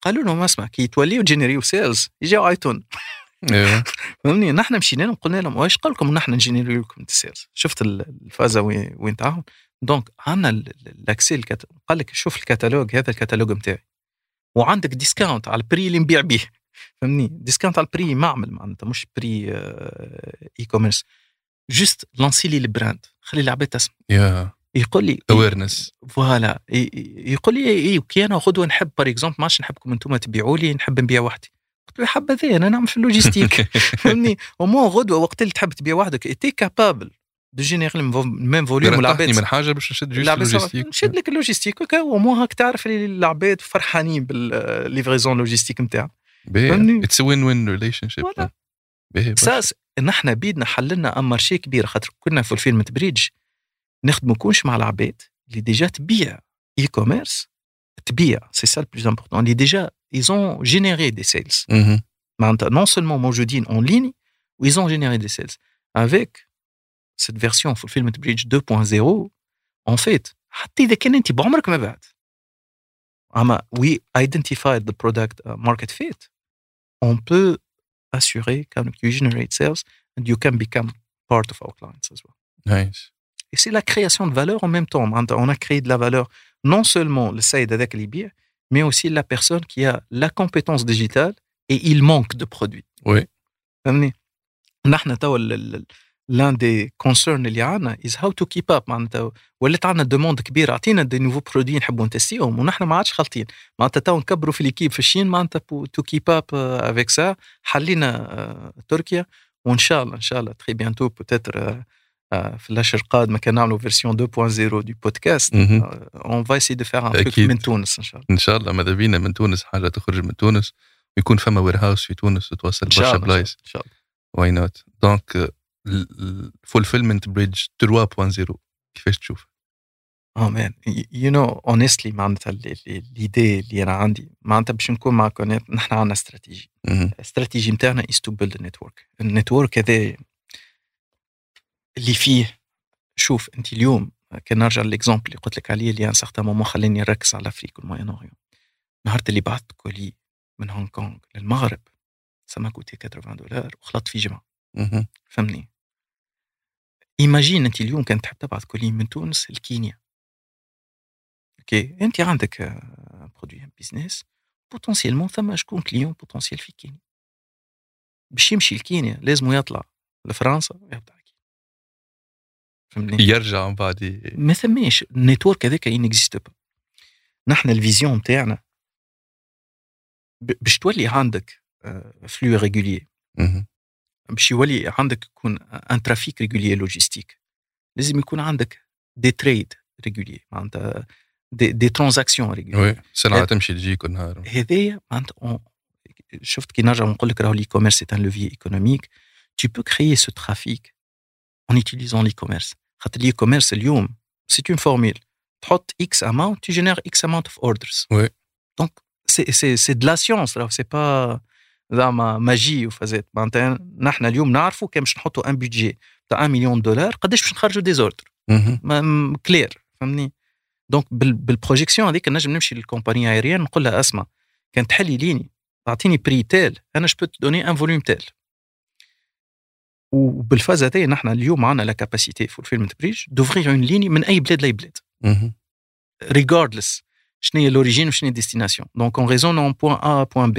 قالوا لهم اسمع كي توليوا جينيريو سيلز يجيو آيتون. إيه. فهمني؟ نحن مشينا لهم قلنا لهم واش قال لكم نحن نجينيريو لكم السيلز شفت الفازة وين وين تعاون؟ دونك عندنا الاكسي قال لك شوف الكتالوج هذا الكتالوج نتاعي وعندك ديسكاونت على البري اللي نبيع به فهمني؟ ديسكاونت على البري معمل معناتها مش بري اي كوميرس جست لانسي لي البراند خلي العباد تسمع. Yeah. يقول لي اويرنس فوالا يقول لي okay أنا غدوه نحب par exemple ما عادش نحبكم أنتم تبيعوا لي نحب نبيع وحدي. قلت له حبذا أنا نعمل في ال logistique. فهمني؟ ومو غدوه وقت اللي تحب تبيع وحدك. t'es capable de générer ال même volume والعباد من حاجة باش نشد juste ال logistique. نشد لك ال logistique ومو هاك تعرف العباد فرحانين بال livraison logistique نتاعهم. فهمني؟ it's win win relationship ساس نحن بيدنا حللنا un marché كبير خاطر كنا في ال Fulfillment Bridge نخدموا كونش مع العباد اللي déjà تبيع e-commerce تبيع c'est ça ال plus important اللي déjà ils ont généré des sales معناتها non seulement موجودين en ligne و ils ont généré des sales avec cette version في ال Fulfillment Bridge 2.0 en fait حتى إذا كان أنت بعمرك ما بعت. أما we identified the product market fit on peut assurer que you generate sales and you can become part of our clients as well. Nice. Et c'est la création de valeur en même temps. On a créé de la valeur non seulement le Saïd avec l'IBIR, mais aussi la personne qui a la compétence digitale et il manque de produits. Oui. لأن the concern اللي عندنا is how to keep up معناتها. ولات عندنا demande كبيرة. أعطينا des nouveaux produits نحبوا نتستيهم ونحن ما عادش خالطين. معناتها تو نكبروا في l'équipe في ال chaîne معناتها to keep up avec ça حلينا تركيا وإن شاء الله إن شاء الله très bientôt peut-être في الأشهر القادمة كان نعملوا version 2.0 du podcast on va essayer de faire un truc من تونس إن شاء الله. إن شاء الله ماذا بينا؟ من تونس حاجة تخرج من تونس. ويكون فما warehouse في تونس وتوصل برشا بلايص. إن شاء الله. why not donc ال Fulfillment Bridge 3.0 كيفاش تشوف؟ آه man you know honestly معناتها l'idée اللي أنا عندي معناتها باش نكون معك نحن عندنا stratégie ال stratégie نتاعنا is to build network ال network هذا اللي فيه شوف أنت اليوم كان نرجع لل exemple اللي قلت لك عليه اللي un certain moment خلاني نركز على أفريقيا وال Moyen-Orient نهار اللي بعثت colis من هونغ كونغ للمغرب ça m'a coûté 80 دولار وخلطت في جمعه فهمني؟ imagine انت اليوم كان تحب تبعث colis من تونس لكينيا. أوكي أنت عندك produit business potentiellement ثم شكون client potentiel في كينيا؟ باش يمشي لكينيا لازم يطلع لفرنسا يبدا فهمتني؟ يرجع من بعد. ما ثماش ال network هذاك n'existe pas نحن ال vision نتاعنا ب- باش تولي عندك flux régulier مهم. باش يولي عندك يكون un trafic régulier logistique. لازم يكون عندك des trade réguliers معناتها des, des transactions régulières وي سلعه هاد- تمشي تجي كل نهار هذايا معناتها on- شفت كي نرجع نقول لك راهو l'e-commerce c'est un levier économique tu peux créer ce trafic en utilisant l'e-commerce. خاطر l'e-commerce اليوم c'est une formule. تحط x amount tu génères x amount of orders. Oui. donc c'est c'est c'est de la science راهو c'est pas زعما magie وفازات. معناتها نحن اليوم نعرفوا كان باش نحطوا un budget تاع 1 مليون دولار قداش باش نخرجوا des orders مهم. clair فهمني؟ donc بال- بال projection هذيك نجم نمشي لل compagnie aérienne نقول لها اسمع كان تحلي ligne تعطيني prix tel أنا je donne un volume tel وبالفاز هذايا نحن اليوم عندنا la capacité Fulfillment Bridge d'ouvrir une ligne من أي بلاد لأي بلاد regardless شنو هي l'origine وشنو هي donc on raisonne en point A à point B.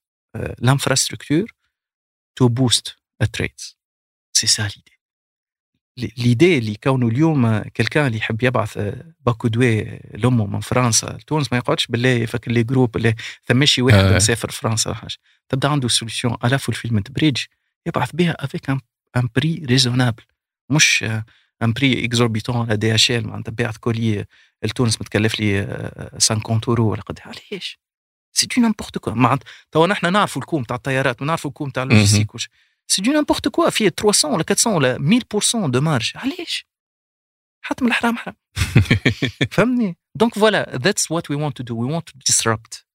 l'infrastructure to boost a trade. c'est ça l'idée l'idée اللي كونه اليوم quelqu'un اللي يحب يبعث آه، باكو دواء لأمه من فرنسا لتونس ما يقعدش بالله فك les groupes اللي ثماشي واحد آه. مسافر فرنسا حاجة تبدأ عنده solution على Fulfillment Bridge يبعث بها avec un prix raisonnable مش un prix exorbitant على DHL معناتها باعت colis لتونس متكلف لي آه، 50 اورو ولا قد علاش؟ c'est du n'importe quoi معناتها توا نحن نعرفوا الكوم تاع الطيارات ونعرفوا الكوم تاع اللوجيستيك وش c'est du n'importe quoi فيه 300 ولا 400 ولا 1000% de marge علاش حتى من الحرام حرام فهمني donc voilà that's what we want to do we want to disrupt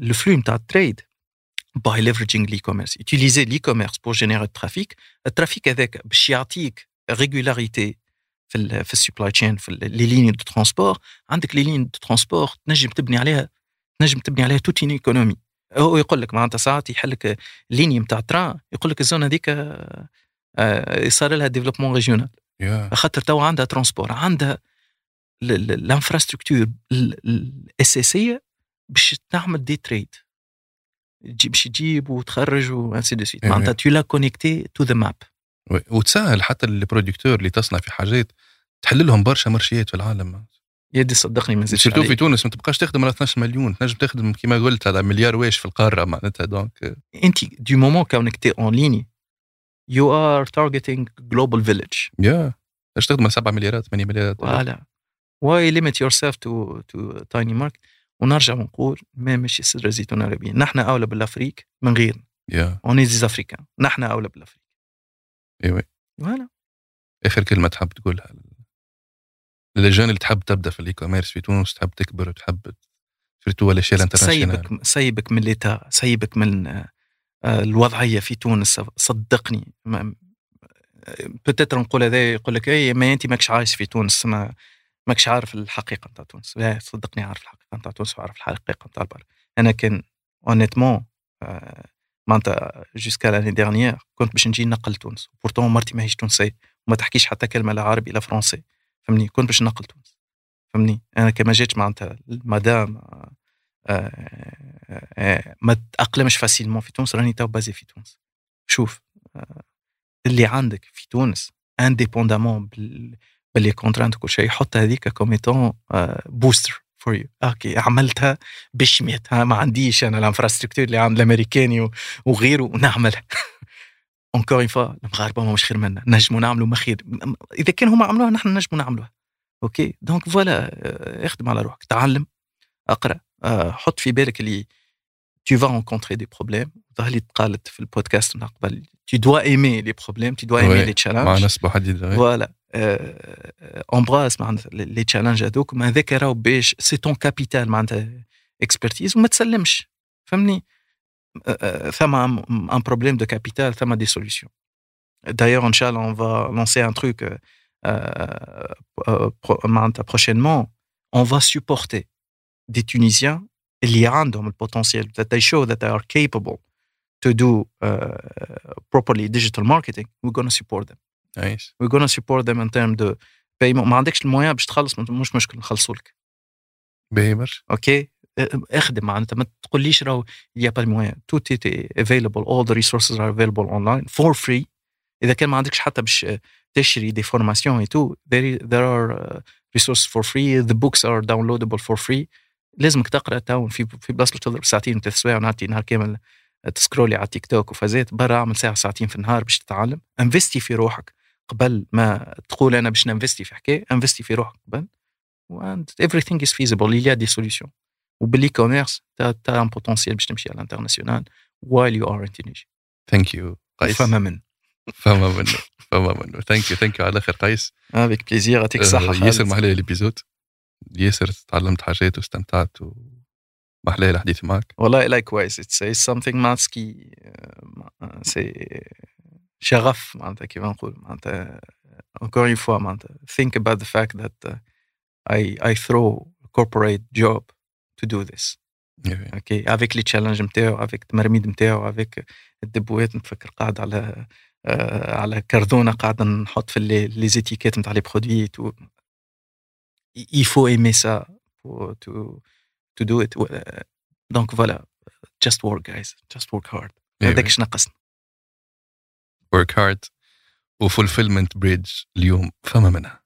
le flux نتاع ال trade by leveraging l'e-commerce. Utiliser l'e-commerce pour générer du trafic. ال trafic هذاك باش يعطيك régularité في ال في ال supply chain في les lignes de transport عندك les lignes de transport تنجم تبني عليها تنجم تبني عليها toute économie. هو يقول لك معناتها ساعات يحل لك ligne نتاع train يقول لك ال zone هذيك آه، صار لها développement régional. yeah خاطر توا عندها transport عندها ال infrastructure الأساسية باش تعمل des trade. تجيب باش تجيب وتخرج و ainsi de suite. معناتها tu l'as connecté to the map. وتسهل حتى ال producteur اللي تصنع في حاجات تحل لهم برشا مرشيات في العالم. يدي صدقني ما نزيدش surtout في. تونس ما تبقاش تخدم على 12 مليون. تنجم تخدم كما قلت على مليار واش في القارة معناتها. donc انت du moment كونك t'es en ligne you are targeting global village yeah إيش تخدم على 7 مليارات 8 مليارات. voilà why limit yourself to to tiny market ونرجع ونقول ما ماشي سر زيتون عربية نحن أولى بال Afrique من غيرنا. yeah. on est des Africains نحن أولى بال Afrique أيوه voilà آخر كلمة تحب تقولها؟ للجان اللي تحب تبدأ في ال e-commerce في تونس تحب تكبر وتحب surtout الاشياء ال international سيبك سيبك من l'état سيبك من آه، آه، الوضعية في تونس صدقني peut-être نقول هذا يقول لك اي ما أنت ماكش عايش في تونس ما ماكش عارف الحقيقة نتاع تونس. لا صدقني عارف الحقيقة نتاع تونس وعارف الحقيقة نتاع البر. أنا كان honnêtement معناتها jusqu'à l'année dernière كنت باش نجي نقل تونس. pourtant مرتي ماهيش تونسيه وما تحكيش حتى كلمة لا عربي لا فرونسي فهمني؟ كنت باش نقل تونس. فهمني؟ أنا كما جيت معناتها المدام آه، آه، آه، ما تأقلمش facilement في تونس راني tout basé في تونس. شوف اللي عندك في تونس indépendamment ب les contraintes وكل شيء حط هذيك comme étant booster for you أوكي عملتها باش ما عنديش أنا ال infrastructure اللي عند الأمريكاني وغيره ونعملها encore une fois المغاربه ما مش خير منا نجموا نعملوا ما خير اذا كان هما عملوها نحن نجموا نعملوها okay donc voilà اخدم على روحك تعلم اقرا حط في بالك اللي tu vas rencontrer des problèmes. ظهر اللي تقالت في البودكاست من قبل tu dois aimer les problèmes tu dois aimer les مع challenges ناس بحديد voilà embrace معناتها les challenges هذوك ما هذاك راهو باش c'est ton capital معناتها expertise وما تسلمش فهمني آه، آه، ثم un problème de capital ثم des solutions d'ailleurs ان شاء الله on va lancer un truc معناتها prochainement on va supporter des Tunisiens اللي عندهم ال potentiel that they show that they are capable to do uh, properly digital marketing we're gonna support them nice we're gonna support them in terms de payment ما عندكش les moyens باش تخلص مش مشكل نخلصوا لك باهي برشا okay اخدم معناتها ما تقوليش راهو pas de moyen tout est available all the resources are available online for free اذا كان ما عندكش حتى باش تشري des formations et tout are uh, resources for free the books are downloadable for free لازمك تقرا تو في في بلاصه تضرب ساعتين ثلاث سوايع ونعطي نهار كامل ت scroll ي على تيك توك وفازات برا اعمل ساعه ساعتين في النهار باش تتعلم investi في روحك قبل ما تقول أنا باش n'investi في حكايه investi في روحك قبل and everything is feasible il y a des solutions وبال e-commerce t'as t'as un potentiel باش تمشي على ال international while you are in Tunisia thank you قيس فما من فما منه فما منه thank you thank you على الآخر قيس avec plaisir يعطيك الصحه. ياسر محلى ال épisode ياسر تعلمت حاجات واستمتعت ومحلى الحديث معك والله like it's, it's something معناتها كي c'est شغف معناتها كيف نقول معناتها encore une fois معناتها think about the fact that uh, I I threw corporate job to do this. okay avec les challenges نتاعو avec التمرميد نتاعو avec ال dépôt نتفكر قاعد على آه على كرذونه قاعد نحط في les étiquettes نتاع les produits tout aimer ça pour, to to do it. donc voilà just work guys. Just work hard. هذاك اش نقصنا work hard و Fulfillment Bridge اليوم. فما منو.